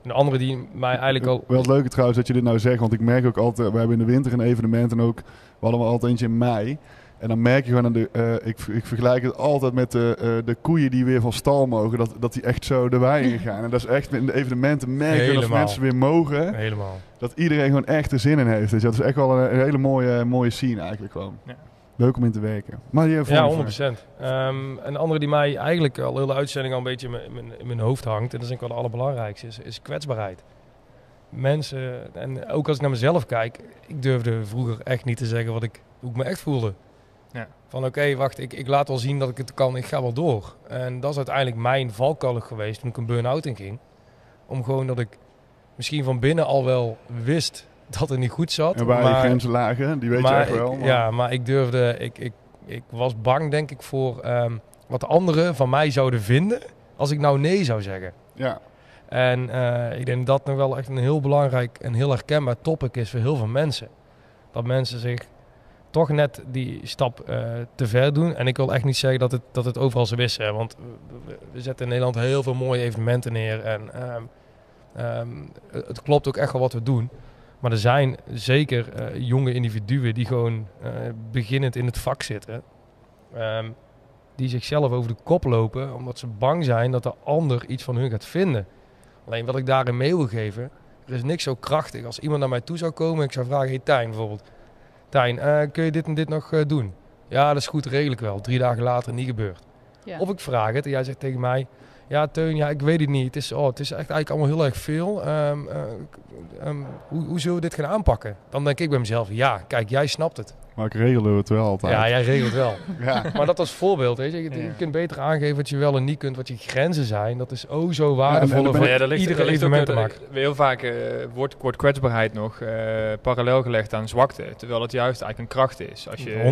een andere die mij eigenlijk al... Wel het leuke trouwens dat je dit nou zegt, want ik merk ook altijd, we hebben in de winter een evenement en ook, we hadden we altijd eentje in mei. En dan merk je gewoon, aan de, eh, ik, ik vergelijk het altijd met de, eh, de koeien die weer van stal mogen, dat, dat die echt zo de wei in gaan. En dat is echt in de evenementen merken dat mensen weer mogen, Helemaal. dat iedereen gewoon echt er zin in heeft. Dus dat is echt wel een, een hele mooie, mooie scene eigenlijk gewoon. Ja. Leuk om in te werken. Maar je Ja, 100%. Ehm een andere die mij eigenlijk al de hele uitzending al een beetje in mijn- in hoofd hangt, en dat is denk ik wel de allerbelangrijkste, is, is kwetsbaarheid. Mensen, en ook als ik naar mezelf kijk, ik durfde vroeger echt niet te zeggen wat ik, hoe ik me echt voelde. Ja. Van oké, wacht, ik, ik laat wel zien dat ik het kan, ik ga wel door. En dat is uiteindelijk mijn valkuil geweest toen ik een burn-out in ging. Om gewoon dat ik misschien van binnen al wel wist dat het niet goed zat. En waar je maar- grenzen lagen, die weet je echt wel. maar- Ja, maar ik durfde, ik, ik, ik was bang denk ik voor ehm, wat anderen van mij zouden vinden als ik nou nee zou zeggen. ja. En eh, ik denk dat nog wel echt een heel belangrijk en heel herkenbaar topic is voor heel veel mensen. dat mensen zich toch net die stap eh, te ver doen. En ik wil echt niet zeggen dat het, dat het overal zo is. Hè, want we, zetten in Nederland heel veel mooie evenementen neer. En ehm, ehm, het het klopt ook echt wel wat we doen. Maar er zijn zeker eh, jonge individuen die gewoon eh, beginnend in het vak zitten. ehm, die zichzelf over de kop lopen omdat ze bang zijn dat de ander iets van hun gaat vinden. Alleen wat ik daarin mee wil geven, er is niks zo krachtig als iemand naar mij toe zou komen en ik zou vragen, hey Tijn bijvoorbeeld. Tijn, eh, kun je dit en dit nog doen? Ja, dat is goed, regel ik wel. Drie dagen later niet gebeurd. Ja. Of ik vraag het en jij zegt tegen mij, ja Teun, ja, ik weet het niet. Het is, oh, het is echt eigenlijk allemaal heel erg veel. Ehm, eh, ehm, hoe, hoe zullen we dit gaan aanpakken? Dan denk ik bij mezelf, ja, kijk, jij snapt het. Maar ik regelde het wel altijd. Ja, jij regelt wel. Ja. Maar dat als voorbeeld, weet je. Je, je Ja. kunt beter aangeven wat je wel en niet kunt, wat je grenzen zijn. Dat is oh zo waardevol voor ik- daar ligt, iedere evenement te weer- maken. Heel vaak eh, wordt, wordt kwetsbaarheid nog eh, parallel gelegd aan zwakte. Terwijl het juist eigenlijk een kracht is. Als je,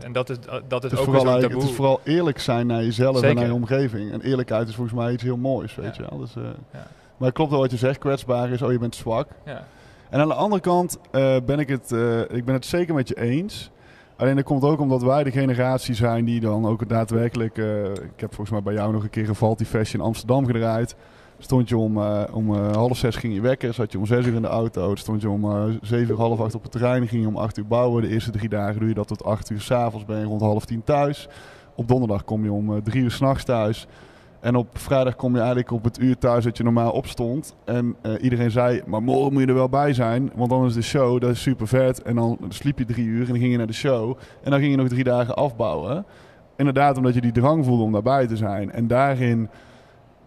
100%. En dat is, dat is Het is, ook vooral taboe. het is vooral eerlijk zijn naar jezelf en naar je omgeving. En eerlijkheid is volgens mij iets heel moois, weet Ja. je wel. Dus, eh, Ja. Maar het klopt wel wat je zegt, kwetsbaar is, oh je bent zwak. Ja. En aan de andere kant eh, ben ik het, eh, ik ben het zeker met je eens. Alleen dat komt ook omdat wij de generatie zijn die dan ook daadwerkelijk... eh, ik heb volgens mij bij jou nog een keer een Fest in Amsterdam gedraaid. Stond je om, om half zes ging je wekken, zat je om zes uur in de auto. Stond je om zeven uur, half acht op het terrein, ging je om acht uur bouwen. De eerste drie dagen doe je dat tot acht uur s'avonds, ben je rond half tien thuis. Op donderdag kom je om drie uur s'nachts thuis. En op vrijdag kom je eigenlijk op het uur thuis dat je normaal opstond. En eh, iedereen zei, maar morgen moet je er wel bij zijn. Want dan is de show, dat is super vet. En dan sliep je drie uur en dan ging je naar de show. En dan ging je nog drie dagen afbouwen. Inderdaad, omdat je die drang voelde om daarbij te zijn. En daarin,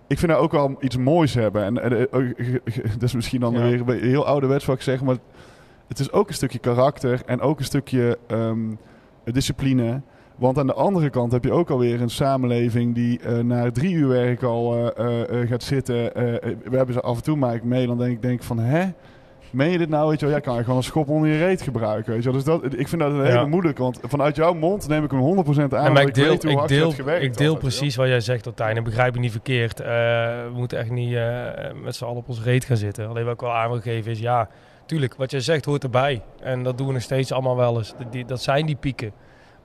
ik vind daar ook wel iets moois hebben. En, en, eh, ook- dat is misschien dan Ja. weer een heel ouderwets wat ik zeg. Maar het is ook een stukje karakter en ook een stukje ehm, discipline. Want aan de andere kant heb je ook alweer een samenleving die eh na drie uur werk al eh, eh, gaat zitten. We hebben ze af en toe maak ik mee. Dan denk ik denk van, hè? Meen je dit nou? Weet je wel, ja, kan je gewoon een schop onder je reet gebruiken. Weet je wel? Dus dat, ik vind dat een Ja. hele moeilijk. Want vanuit jouw mond neem ik hem 100% aan. Maar ik deel, weet hoe ik hard deel, gewerkt ik deel altijd, precies wat jij zegt, Tijn. En begrijp je niet verkeerd. We moeten echt niet met z'n allen op ons reet gaan zitten. Alleen wat ik wel aan wil geven is, ja, tuurlijk, wat jij zegt hoort erbij. En dat doen we nog steeds allemaal wel eens. Die, dat zijn die pieken.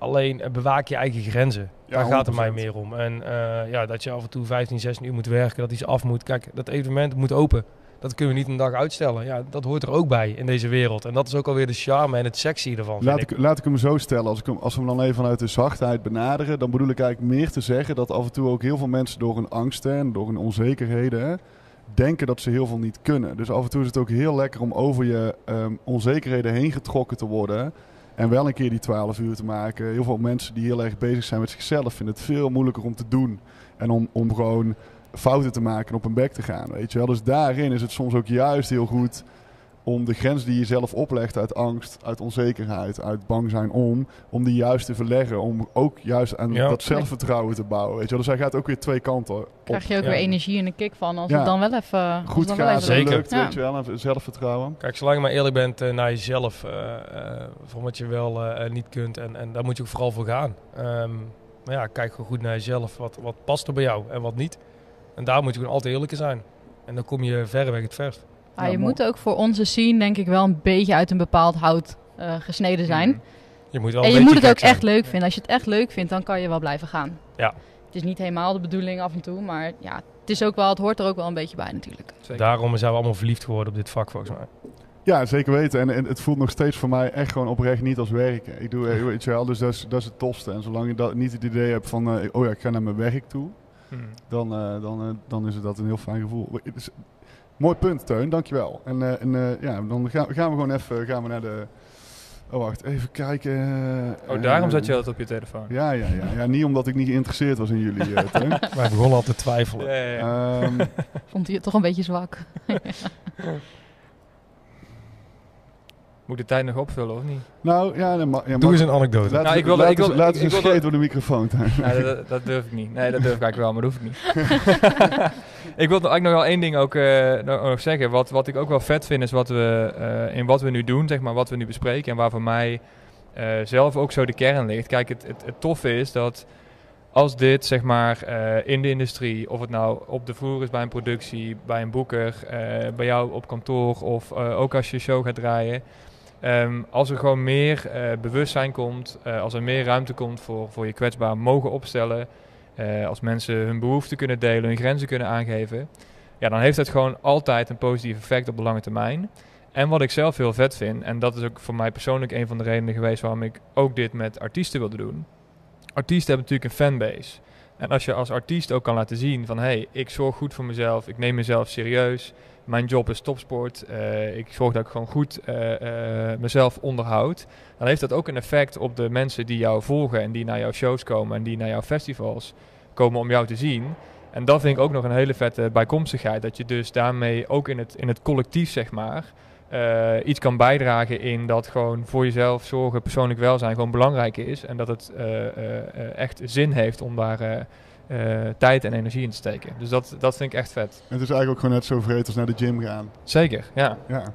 Alleen eh, bewaak je eigen grenzen. Ja, Daar gaat het mij 100%. meer om. En eh, ja, dat je af en toe 15, 16 uur moet werken, dat iets af moet. Kijk, dat evenement moet open. Dat kunnen we niet een dag uitstellen. Ja, dat hoort er ook bij in deze wereld. En dat is ook alweer de charme en het sexy ervan. Laat ik. ik, laat ik hem zo stellen. Als, ik hem, als we hem dan even vanuit de zachtheid benaderen, dan bedoel ik eigenlijk meer te zeggen dat af en toe ook heel veel mensen door hun angsten en door hun onzekerheden hè, denken dat ze heel veel niet kunnen. Dus af en toe is het ook heel lekker om over je ehm, onzekerheden heen getrokken te worden. En wel een keer die 12 uur te maken. Heel veel mensen die heel erg bezig zijn met zichzelf vinden het veel moeilijker om te doen. En om, om gewoon fouten te maken en op hun bek te gaan. Weet je wel? Dus daarin is het soms ook juist heel goed om de grens die je zelf oplegt uit angst, uit onzekerheid, uit bang zijn om, om die juist te verleggen. Om ook juist aan Ja. dat zelfvertrouwen te bouwen. Weet je wel? Dus hij gaat ook weer twee kanten op. Krijg je ook Ja. weer energie en een kick van als Ja. het dan wel even Goed dan wel gaat, even Zeker. lukt, Ja. weet je wel, en zelfvertrouwen. Kijk, zolang je maar eerlijk bent eh, naar jezelf, eh, eh, voor wat je wel niet kunt. En, en daar moet je ook vooral voor gaan. Ehm, maar ja, kijk gewoon goed naar jezelf. Wat, wat past er bij jou en wat niet. En daar moet je gewoon altijd eerlijk in zijn. En dan kom je verreweg het verst. Ah, Ja, je moet ook voor onze scene denk ik wel een beetje uit een bepaald hout eh, gesneden zijn. Mhm. Je moet wel En je moet het ook zijn. echt leuk vinden. Als je het echt leuk vindt, dan kan je wel blijven gaan. Ja. Het is niet helemaal de bedoeling af en toe, maar ja, het, is ook wel, het hoort er ook wel een beetje bij natuurlijk. Zeker. Daarom zijn we allemaal verliefd geworden op dit vak volgens mij. Ja, zeker weten. En, en het voelt nog steeds voor mij echt gewoon oprecht niet als werken. Ik doe, eh, weet je wel, dus dat is, dat is het tofste. En zolang je dat, niet het idee hebt van, eh, oh ja, ik ga naar mijn werk toe, Mhm. dan, eh, dan, eh, dan is het dat een heel fijn gevoel. Mooi punt, Teun, dankjewel. En, eh, en eh, ja, dan gaan, gaan we gewoon even gaan we naar de... Oh, wacht, even kijken. eh, Oh, daarom zat je altijd op je telefoon. Ja, ja, ja, ja. Niet omdat ik niet geïnteresseerd was in jullie, eh Teun. Wij begonnen al te twijfelen. Ja, ja, ja. Ehm, Vond hij het toch een beetje zwak? Moet ik de tijd nog opvullen of niet? nou, ja, dan ma- ja, Doe eens een anekdote. Laat, Nou, ik laat ik wilde- eens- laat ik- eens ik een scheet door de microfoon. Nee, dat, dat durf ik niet. Nee, dat durf ik eigenlijk wel, maar dat hoef ik niet. ik wil eigenlijk nog wel één ding ook eh, nog zeggen. Wat, wat ik ook wel vet vind is wat we eh, in wat we nu doen, zeg maar, wat we nu bespreken. En waar voor mij eh, zelf ook zo de kern ligt. Kijk, het, het, het toffe is dat als dit, zeg maar, eh, in de industrie, of het nou op de vloer is bij een productie, bij een boeker, eh, bij jou op kantoor of eh, ook als je show gaat draaien. Ehm, als er gewoon meer eh, bewustzijn komt, eh, als er meer ruimte komt voor, voor je kwetsbaar mogen opstellen, eh, als mensen hun behoeften kunnen delen, hun grenzen kunnen aangeven, ja, dan heeft dat gewoon altijd een positief effect op de lange termijn. En wat ik zelf heel vet vind, en dat is ook voor mij persoonlijk een van de redenen geweest waarom ik ook dit met artiesten wilde doen. Artiesten hebben natuurlijk een fanbase. En als je als artiest ook kan laten zien van hé, hey, ik zorg goed voor mezelf, ik neem mezelf serieus, mijn job is topsport, uh, ik zorg dat ik gewoon goed uh, uh, mezelf onderhoud, dan heeft dat ook een effect op de mensen die jou volgen en die naar jouw shows komen en die naar jouw festivals komen om jou te zien. En dat vind ik ook nog een hele vette bijkomstigheid, dat je dus daarmee ook in het, in het collectief, zeg maar, iets kan bijdragen in dat gewoon voor jezelf zorgen, persoonlijk welzijn gewoon belangrijk is. En dat het echt zin heeft om daar tijd en energie in te steken. Dus dat, dat vind ik echt vet. Het is eigenlijk ook gewoon net zo vreed als naar de gym gaan. Zeker, ja. ja. Oké,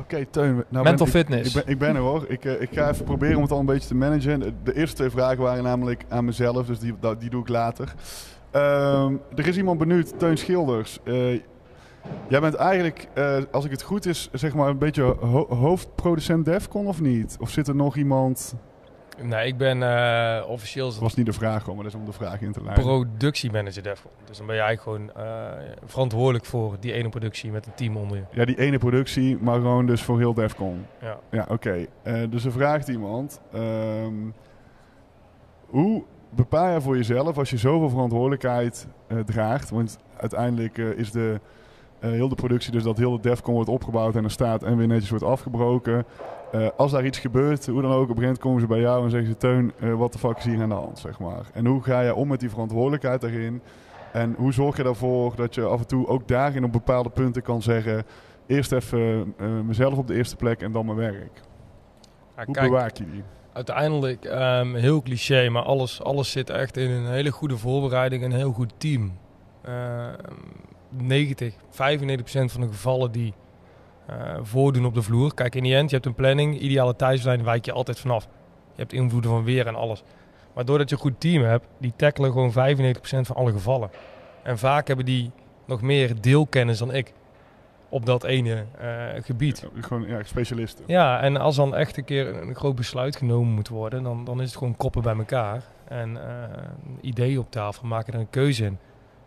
okay, Teun. Nou Mental ben, fitness. Ik, ik, ben, ik ben er hoor. Ik, ik ga even proberen om het al een beetje te managen. De, de eerste twee vragen waren namelijk aan mezelf, dus die, die doe ik later. Um, er is iemand benieuwd, Teun Schilders. Jij bent eigenlijk, uh, als ik het goed is, zeg maar een beetje ho hoofdproducent Defcon of niet? Of zit er nog iemand? Nee, ik ben uh, officieel... Dat was niet de vraag, maar dat is om de vraag in te leiden. Productiemanager Defcon. Dus dan ben je eigenlijk gewoon uh, verantwoordelijk voor die ene productie met een team onder je. Ja, die ene productie, maar gewoon dus voor heel Defcon. Ja. Ja, oké. Okay. Uh, dus er vraagt iemand... Um, hoe bepaal je voor jezelf als je zoveel verantwoordelijkheid draagt? Want uiteindelijk is de... Heel de productie, dus dat heel de Defcon wordt opgebouwd en er staat en weer netjes wordt afgebroken. Uh, als daar iets gebeurt, hoe dan ook, op een gegeven moment komen ze bij jou en zeggen ze: Teun, uh, wat de fuck is hier aan de hand? Zeg maar. En hoe ga je om met die verantwoordelijkheid daarin? En hoe zorg je ervoor dat je af en toe ook daarin op bepaalde punten kan zeggen: eerst even mezelf op de eerste plek en dan mijn werk? Ja, hoe kijk, bewaak je die? Uiteindelijk, um, heel cliché, maar alles, alles zit echt in een hele goede voorbereiding en een heel goed team. Uh, 90, 95% van de gevallen die voordoen op de vloer. Kijk, in die end, je hebt een planning, ideale thuislijn, wijk je altijd vanaf. Je hebt invloeden van weer en alles. Maar doordat je een goed team hebt, die tackelen gewoon 95% van alle gevallen. En vaak hebben die nog meer deelkennis dan ik op dat ene uh, gebied. Ja, gewoon ja, specialisten. Ja, en als dan echt een keer een groot besluit genomen moet worden, dan, dan is het gewoon koppen bij elkaar. En uh, ideeën op tafel, maken er een keuze in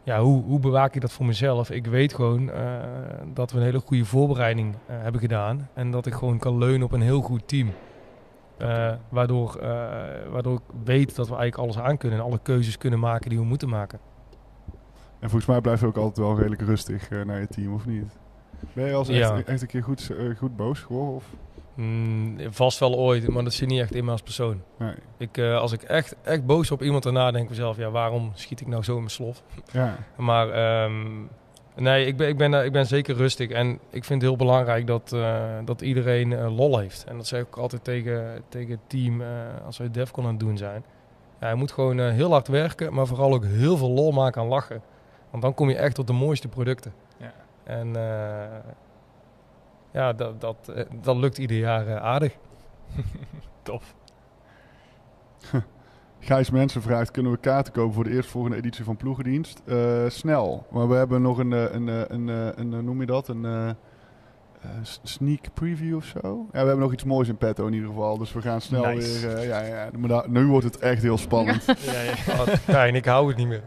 ja, hoe, hoe bewaak ik dat voor mezelf? Ik weet gewoon uh, dat we een hele goede voorbereiding uh, hebben gedaan. En dat ik gewoon kan leunen op een heel goed team. Uh, waardoor, waardoor ik weet dat we eigenlijk alles aan kunnen en alle keuzes kunnen maken die we moeten maken. En volgens mij blijf je ook altijd wel redelijk rustig naar je team, of niet? Ben je als Ja. echt, echt een keer goed, goed boos geworden? Of? Mm, vast wel ooit, maar dat zit niet echt in me als persoon. Nee. Ik, uh, als ik echt, echt boos op iemand erna denk ik mezelf, ja, waarom schiet ik nou zo in mijn slof? Ja. Maar um, nee, ik ben, ik, ben, ik ben zeker rustig. En ik vind het heel belangrijk dat, uh, dat iedereen uh, lol heeft. En dat zeg ik ook altijd tegen, tegen het team als we Defcon aan het doen zijn. Ja, je moet gewoon heel hard werken, maar vooral ook heel veel lol maken en lachen. Want dan kom je echt tot de mooiste producten. Ja. En ja, dat, dat, dat lukt ieder jaar aardig. Tof. Gijs Mensen vraagt, kunnen we kaarten kopen voor de eerstvolgende editie van Ploegendienst? Uh, snel, maar we hebben nog een, een, een, een, een, een noem je dat, een uh, sneak preview of zo. Ja, we hebben nog iets moois in petto in ieder geval, dus we gaan snel nice. weer, uh, ja, ja, maar da, nu wordt het echt heel spannend. ja, ja. Oh, fijn, ik hou het niet meer.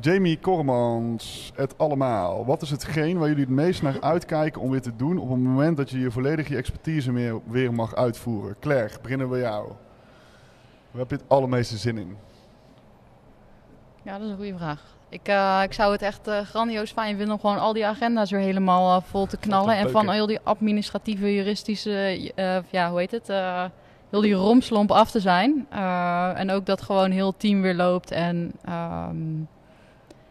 Jamie Kormans, het allemaal. Wat is hetgeen waar jullie het meest naar uitkijken om weer te doen op het moment dat je je volledig je expertise meer, weer mag uitvoeren? Claire, beginnen bij jou. Waar heb je het allermeeste zin in? Ja, dat is een goede vraag. Ik, uh, ik zou het echt uh, grandioos fijn vinden om gewoon al die agenda's weer helemaal uh, vol te knallen. En van al die administratieve, juristische, ja, hoe heet het? heel die romslomp af te zijn. en ook dat gewoon heel team weer loopt. En um,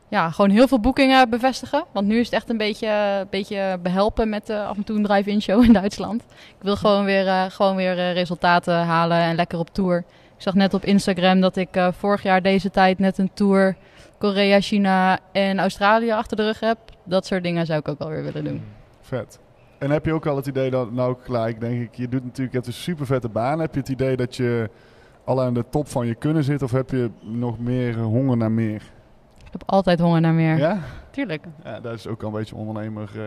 ja, gewoon heel veel boekingen bevestigen. Want nu is het echt een beetje, beetje behelpen met af en toe een drive-in show in Duitsland. Ik wil gewoon weer, gewoon weer resultaten halen en lekker op tour. Ik zag net op Instagram dat ik vorig jaar deze tijd net een tour Korea, China en Australië achter de rug heb. Dat soort dingen zou ik ook alweer willen doen. Vet. En heb je ook al het idee dat, nou gelijk denk ik, je doet natuurlijk, het is een super vette baan. Heb je het idee dat je al aan de top van je kunnen zit of heb je nog meer honger naar meer? Ik heb altijd honger naar meer. Ja? Tuurlijk. Ja, dat is ook al een beetje ondernemer uh,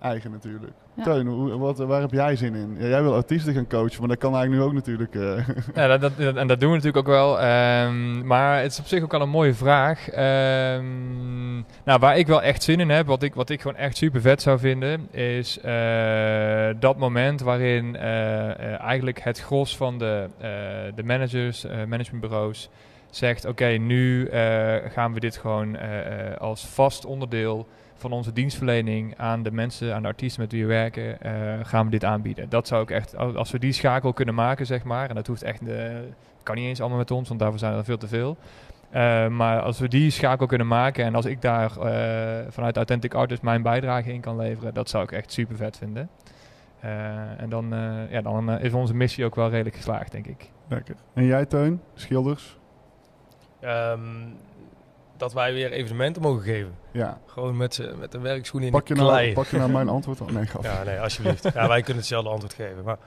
eigen natuurlijk. Ja. Teun, hoe, wat, waar heb jij zin in? Ja, jij wil artiesten gaan coachen, maar dat kan eigenlijk nu ook natuurlijk. eh. Ja, dat, dat, dat- en dat doen we natuurlijk ook wel. ehm, maar het is op zich ook wel een mooie vraag. Ehm, nou, waar ik wel echt zin in heb, wat ik, wat ik gewoon echt super vet zou vinden, is eh, dat moment waarin eh, eh, eigenlijk het gros van de, eh, de managers, eh, managementbureaus, zegt: Oké, nu eh, gaan we dit gewoon eh, eh, als vast onderdeel van onze dienstverlening aan de mensen, aan de artiesten met wie we werken, eh, gaan we dit aanbieden. Dat zou ik echt, als we die schakel kunnen maken, zeg maar, en dat hoeft echt, eh, kan niet eens allemaal met ons, want daarvoor zijn er veel te veel. Eh, maar als we die schakel kunnen maken en als ik daar eh, vanuit Authentic Artist mijn bijdrage in kan leveren, dat zou ik echt super vet vinden. Eh, en dan, eh, ja, dan is onze missie ook wel redelijk geslaagd, denk ik. Lekker. En jij, Teun? Schilders? Ehm, dat wij weer evenementen mogen geven. Ja. Gewoon met, z'n- met de werkschoenen in Pak je, de nou, klei. pak je nou mijn antwoord al? Nee, gaf. Ja, nee, alsjeblieft. ja, wij kunnen hetzelfde antwoord geven. Maar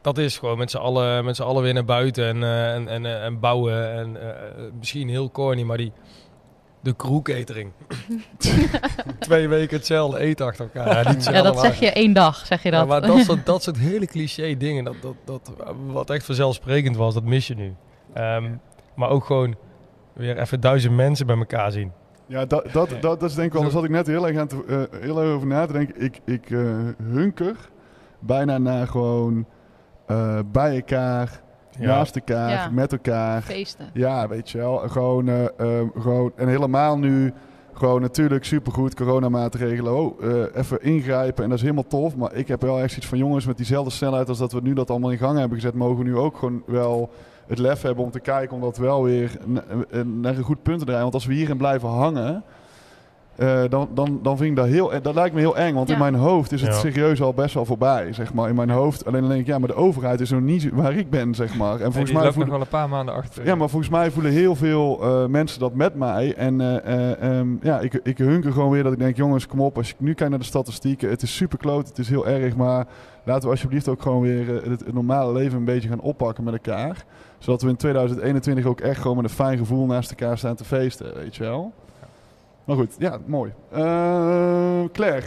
dat is gewoon met z'n allen, met z'n allen weer naar buiten en, eh, en, en, eh, en bouwen. En eh, misschien heel corny, maar die... De crew catering. Twee weken hetzelfde eten achter elkaar. Ja, niet Ja, dat zeg je één dag, zeg je Ja, dat. maar dat soort, dat soort hele cliché dingen, dat, dat, dat, wat echt vanzelfsprekend was, dat mis je nu. Ehm, Maar ook gewoon weer even duizend mensen bij elkaar zien. Ja, dat, dat, dat, dat is denk ik wel, daar zat ik net heel erg, aan te, eh, heel erg over na te denken. Ik, ik eh, hunker bijna naar gewoon eh, bij elkaar, naast elkaar, Ja. met elkaar. Feesten. Ja, weet je wel. Gewoon, eh, ehm, gewoon, en helemaal nu, gewoon natuurlijk supergoed, coronamaatregelen. Oh, eh, even ingrijpen en dat is helemaal tof. Maar ik heb wel echt zoiets van, jongens, met diezelfde snelheid als dat we nu dat allemaal in gang hebben gezet, mogen we nu ook gewoon wel het lef hebben om te kijken om dat wel weer na- naar een goed punt te draaien. Want als we hierin blijven hangen, eh, dan, dan, dan vind ik dat heel, eh, dat lijkt me heel eng. Want in mijn hoofd is het Ja. serieus al best wel voorbij, zeg maar. In mijn hoofd, alleen dan denk ik, ja, maar de overheid is nog niet waar ik ben, zeg maar. En En volgens die mij voelen- nog wel een paar maanden achter. ja, maar volgens mij voelen heel veel eh, mensen dat met mij. En eh, eh, ehm, ja, ik, ik hunker gewoon weer dat ik denk, jongens, kom op. Als ik nu kijk naar de statistieken, het is super kloot, het is heel erg. Maar laten we alsjeblieft ook gewoon weer het, het normale leven een beetje gaan oppakken met elkaar. Zodat we in 2021 ook echt gewoon met een fijn gevoel naast elkaar staan te feesten, weet je wel. Maar goed, ja, mooi. Eh, Claire,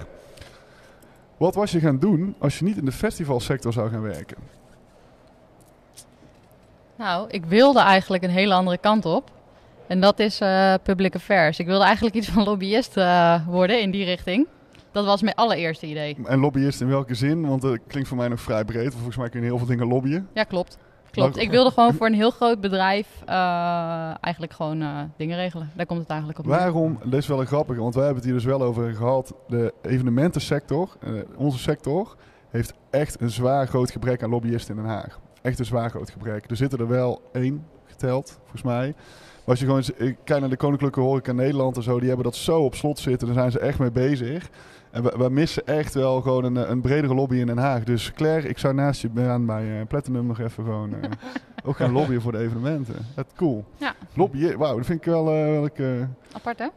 wat was je gaan doen als je niet in de festivalsector zou gaan werken? Nou, ik wilde eigenlijk een hele andere kant op. En dat is eh, public affairs. Ik wilde eigenlijk iets van lobbyist eh, worden in die richting. Dat was mijn allereerste idee. En lobbyist in welke zin? Want dat klinkt voor mij nog vrij breed. Volgens mij kun je heel veel dingen lobbyen. Ja, klopt. Klopt. Ik wilde gewoon voor een heel groot bedrijf eh, eigenlijk gewoon eh, dingen regelen. Daar komt het eigenlijk op neer. Waarom, dat is wel een grappige, want wij hebben het hier dus wel over gehad. De evenementensector, eh, onze sector, heeft echt een zwaar groot gebrek aan lobbyisten in Den Haag. Echt een zwaar groot gebrek. Er zitten er wel één geteld, volgens mij. Maar als je gewoon kijkt naar de Koninklijke Horeca Nederland en zo, die hebben dat zo op slot zitten. Daar zijn ze echt mee bezig. En we, we missen echt wel gewoon een, een bredere lobby in Den Haag. Dus Claire, ik zou naast je aan bij eh, Platinum nog even gewoon eh, ook gaan lobbyen voor de evenementen. Dat cool. Ja. Lobbyen, wauw, dat vind ik wel... ik, eh, Apart, hè?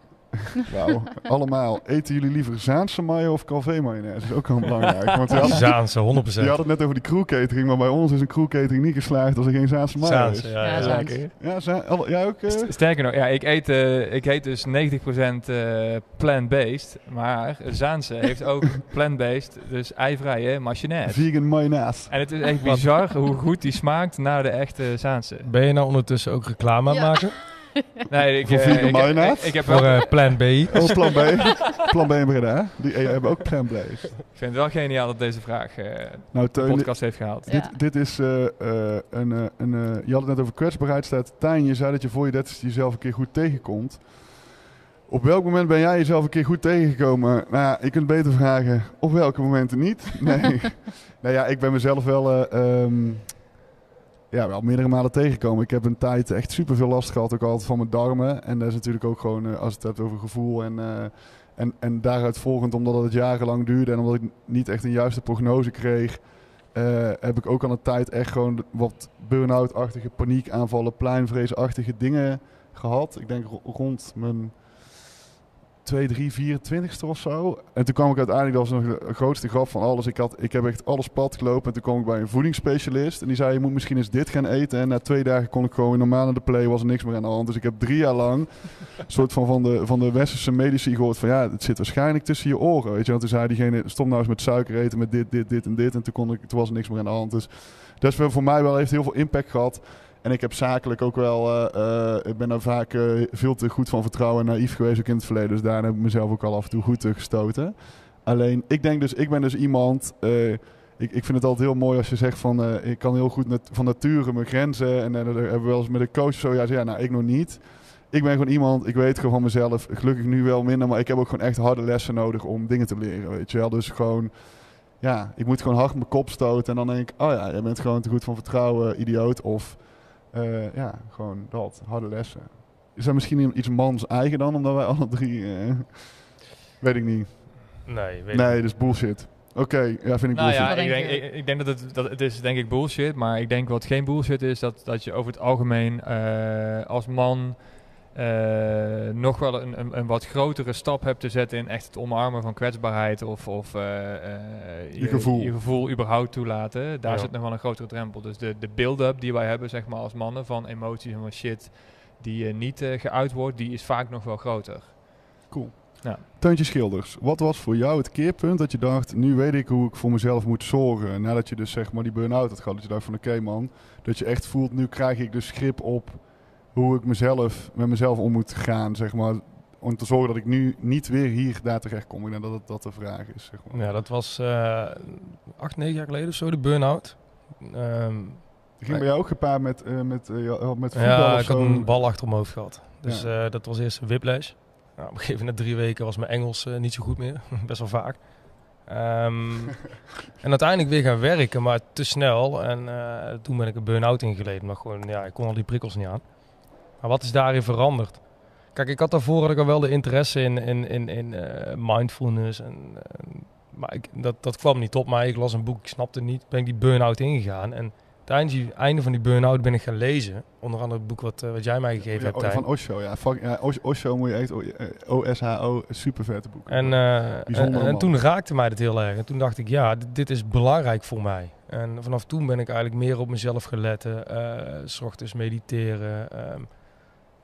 Wauw, allemaal. Eten jullie liever Zaanse mayo of Calvé mayonaise? Dat is ook wel belangrijk. Want we hadden, Zaanse, 100%. je had het net over die crew catering, maar bij ons is een crew catering niet geslaagd als er geen Zaanse mayo Zaanse, is. ja, Ja, ja. Jij ook? eh? St- Sterker nog, ja, ik eet, eh, ik eet dus 90% eh plant-based, maar Zaanse heeft ook plant-based, dus eivrije mayonaise. vegan mayonaise. En het is echt bizar hoe goed die smaakt naar de echte Zaanse. Ben je nou ondertussen ook reclame aan het Ja. maken Nee, ik, Voor vegan ik, heb- mayonaise? ik, ik heb voor eh, Plan B? Oh, plan B. plan B in Breda. Die eh, hebben ook plan B. ik vind het wel geniaal dat deze vraag eh, Nou, de podcast heeft gehaald. Ja. dit, dit is eh, eh, een... eh, een eh, je had het net over kwetsbaarheid staat. Tijn, je zei dat je voor je dertigste jezelf een keer goed tegenkomt. Op welk moment ben jij jezelf een keer goed tegengekomen? Nou ja, je kunt beter vragen, op welke momenten niet? Nee. nou ja, ik ben mezelf wel, eh, ehm, ja, wel meerdere malen tegengekomen. Ik heb een tijd echt super veel last gehad, ook altijd van mijn darmen. En dat is natuurlijk ook gewoon, eh, als het hebt over gevoel. En, eh, en, en daaruit volgend, omdat het jarenlang duurde en omdat ik niet echt een juiste prognose kreeg... eh, heb ik ook al een tijd echt gewoon wat burn-out-achtige paniekaanvallen, pleinvreesachtige dingen gehad. Ik denk ro- rond mijn 2, 3, 24ste of zo. En toen kwam ik uiteindelijk, dat was nog de grootste grap van alles. Ik, had, ik heb echt alles pad gelopen. En toen kwam ik bij een voedingsspecialist. En die zei, je moet misschien eens dit gaan eten. En na twee dagen kon ik gewoon normaal naar de play. Was er niks meer aan de hand. Dus ik heb drie jaar lang een soort van van de, van de westerse medici gehoord van... Ja, het zit waarschijnlijk tussen je oren. Weet je, want toen zei diegene, stop nou eens met suiker eten met dit, dit, dit en dit. En toen, kon ik, toen was er niks meer aan de hand. Dus dat is voor mij wel, heeft heel veel impact gehad. En ik heb zakelijk ook wel, eh, eh, ik ben daar vaak eh, veel te goed van vertrouwen en naïef geweest ook in het verleden. Dus daar heb ik mezelf ook al af en toe goed gestoten. Alleen, ik denk dus, ik ben dus iemand, ik, ik vind het altijd heel mooi als je zegt van, ik kan heel goed van nature mijn grenzen. En dan hebben we wel eens met een coach zo, ja, ja, nou ik nog niet. Ik ben gewoon iemand, ik weet gewoon van mezelf, gelukkig nu wel minder, maar ik heb ook gewoon echt harde lessen nodig om dingen te leren, weet je wel. Dus gewoon, ja, ik moet gewoon hard mijn kop stoten en dan denk ik, oh ja, je bent gewoon te goed van vertrouwen, idioot. Of uh, ja, gewoon dat, harde lessen. Is dat misschien iets mans eigen dan, omdat wij alle drie... Uh, weet ik niet. Nee, weet Nee, dat is bullshit. Oké, okay, ja, vind ik nou bullshit. Ja, ik, denk, ik, ik, denk dat het, dat het is denk ik bullshit, maar ik denk wat geen bullshit is, dat, dat je over het algemeen uh, als man nog wel een, een, een, wat grotere stap hebt te zetten in echt het omarmen van kwetsbaarheid of, of uh, je, je, gevoel. je gevoel überhaupt toelaten. Daar ja. zit nog wel een grotere drempel. Dus de, de build-up die wij hebben zeg maar, als mannen van emoties en van shit die niet geuit wordt, die is vaak nog wel groter. Cool. Ja. Teuntje Schilders, wat was voor jou het keerpunt dat je dacht, nu weet ik hoe ik voor mezelf moet zorgen? Nadat je dus zeg maar die burn-out had gehad, dat je dacht van oké okay, man, dat je echt voelt, nu krijg ik dus grip op hoe ik mezelf, met mezelf om moet gaan, zeg maar. Om te zorgen dat ik nu niet weer hier daar terecht kom. Ik denk dat dat de vraag is. Zeg maar. Ja, dat was uh, acht, negen jaar geleden of zo, de burn-out. Um, ging bij jou ook gepaard met, uh, met, uh, met voetbal Ja, ik had een bal achter mijn hoofd gehad. Dus ja. dat was eerst een whiplash. Nou, op een gegeven moment, drie weken, was mijn Engels niet zo goed meer. Best wel vaak. Um, en uiteindelijk weer gaan werken, maar te snel. En toen ben ik een burn-out ingeleden. Maar gewoon, ja, ik kon al die prikkels niet aan. Maar wat is daarin veranderd? Kijk, ik had daarvoor had ik al wel de interesse in, in, in, in uh, mindfulness. En, uh, maar ik, dat, dat kwam niet op mij. Ik las een boek, ik snapte het niet. Ben ik die burn-out ingegaan. En tijdens het einde van die burn-out ben ik gaan lezen. Onder andere het boek wat, uh, wat jij mij gegeven ja, hebt. Tijn. Van Osho, ja. Fuck, ja Osho moet je echt... O-S-H-O, super vette boek. En, en, en toen raakte mij dat heel erg. En toen dacht ik, ja, dit, dit is belangrijk voor mij. En vanaf toen ben ik eigenlijk meer op mezelf gelet. Uh, s ochtends mediteren... Um,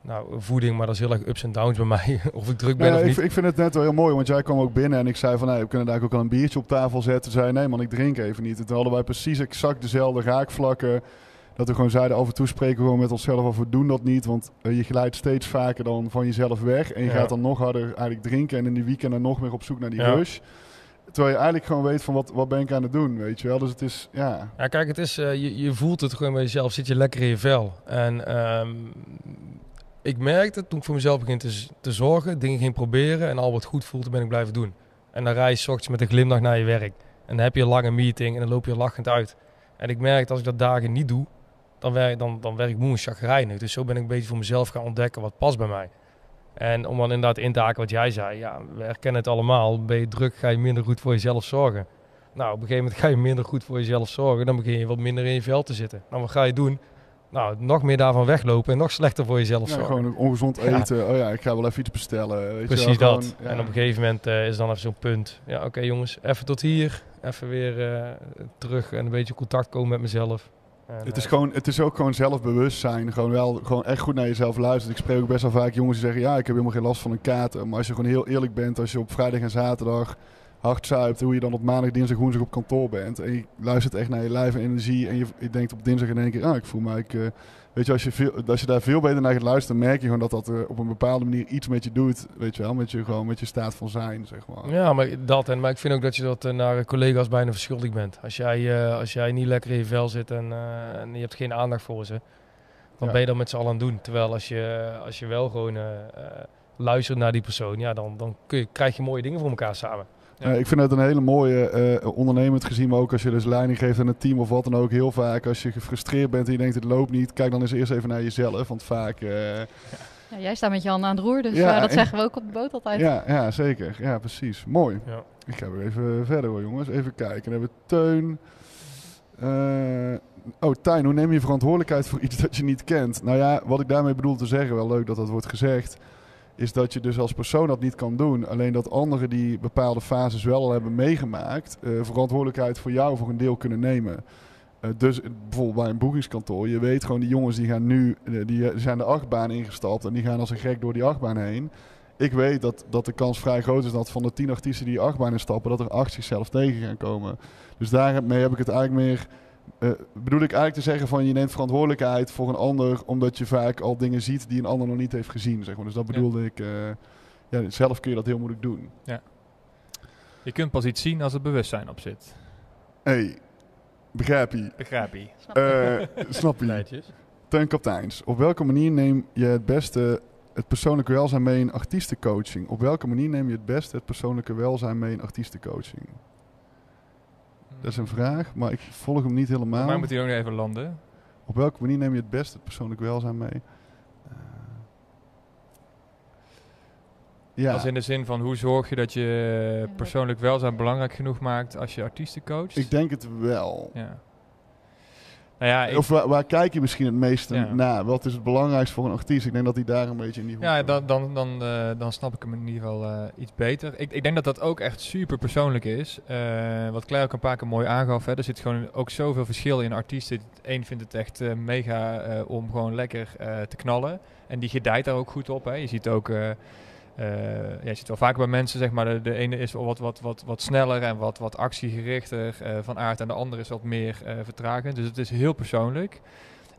nou, voeding, maar dat is heel erg ups en downs bij mij. of ik druk ben nee, of ik, niet. Ik vind het net wel heel mooi, want jij kwam ook binnen en ik zei van... Nee, we kunnen daar ook al een biertje op tafel zetten. Toen zei nee man, ik drink even niet. En toen hadden wij precies exact dezelfde raakvlakken. Dat we gewoon zeiden, af en toe spreken we gewoon met onszelf of we doen dat niet. Want uh, je glijdt steeds vaker dan van jezelf weg. En je ja. gaat dan nog harder eigenlijk drinken. En in de weekenden nog meer op zoek naar die ja. rush. Terwijl je eigenlijk gewoon weet van wat, wat ben ik aan het doen, weet je wel. Dus het is, ja... Ja, kijk, het is, uh, je, je voelt het gewoon bij jezelf. Zit je lekker in je vel. En... Um, ik merkte toen ik voor mezelf begin te, zorgen, dingen ging proberen en al wat goed voelde, ben ik blijven doen. En dan rij je ochtends met een glimlach naar je werk. En dan heb je een lange meeting en dan loop je lachend uit. En ik merk dat als ik dat dagen niet doe, dan werk, dan, dan werk ik moe en chagrijnig. Dus zo ben ik een beetje voor mezelf gaan ontdekken wat past bij mij. En om dan inderdaad in te haken wat jij zei, ja, we herkennen het allemaal. Ben je druk, ga je minder goed voor jezelf zorgen. Nou, op een gegeven moment ga je minder goed voor jezelf zorgen. Dan begin je wat minder in je vel te zitten. Nou, wat ga je doen? Nou, nog meer daarvan weglopen en nog slechter voor jezelf ja, zorgen. Gewoon ongezond eten. Ja. Oh ja, ik ga wel even iets bestellen. Weet Precies je wel, dat. Gewoon, ja. En op een gegeven moment uh, is dan even zo'n punt. Ja, oké okay, jongens, even tot hier. Even weer uh, terug en een beetje contact komen met mezelf. En, het, is uh, gewoon, het is ook gewoon zelfbewustzijn. Gewoon wel gewoon echt goed naar jezelf luisteren. Ik spreek ook best wel vaak jongens die zeggen... ja, ik heb helemaal geen last van een kater. Maar als je gewoon heel eerlijk bent... als je op vrijdag en zaterdag hard zuipt... hoe je dan op maandag, dinsdag, woensdag op kantoor bent... en je luistert echt naar je lijf en energie... en je, je denkt op dinsdag in één keer... ah, ik voel mij... Ik, Weet je, als je, veel, als je daar veel beter naar gaat luisteren, merk je gewoon dat dat uh, op een bepaalde manier iets met je doet. Weet je wel, met je, gewoon met je staat van zijn, zeg maar. Ja, maar dat en maar ik vind ook dat je dat uh, naar collega's bijna verschuldigd bent. Als jij, als jij niet lekker in je vel zit en, en je hebt geen aandacht voor ze, dan ja. ben je dat met z'n allen aan het doen. Terwijl als je, als je wel gewoon luistert naar die persoon, ja, dan, dan kun je, krijg je mooie dingen voor elkaar samen. Ja. Uh, ik vind het een hele mooie uh, ondernemend gezien, maar ook als je dus leiding geeft aan een team of wat dan ook. Heel vaak als je gefrustreerd bent en je denkt het loopt niet, kijk dan eens eerst even naar jezelf. Want vaak... Uh, ja. Ja, jij staat met je handen aan het roer, dus ja, dat en, zeggen we ook op de boot altijd. Ja, ja zeker. Ja, precies. Mooi. Ik ga weer even verder hoor jongens. Even kijken. Dan hebben we Teun. oh, Tijn, hoe neem je verantwoordelijkheid voor iets dat je niet kent? Nou ja, wat ik daarmee bedoel te zeggen, wel leuk dat dat wordt gezegd is dat je dus als persoon dat niet kan doen. Alleen dat anderen die bepaalde fases wel al hebben meegemaakt, eh, verantwoordelijkheid voor jou voor een deel kunnen nemen. Eh, dus bijvoorbeeld bij een boekingskantoor, je weet gewoon die jongens die gaan nu, eh, die zijn de achtbaan ingestapt en die gaan als een gek door die achtbaan heen. Ik weet dat, dat de kans vrij groot is dat van de tien artiesten die die achtbaan instappen, dat er acht zichzelf tegen gaan komen. Dus daarmee heb ik het eigenlijk meer. Eh, bedoel ik eigenlijk te zeggen van je neemt verantwoordelijkheid voor een ander, omdat je vaak al dingen ziet die een ander nog niet heeft gezien. Zeg maar. Dus dat Ja. bedoelde ik. eh, ja, zelf kun je dat heel moeilijk doen. Je kunt pas iets zien als het bewustzijn op zit. hey, begrijp je? Begrijp je? Snap je? Eh, snap je? Netjes. Teun Kapteins, op welke manier neem je het beste het persoonlijke welzijn mee in artiestencoaching? Op welke manier neem je het beste het persoonlijke welzijn mee in artiestencoaching? Dat is een vraag, maar ik volg hem niet helemaal. Maar moet hij ook nog even landen. Op welke manier neem je het beste het persoonlijk welzijn mee? Eh, ja, Als in de zin van hoe zorg je dat je persoonlijk welzijn belangrijk genoeg maakt als je artiesten coacht? ik denk het wel. Ja. Nou ja, ik, Of waar, waar kijk je misschien het meeste Ja. naar? Wat is het belangrijkst voor een artiest? Ik denk dat hij daar een beetje in die ja dan, dan, dan, eh, dan snap ik hem in ieder geval eh, iets beter. Ik, ik denk dat dat ook echt super persoonlijk is. Eh, wat Claire ook een paar keer mooi aangaf. Hè. Er zit gewoon ook zoveel verschil in artiesten. Eén vindt het echt mega om gewoon lekker te knallen. En die gedijt daar ook goed op. Hè. Je ziet ook... eh, je ziet wel vaker bij mensen, zeg maar, de, de ene is wat, wat, wat, wat sneller en wat, wat actiegerichter eh, van aard en de andere is wat meer eh vertragend. Dus het is heel persoonlijk.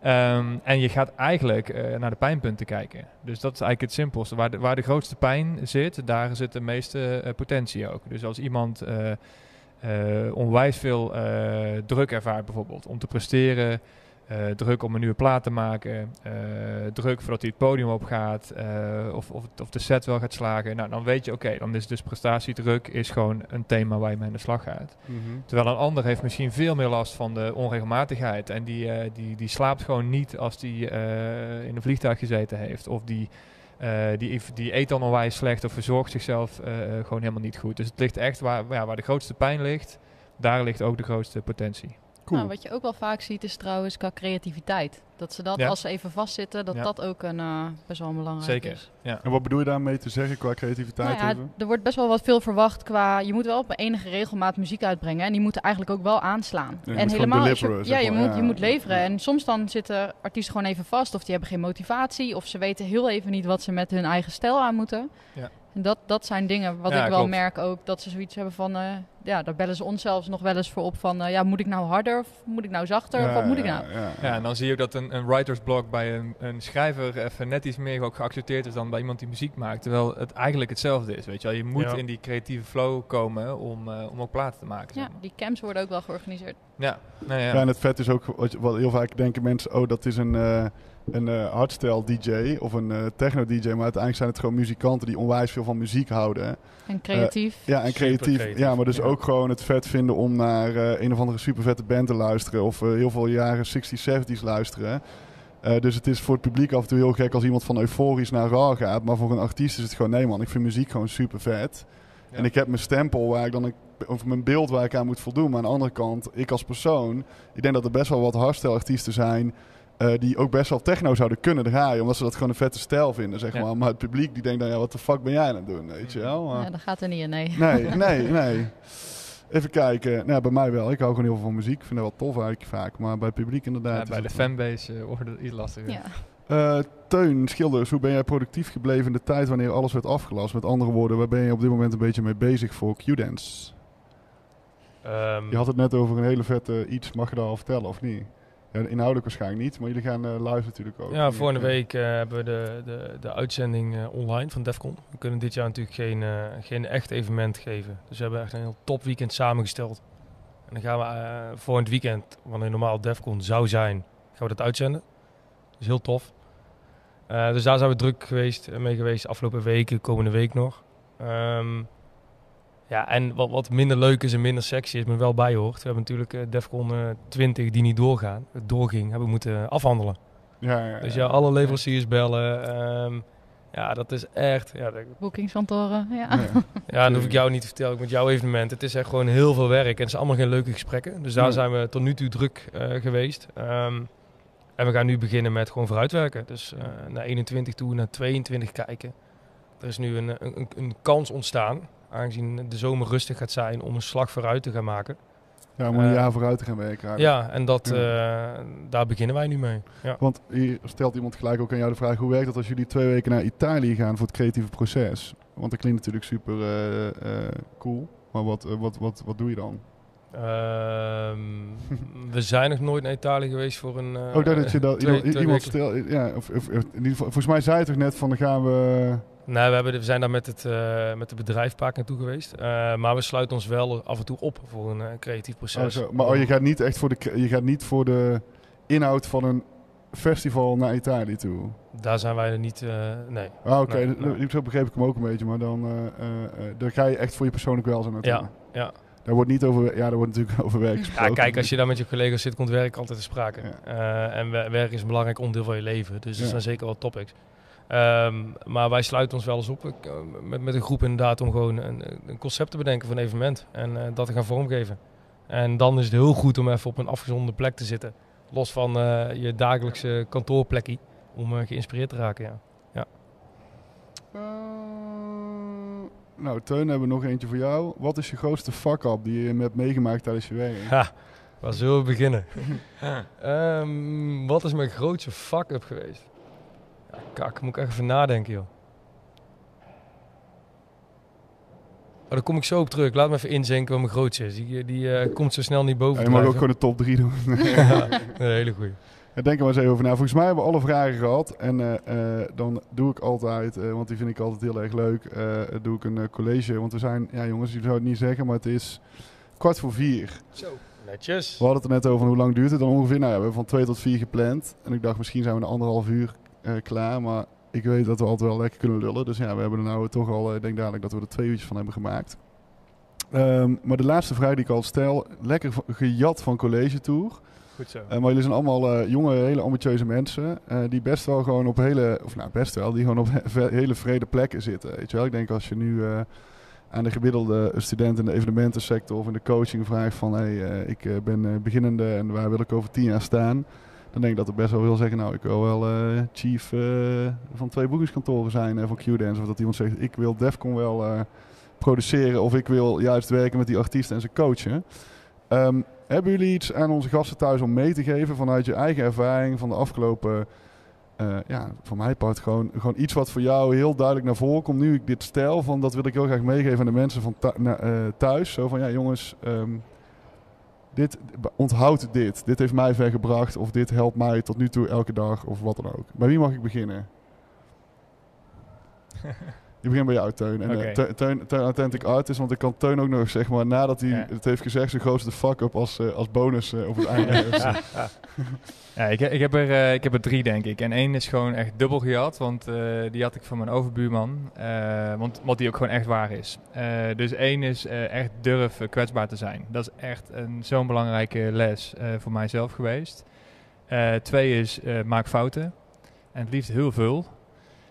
Ehm, en je gaat eigenlijk naar de pijnpunten kijken. Dus dat is eigenlijk het simpelste. Waar de, waar de grootste pijn zit, daar zit de meeste potentie ook. Dus als iemand onwijs veel druk ervaart bijvoorbeeld om te presteren... eh, druk om een nieuwe plaat te maken, eh, druk voordat hij het podium opgaat, eh of, of, of de set wel gaat slagen. Nou, dan weet je, oké, dan is dus prestatiedruk is gewoon een thema waar je mee aan de slag gaat. Mhm. Terwijl een ander heeft misschien veel meer last van de onregelmatigheid. En die, die, die slaapt gewoon niet als die in een vliegtuig gezeten heeft. Of die, die, die eet dan onwijs slecht of verzorgt zichzelf gewoon helemaal niet goed. Dus het ligt echt waar, ja, waar de grootste pijn ligt. Daar ligt ook de grootste potentie. Cool. Nou, wat je ook wel vaak ziet is trouwens qua creativiteit. Dat ze dat Ja. als ze even vastzitten, dat Ja. dat ook een eh, best wel belangrijk Zeker. is. Ja. En wat bedoel je daarmee te zeggen qua creativiteit? Nou ja, even? er wordt best wel wat veel verwacht qua... Je moet wel op enige regelmaat muziek uitbrengen. En die moeten eigenlijk ook wel aanslaan. je en helemaal je, ja, zeg je moet, ja. je moet leveren. En soms dan zitten artiesten gewoon even vast. Of die hebben geen motivatie. Of ze weten heel even niet wat ze met hun eigen stijl aan moeten. Dat, dat zijn dingen wat Ja, ik wel klopt. merk ook. Dat ze zoiets hebben van... eh, ja, daar bellen ze ons zelfs nog wel eens voor op van... eh, ja, moet ik nou harder of moet ik nou zachter? of wat moet ik nou? Ja, Ja, en dan zie je ook dat een, een writer's block bij een, een schrijver even net iets meer ook geaccepteerd is dan bij iemand die muziek maakt. Terwijl het eigenlijk hetzelfde is, weet je wel. Je moet Ja. in die creatieve flow komen om, eh, om ook platen te maken. Ja, zeg maar. die camps worden ook wel georganiseerd. ja. Nou ja. Ja, en het vet is ook, wat, je- wat heel vaak denken mensen, oh dat is een, eh een eh hardstyle DJ of een eh, techno DJ, maar uiteindelijk zijn het gewoon muzikanten die onwijs veel van muziek houden. En creatief. Ja, en creatief, creatief, Ja, maar dus ja. ook gewoon het vet vinden om naar eh, een of andere super vette band te luisteren of eh, heel veel jaren 60s, 70s luisteren. Eh, dus het is voor het publiek af en toe heel gek als iemand van euforisch naar raar gaat, maar voor een artiest is het gewoon nee man, ik vind muziek gewoon super vet. Ja. En ik heb mijn stempel waar ik dan een, of mijn beeld waar ik aan moet voldoen. Maar aan de andere kant, ik als persoon, ik denk dat er best wel wat hardstyle artiesten zijn. Eh, die ook best wel techno zouden kunnen draaien. Omdat ze dat gewoon een vette stijl vinden, zeg Ja. maar. Maar het publiek die denkt dan, ja, wat de fuck ben jij aan het doen, weet je wel? Maar- Ja, dat gaat er niet in, nee. Nee, nee, nee. Even kijken. Nou, bij mij wel. Ik hou gewoon heel veel van muziek. Ik vind dat wel tof eigenlijk vaak. Maar bij het publiek inderdaad. Ja, bij de fanbase eh, wordt het iets lastiger. Ja. Eh, Teun Schilders, hoe ben jij productief gebleven in de tijd wanneer alles werd afgelast? Met andere woorden, waar ben je op dit moment een beetje mee bezig voor Q-Dance? Ehm, Je had het net over een hele vette iets. Mag je daar al vertellen of niet? Ja, inhoudelijk waarschijnlijk niet, maar jullie gaan eh, live natuurlijk ook. Ja, volgende week eh, hebben we de, de, de uitzending eh, online van Defcon. We kunnen dit jaar natuurlijk geen, eh, geen echt evenement geven. Dus we hebben echt een heel top weekend samengesteld. En dan gaan we eh voor het weekend, wanneer normaal Defcon zou zijn, gaan we dat uitzenden. Dus heel tof. Eh, dus daar zijn we druk geweest, eh, mee geweest afgelopen weken, komende week nog. Ehm, ja, en wat, wat minder leuk is en minder sexy is, maar wel bij hoort. We hebben natuurlijk eh, Defcon eh 20 die niet doorgaan, doorging, hebben we moeten afhandelen. Ja, ja, Dus ja, alle leveranciers bellen. ehm, ja, dat is echt. Ja, dat- Boekingskantoren, ja. Ja. ja, dat hoef ik jou niet te vertellen. Met jouw evenement. Het is echt gewoon heel veel werk. En het zijn allemaal geen leuke gesprekken. Dus daar Nee. zijn we tot nu toe druk eh, geweest. Ehm, en we gaan nu beginnen met gewoon vooruitwerken. Dus eh, naar 21 toe, naar 22 kijken. er is nu een, een, een kans ontstaan, aangezien de zomer rustig gaat zijn, om een slag vooruit te gaan maken. Ja, om een Eh, jaar vooruit te gaan werken. eigenlijk. Ja, en dat, eh, daar beginnen wij nu mee. Ja. Want hier stelt iemand gelijk ook aan jou de vraag: hoe werkt het als jullie twee weken naar Italië gaan voor het creatieve proces? Want dat klinkt natuurlijk super eh, cool. Maar wat, wat, wat, wat doe je dan? Ehm, we zijn nog nooit naar Italië geweest voor een. eh, oh, dat je dat twee- iemand, twee iemand weken. stel, ja, of, of, volgens mij zei je toch net van dan gaan we. Nee, we, hebben, we zijn daar met het, eh met het bedrijf vaak naartoe geweest. Eh, maar we sluiten ons wel af en toe op voor een eh, creatief proces. Oh. Maar oh, je gaat niet echt voor de, je gaat niet voor de inhoud van een festival naar Italië toe. Daar zijn wij er niet. nee. Ah, oké, Nee, dat- nee. zo begreep ik hem ook een beetje. Maar dan, dan ga je echt voor je persoonlijk welzijn naartoe. Ja, ja. Daar wordt niet over, ja, daar wordt natuurlijk over werk Ja, gesproken. kijk, als je daar met je collega's zit, komt werk altijd te sprake. Ja. En we- werk is een belangrijk onderdeel van je leven. Dus er Ja. zijn zeker wel topics. Ehm, maar wij sluiten ons wel eens op eh, met, met een groep inderdaad om gewoon een, een concept te bedenken voor een evenement. En eh, dat te gaan vormgeven. En dan is het heel goed om even op een afgezonde plek te zitten. Los van eh, je dagelijkse kantoorplekje. Om eh, geïnspireerd te raken, ja. Eh, nou, Teun, hebben we nog eentje voor jou. Wat is je grootste fuck-up die je hebt meegemaakt tijdens je werk? Ha, waar zullen we beginnen? Ehm, wat is mijn grootste fuck-up geweest? Kak, moet ik echt even nadenken, joh. Oh, daar kom ik zo op terug. Laat me even inzinken wat mijn grootste is. Die, die eh, komt zo snel niet boven Ja, je mag ook gewoon de top 3 doen. Ja, een hele goeie. Denk er maar eens even over na. Volgens mij hebben we alle vragen gehad. En eh, eh, dan doe ik altijd, want die vind ik altijd heel erg leuk, doe ik een college. Want we zijn, ja jongens, jullie zouden het niet zeggen, maar het is kwart voor vier. Zo, netjes. We hadden het er net over hoe lang duurt het dan ongeveer. Nou ja, we hebben van twee tot vier gepland. En ik dacht misschien zijn we na anderhalf uur klaar. Maar ik weet dat we altijd wel lekker kunnen lullen. Dus ja, we hebben er nou toch al, eh, ik denk dadelijk dat we er twee uurtjes van hebben gemaakt. Ehm, maar de laatste vraag die ik al stel, lekker gejat van College Tour. Goed zo. Eh, maar jullie zijn allemaal eh, jonge, hele ambitieuze mensen. eh, die best wel gewoon op hele, of nou best wel, die gewoon op he- hele vrede plekken zitten. Weet je wel? Ik denk als je nu eh, aan de gemiddelde student in de evenementensector of in de coaching vraagt van hey, eh, ik eh, ben eh, beginnende en waar wil ik over tien jaar staan. Dan denk ik dat er best wel wil zeggen, nou ik wil wel eh, chief eh, van twee boekingskantoren zijn eh, van Q-Dance. Of dat iemand zegt, ik wil Defcon wel produceren of ik wil juist werken met die artiesten en ze coachen. Ehm, hebben jullie iets aan onze gasten thuis om mee te geven vanuit je eigen ervaring van de afgelopen, ja, voor mijn part gewoon, gewoon iets wat voor jou heel duidelijk naar voren komt nu ik dit stel, van dat wil ik heel graag meegeven aan de mensen van thuis. Zo van, ja jongens, ehm, dit, onthoud dit. Dit heeft mij ver gebracht of dit helpt mij tot nu toe elke dag of wat dan ook. Bij wie mag ik beginnen? Je begint bij jou, Teun. En eh, Teun, Teun, Teun Authentic Artist, want ik kan Teun ook nog, zeg maar, nadat hij Ja. het heeft gezegd, zijn grootste fuck-up als, eh, als bonus eh, op het einde. Dus, eh, Ja, ik, ik, heb er, ik heb er drie, denk ik. En één is gewoon echt dubbel gehad, want die had ik van mijn overbuurman. want, wat die ook gewoon echt waar is. Dus één is echt durf kwetsbaar te zijn. Dat is echt een, zo'n belangrijke les voor mijzelf geweest. Twee is maak fouten. En het liefst heel veel.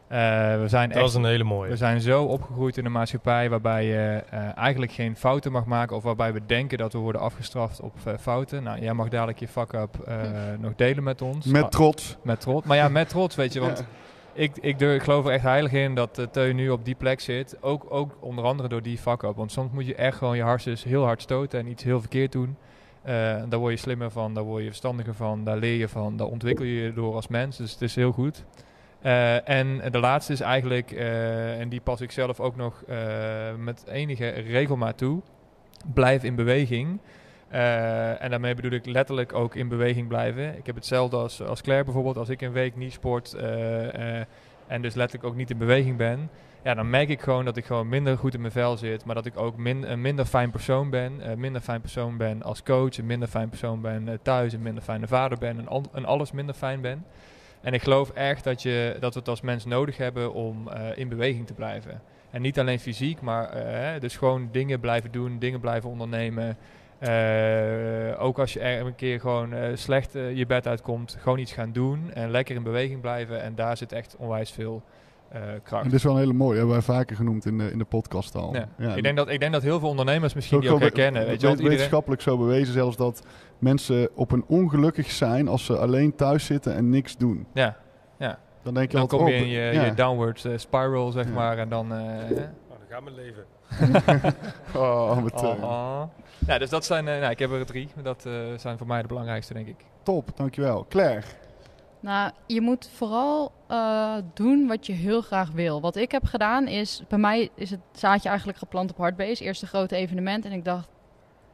Eh, we zijn Dat echt is een hele mooie. we zijn zo opgegroeid in een maatschappij waarbij je eh, eigenlijk geen fouten mag maken of waarbij we denken dat we worden afgestraft op eh, fouten. Nou, jij mag dadelijk je fuck-up eh, nog delen met ons. met trots. met trots. Maar ja, met trots, weet je, want Ja. ik, ik, durf- ik geloof er echt heilig in dat uh, Teun nu op die plek zit. Ook, ook onder andere door die fuck-up. Want soms moet je echt gewoon je hartjes heel hard stoten en iets heel verkeerd doen. Eh, daar word je slimmer van, daar word je verstandiger van, daar leer je van, daar ontwikkel je je door als mens. Dus het is heel goed. Eh, en de laatste is eigenlijk, eh, en die pas ik zelf ook nog eh, met enige regelmaat toe, blijf in beweging. En daarmee bedoel ik letterlijk ook in beweging blijven. Ik heb hetzelfde als, als Claire bijvoorbeeld. Als ik een week niet sport en dus letterlijk ook niet in beweging ben, ja, dan merk ik gewoon dat ik gewoon minder goed in mijn vel zit. Maar dat ik ook een minder fijn persoon ben. Een minder fijn persoon ben als coach. Een minder fijn persoon ben thuis. Een minder fijne vader ben. En, en alles minder fijn ben. En ik geloof echt dat, je, dat we het als mens nodig hebben om eh, in beweging te blijven. En niet alleen fysiek, maar eh, dus gewoon dingen blijven doen, dingen blijven ondernemen. Eh, ook als je er een keer gewoon slecht je bed uitkomt, gewoon iets gaan doen en lekker in beweging blijven. En daar zit echt onwijs veel kracht. En dit is wel een hele mooie, hebben wij vaker genoemd in de, in de podcast al. Ja. ik, denk dat, ik denk dat heel veel ondernemers misschien die ook herkennen. we- Weet je, iedereen, Wetenschappelijk zo bewezen zelfs dat mensen op een ongelukkig zijn als ze alleen thuis zitten en niks doen. ja, ja. Dan denk je Dan altijd kom je in je, ja. je downward eh, spiral, zeg Ja. maar. En dan... eh, hè? Nou, dan gaat mijn leven. Oh, met, eh, Oh, oh. Ja, dus dat zijn... eh, nou, ik heb er drie. Dat eh, zijn voor mij de belangrijkste, denk ik. Top, dankjewel. Claire. Nou, je moet vooral eh, doen wat je heel graag wil. Wat ik heb gedaan is, bij mij is het zaadje eigenlijk geplant op Hardbase. Eerste grote evenement en ik dacht,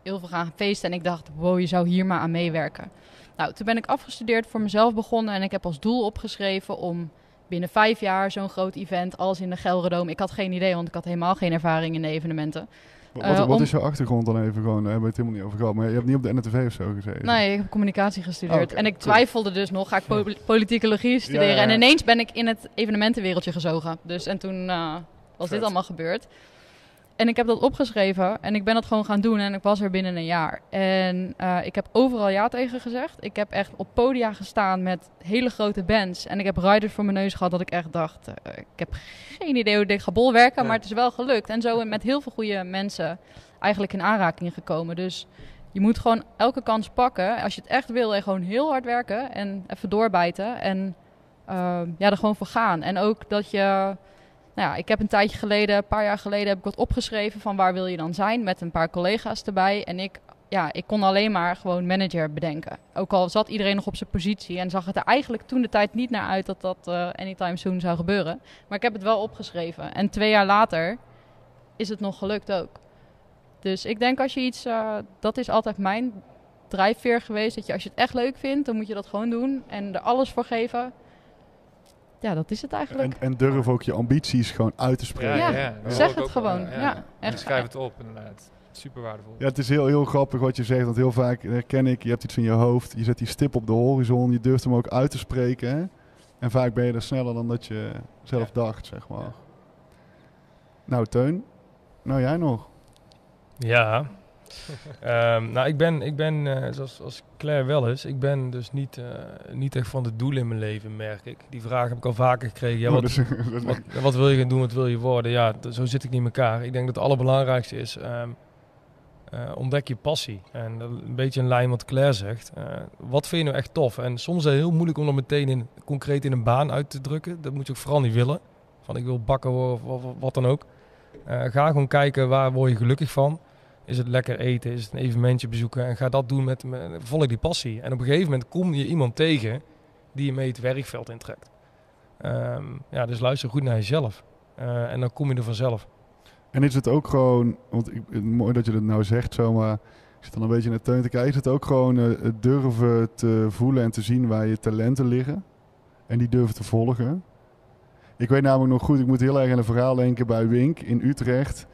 heel veel gaan feesten. En ik dacht, wow, je zou hier maar aan meewerken. Nou, toen ben ik afgestudeerd, voor mezelf begonnen. En ik heb als doel opgeschreven om binnen vijf jaar zo'n groot event als in de Gelredome. Ik had geen idee, want ik had helemaal geen ervaring in de evenementen. Wat, Eh, wat om- is jouw achtergrond dan even gewoon? Daar hebben we het helemaal niet over gehad. Maar je hebt niet op de NTV of zo gezeten. Nee, ik heb communicatie gestudeerd. Oké, en ik twijfelde dus nog, ga ik po- politicologie studeren? En ineens ben ik in het evenementenwereldje gezogen. Dus en toen eh, was Vet. dit allemaal gebeurd. En ik heb dat opgeschreven en ik ben dat gewoon gaan doen en ik was er binnen een jaar. En eh, ik heb overal ja tegen gezegd. Ik heb echt op podia gestaan met hele grote bands. En ik heb riders voor mijn neus gehad dat ik echt dacht, eh, ik heb geen idee hoe dit gaat bolwerken, Ja. maar het is wel gelukt. En zo met heel veel goede mensen eigenlijk in aanraking gekomen. Dus je moet gewoon elke kans pakken. Als je het echt wil, en gewoon heel hard werken en even doorbijten. En eh, ja, er gewoon voor gaan. En ook dat je. Nou ja, ik heb een tijdje geleden, een paar jaar geleden, heb ik wat opgeschreven van waar wil je dan zijn met een paar collega's erbij. En ik, ja, ik kon alleen maar gewoon manager bedenken. Ook al zat iedereen nog op zijn positie en zag het er eigenlijk toen de tijd niet naar uit dat dat eh, anytime soon zou gebeuren. Maar ik heb het wel opgeschreven. En twee jaar later is het nog gelukt ook. Dus ik denk als je iets, eh, dat is altijd mijn drijfveer geweest. Dat je als je het echt leuk vindt, dan moet je dat gewoon doen en er alles voor geven. Ja, dat is het eigenlijk. En, en durf ook je ambities gewoon uit te spreken. Ja, Ja, zeg het ook wel, gewoon. Ja, En echt. schrijf het op, inderdaad. Super waardevol. het is heel, heel grappig wat je zegt. Want heel vaak herken ik, je hebt iets in je hoofd. Je zet die stip op de horizon. Je durft hem ook uit te spreken. hè. En vaak ben je er sneller dan dat je zelf Ja. dacht, zeg maar. Ja. Nou, Teun. Nou, jij nog. Ja. Ehm, nou, ik ben, ik ben eh, zoals als Claire wel is, ik ben dus niet, eh, niet echt van de doelen in mijn leven, merk ik. Die vraag heb ik al vaker gekregen. Ja, Oh, wat, dus- is- wat, wat wil je gaan doen, wat wil je worden? Ja, zo zit ik niet in elkaar. Ik denk dat het allerbelangrijkste is, ehm, eh, ontdek je passie. En een beetje in lijn wat Claire zegt. Wat vind je nou echt tof? En soms is het heel moeilijk om dat meteen in, concreet in een baan uit te drukken. Dat moet je ook vooral niet willen. Van ik wil bakken worden of, of wat dan ook. Ga gewoon kijken waar word je gelukkig van. Is het lekker eten? Is het een evenementje bezoeken? En ga dat doen met, met volg die passie. En op een gegeven moment kom je iemand tegen die je mee het werkveld intrekt. Ehm, ja, dus luister goed naar jezelf. Eh, en dan kom je er vanzelf. En is het ook gewoon, want ik, mooi dat je dat nou zegt zo, maar ik zit dan een beetje naar Teun te kijken. Is het ook gewoon het durven te voelen en te zien waar je talenten liggen? En die durven te volgen? Ik weet namelijk nog goed, ik moet heel erg aan een verhaal denken bij Wink in Utrecht.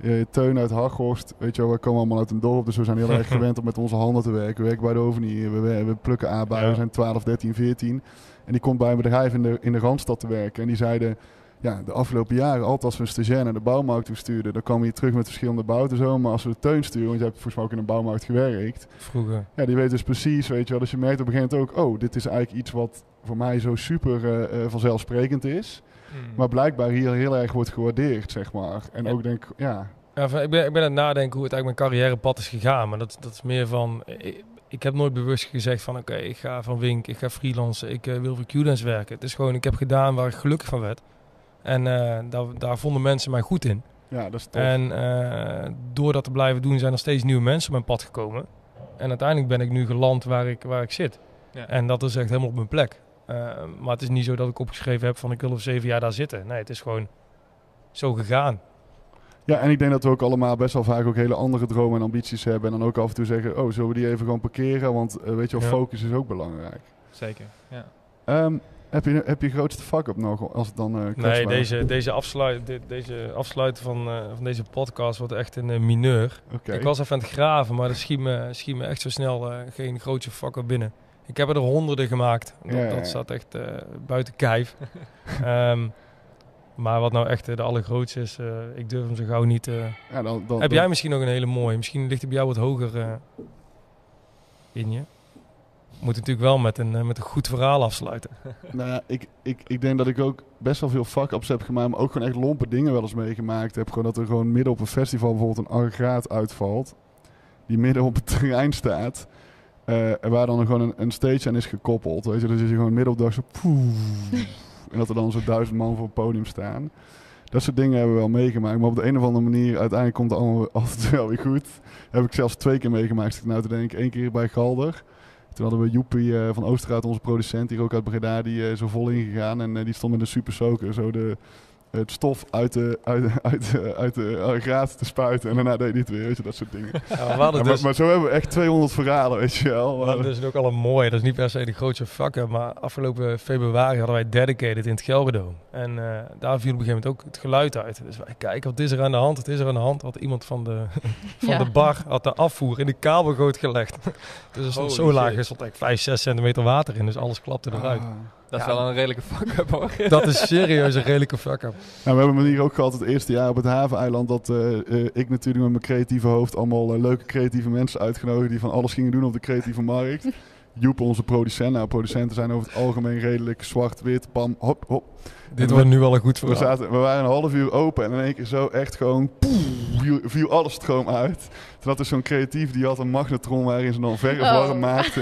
Eh, Teun uit Haghorst, weet je wel, we komen allemaal uit een dorp, dus we zijn heel erg gewend om met onze handen te werken. We werken bij de Ovenie, we, we, we plukken aardbeien, Ja. we zijn 12, 13, 14. En die komt bij een bedrijf in de, in de Randstad te werken. En die zeiden, ja, de afgelopen jaren, altijd als we een stagiair naar de bouwmarkt toe stuurden, dan kwam je terug met verschillende bouten zo. Maar als we de teun sturen, want je hebt volgens mij ook in een bouwmarkt gewerkt. Vroeger. Ja, die weet dus precies, weet je wel. Dus je merkt op een gegeven moment ook, oh, dit is eigenlijk iets wat voor mij zo super eh, eh, vanzelfsprekend is. Mm. Maar blijkbaar hier heel erg wordt gewaardeerd, zeg maar. En Ja. ook denk, ja, Ja, van- ik, ben, ik ben aan het nadenken hoe het eigenlijk mijn carrièrepad is gegaan. Maar dat, dat is meer van... Ik, ik heb nooit bewust gezegd van... Oké, ik ga van Wink, ik ga freelancen, ik eh, wil voor Q-Dance werken. Het is gewoon, ik heb gedaan waar ik gelukkig van werd. En eh, daar, daar vonden mensen mij goed in. ja, dat is tof. En eh, door dat te blijven doen zijn er steeds nieuwe mensen op mijn pad gekomen. En uiteindelijk ben ik nu geland waar ik, waar ik zit. Ja. En dat is echt helemaal op mijn plek. Eh, maar het is niet zo dat ik opgeschreven heb van ik wil over zeven jaar daar zitten. Nee, het is gewoon zo gegaan. Ja, en ik denk dat we ook allemaal best wel vaak ook hele andere dromen en ambities hebben. En dan ook af en toe zeggen, oh, zullen we die even gewoon parkeren? Want eh, weet je wel, Ja. focus is ook belangrijk. Zeker, ja. Ehm, heb, je, heb je grootste vak-up nog, als het dan eh Nee, deze, deze, afsluit, deze afsluiten van, van deze podcast wordt echt een mineur. Ik was even aan het graven, maar er schiet me, schiet me echt zo snel geen grootste vakken binnen. Ik heb er honderden gemaakt. Dat, Ja, ja, ja. dat staat echt eh, buiten kijf. Ehm, maar wat nou echt eh, de allergrootste is, eh, ik durf hem zo gauw niet. eh. Ja, dan, dan, Heb dan- jij misschien nog een hele mooie? Misschien ligt hij bij jou wat hoger eh, in je. Moet natuurlijk wel met een, met een goed verhaal afsluiten. Nou ja, ik, ik, ik denk dat ik ook best wel veel fuck-ups heb gemaakt, maar ook gewoon echt lompe dingen wel eens meegemaakt heb. Gewoon dat er gewoon midden op een festival bijvoorbeeld een aggregaat uitvalt, die midden op het terrein staat, eh, en waar dan gewoon een, een stage aan is gekoppeld. Weet je, dus is je gewoon midden op de dag zo... En dat er dan zo'n duizend man voor het podium staan. Dat soort dingen hebben we wel meegemaakt. Maar op de een of andere manier, uiteindelijk komt het allemaal altijd wel weer goed. heb ik zelfs twee keer meegemaakt, zit nou te denken. Eén keer bij Galder. Toen hadden we Joepie eh, van Oosterhout, onze producent, hier ook uit Breda, die uh, zo vol ingegaan. En die stond met een super soaker zo de, het stof uit de, uit, uit, uit de graad te spuiten. En daarna deed hij het weer, weet je, dat soort dingen. Ja, maar, dus... maar, zo hebben we echt 200 verhalen, weet je wel. Maar... Dat is ook al een mooi. Dat is niet per se de grootste vakken. Maar afgelopen februari hadden wij Dedicated in het Gelredome. En uh, daar viel op een gegeven moment ook het geluid uit. Dus wij kijken, wat is er aan de hand? Wat is er aan de hand? Had iemand van de, van ja. de bar had de afvoer in de kabelgoot gelegd. dus er stond zo laag, er stond echt 5, 6 centimeter water in. Dus alles klapte eruit. Ah. Dat is wel een redelijke fuck-up hoor. Dat is serieus een redelijke fuck-up. Nou, we hebben hier ook gehad het eerste jaar op het haveneiland dat uh, uh, ik natuurlijk met mijn creatieve hoofd allemaal uh, leuke creatieve mensen uitgenodigd die van alles gingen doen op de creatieve markt. Joep, onze producent. Nou, producenten zijn over het algemeen redelijk zwart-wit, pam, hop, hop. Dit wordt nu wel een goed verhaal. We, zaten, we waren een half uur open en in één keer zo echt gewoon... Viel, viel alles stroom uit. Toen had er zo'n creatief, die had een magnetron waarin ze dan verf warm oh. maakte.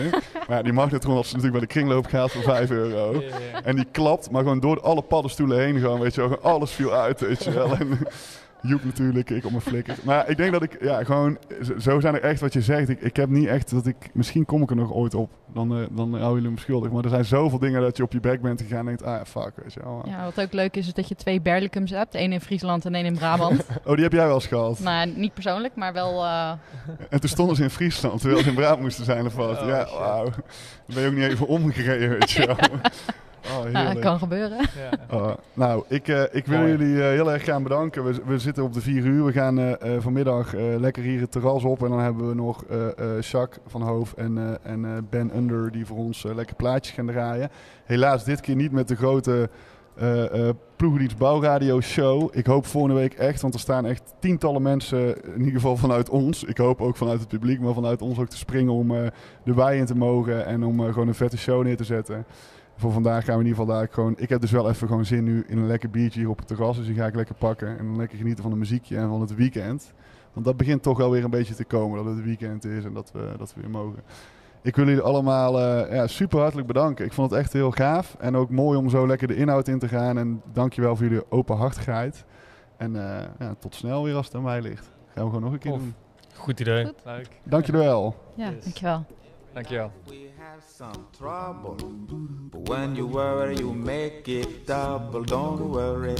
Maar ja, die magnetron had ze natuurlijk bij de kringloop gehaald voor 5 euro. Yeah, yeah. En die klapt, maar gewoon door alle paddenstoelen heen gewoon, weet je wel. Gewoon alles viel uit, weet je wel. En, Joep natuurlijk, ik op mijn flikker. Maar ik denk dat ik, ja, gewoon, zo zijn er echt wat je zegt. Ik, ik heb niet echt dat ik, misschien kom ik er nog ooit op. Dan, uh, dan hou jullie me schuldig. Maar er zijn zoveel dingen dat je op je bek bent gegaan en denkt, ah fuck, weet je wel. Ja, wat ook leuk is, is dat je twee Berlicums hebt. één in Friesland en één in Brabant. oh, die heb jij wel eens gehad? Nou, niet persoonlijk, maar wel... Uh... En toen stonden ze in Friesland, terwijl ze in Brabant moesten zijn of wat. Oh, ja, wauw. Dan ben je ook niet even omgereden, weet je wel. Oh, ja, kan gebeuren. Ja. Oh, nou, ik, uh, ik wil jullie uh, heel erg gaan bedanken. We, we zitten op de vier uur. We gaan uh, vanmiddag lekker hier het terras op. En dan hebben we nog Jacques van Hoof en, en Ben Under die voor ons lekker plaatjes gaan draaien. Helaas dit keer niet met de grote uh, Ploegendienst Bouwradio Show. Ik hoop volgende week echt, want er staan echt tientallen mensen, in ieder geval vanuit ons. Ik hoop ook vanuit het publiek, maar vanuit ons ook te springen om de wei in te mogen en om gewoon een vette show neer te zetten voor vandaag gaan we in ieder geval daar gewoon... Ik heb dus wel even gewoon zin nu in een lekker biertje hier op het terras. Dus die ga ik lekker pakken en lekker genieten van de muziekje en van het weekend. Want dat begint toch wel weer een beetje te komen, dat het weekend is en dat we, dat we weer mogen. Ik wil jullie allemaal uh, ja, super hartelijk bedanken. Ik vond het echt heel gaaf en ook mooi om zo lekker de inhoud in te gaan. En dankjewel voor jullie openhartigheid. En uh, ja, tot snel weer als het aan mij ligt. Gaan we gewoon nog een keer of. doen. Goed idee. Goed. Leuk. Dank jullie wel. Ja, yes. dankjewel. Dankjewel. some trouble. But when you worry, you make it double. Don't worry.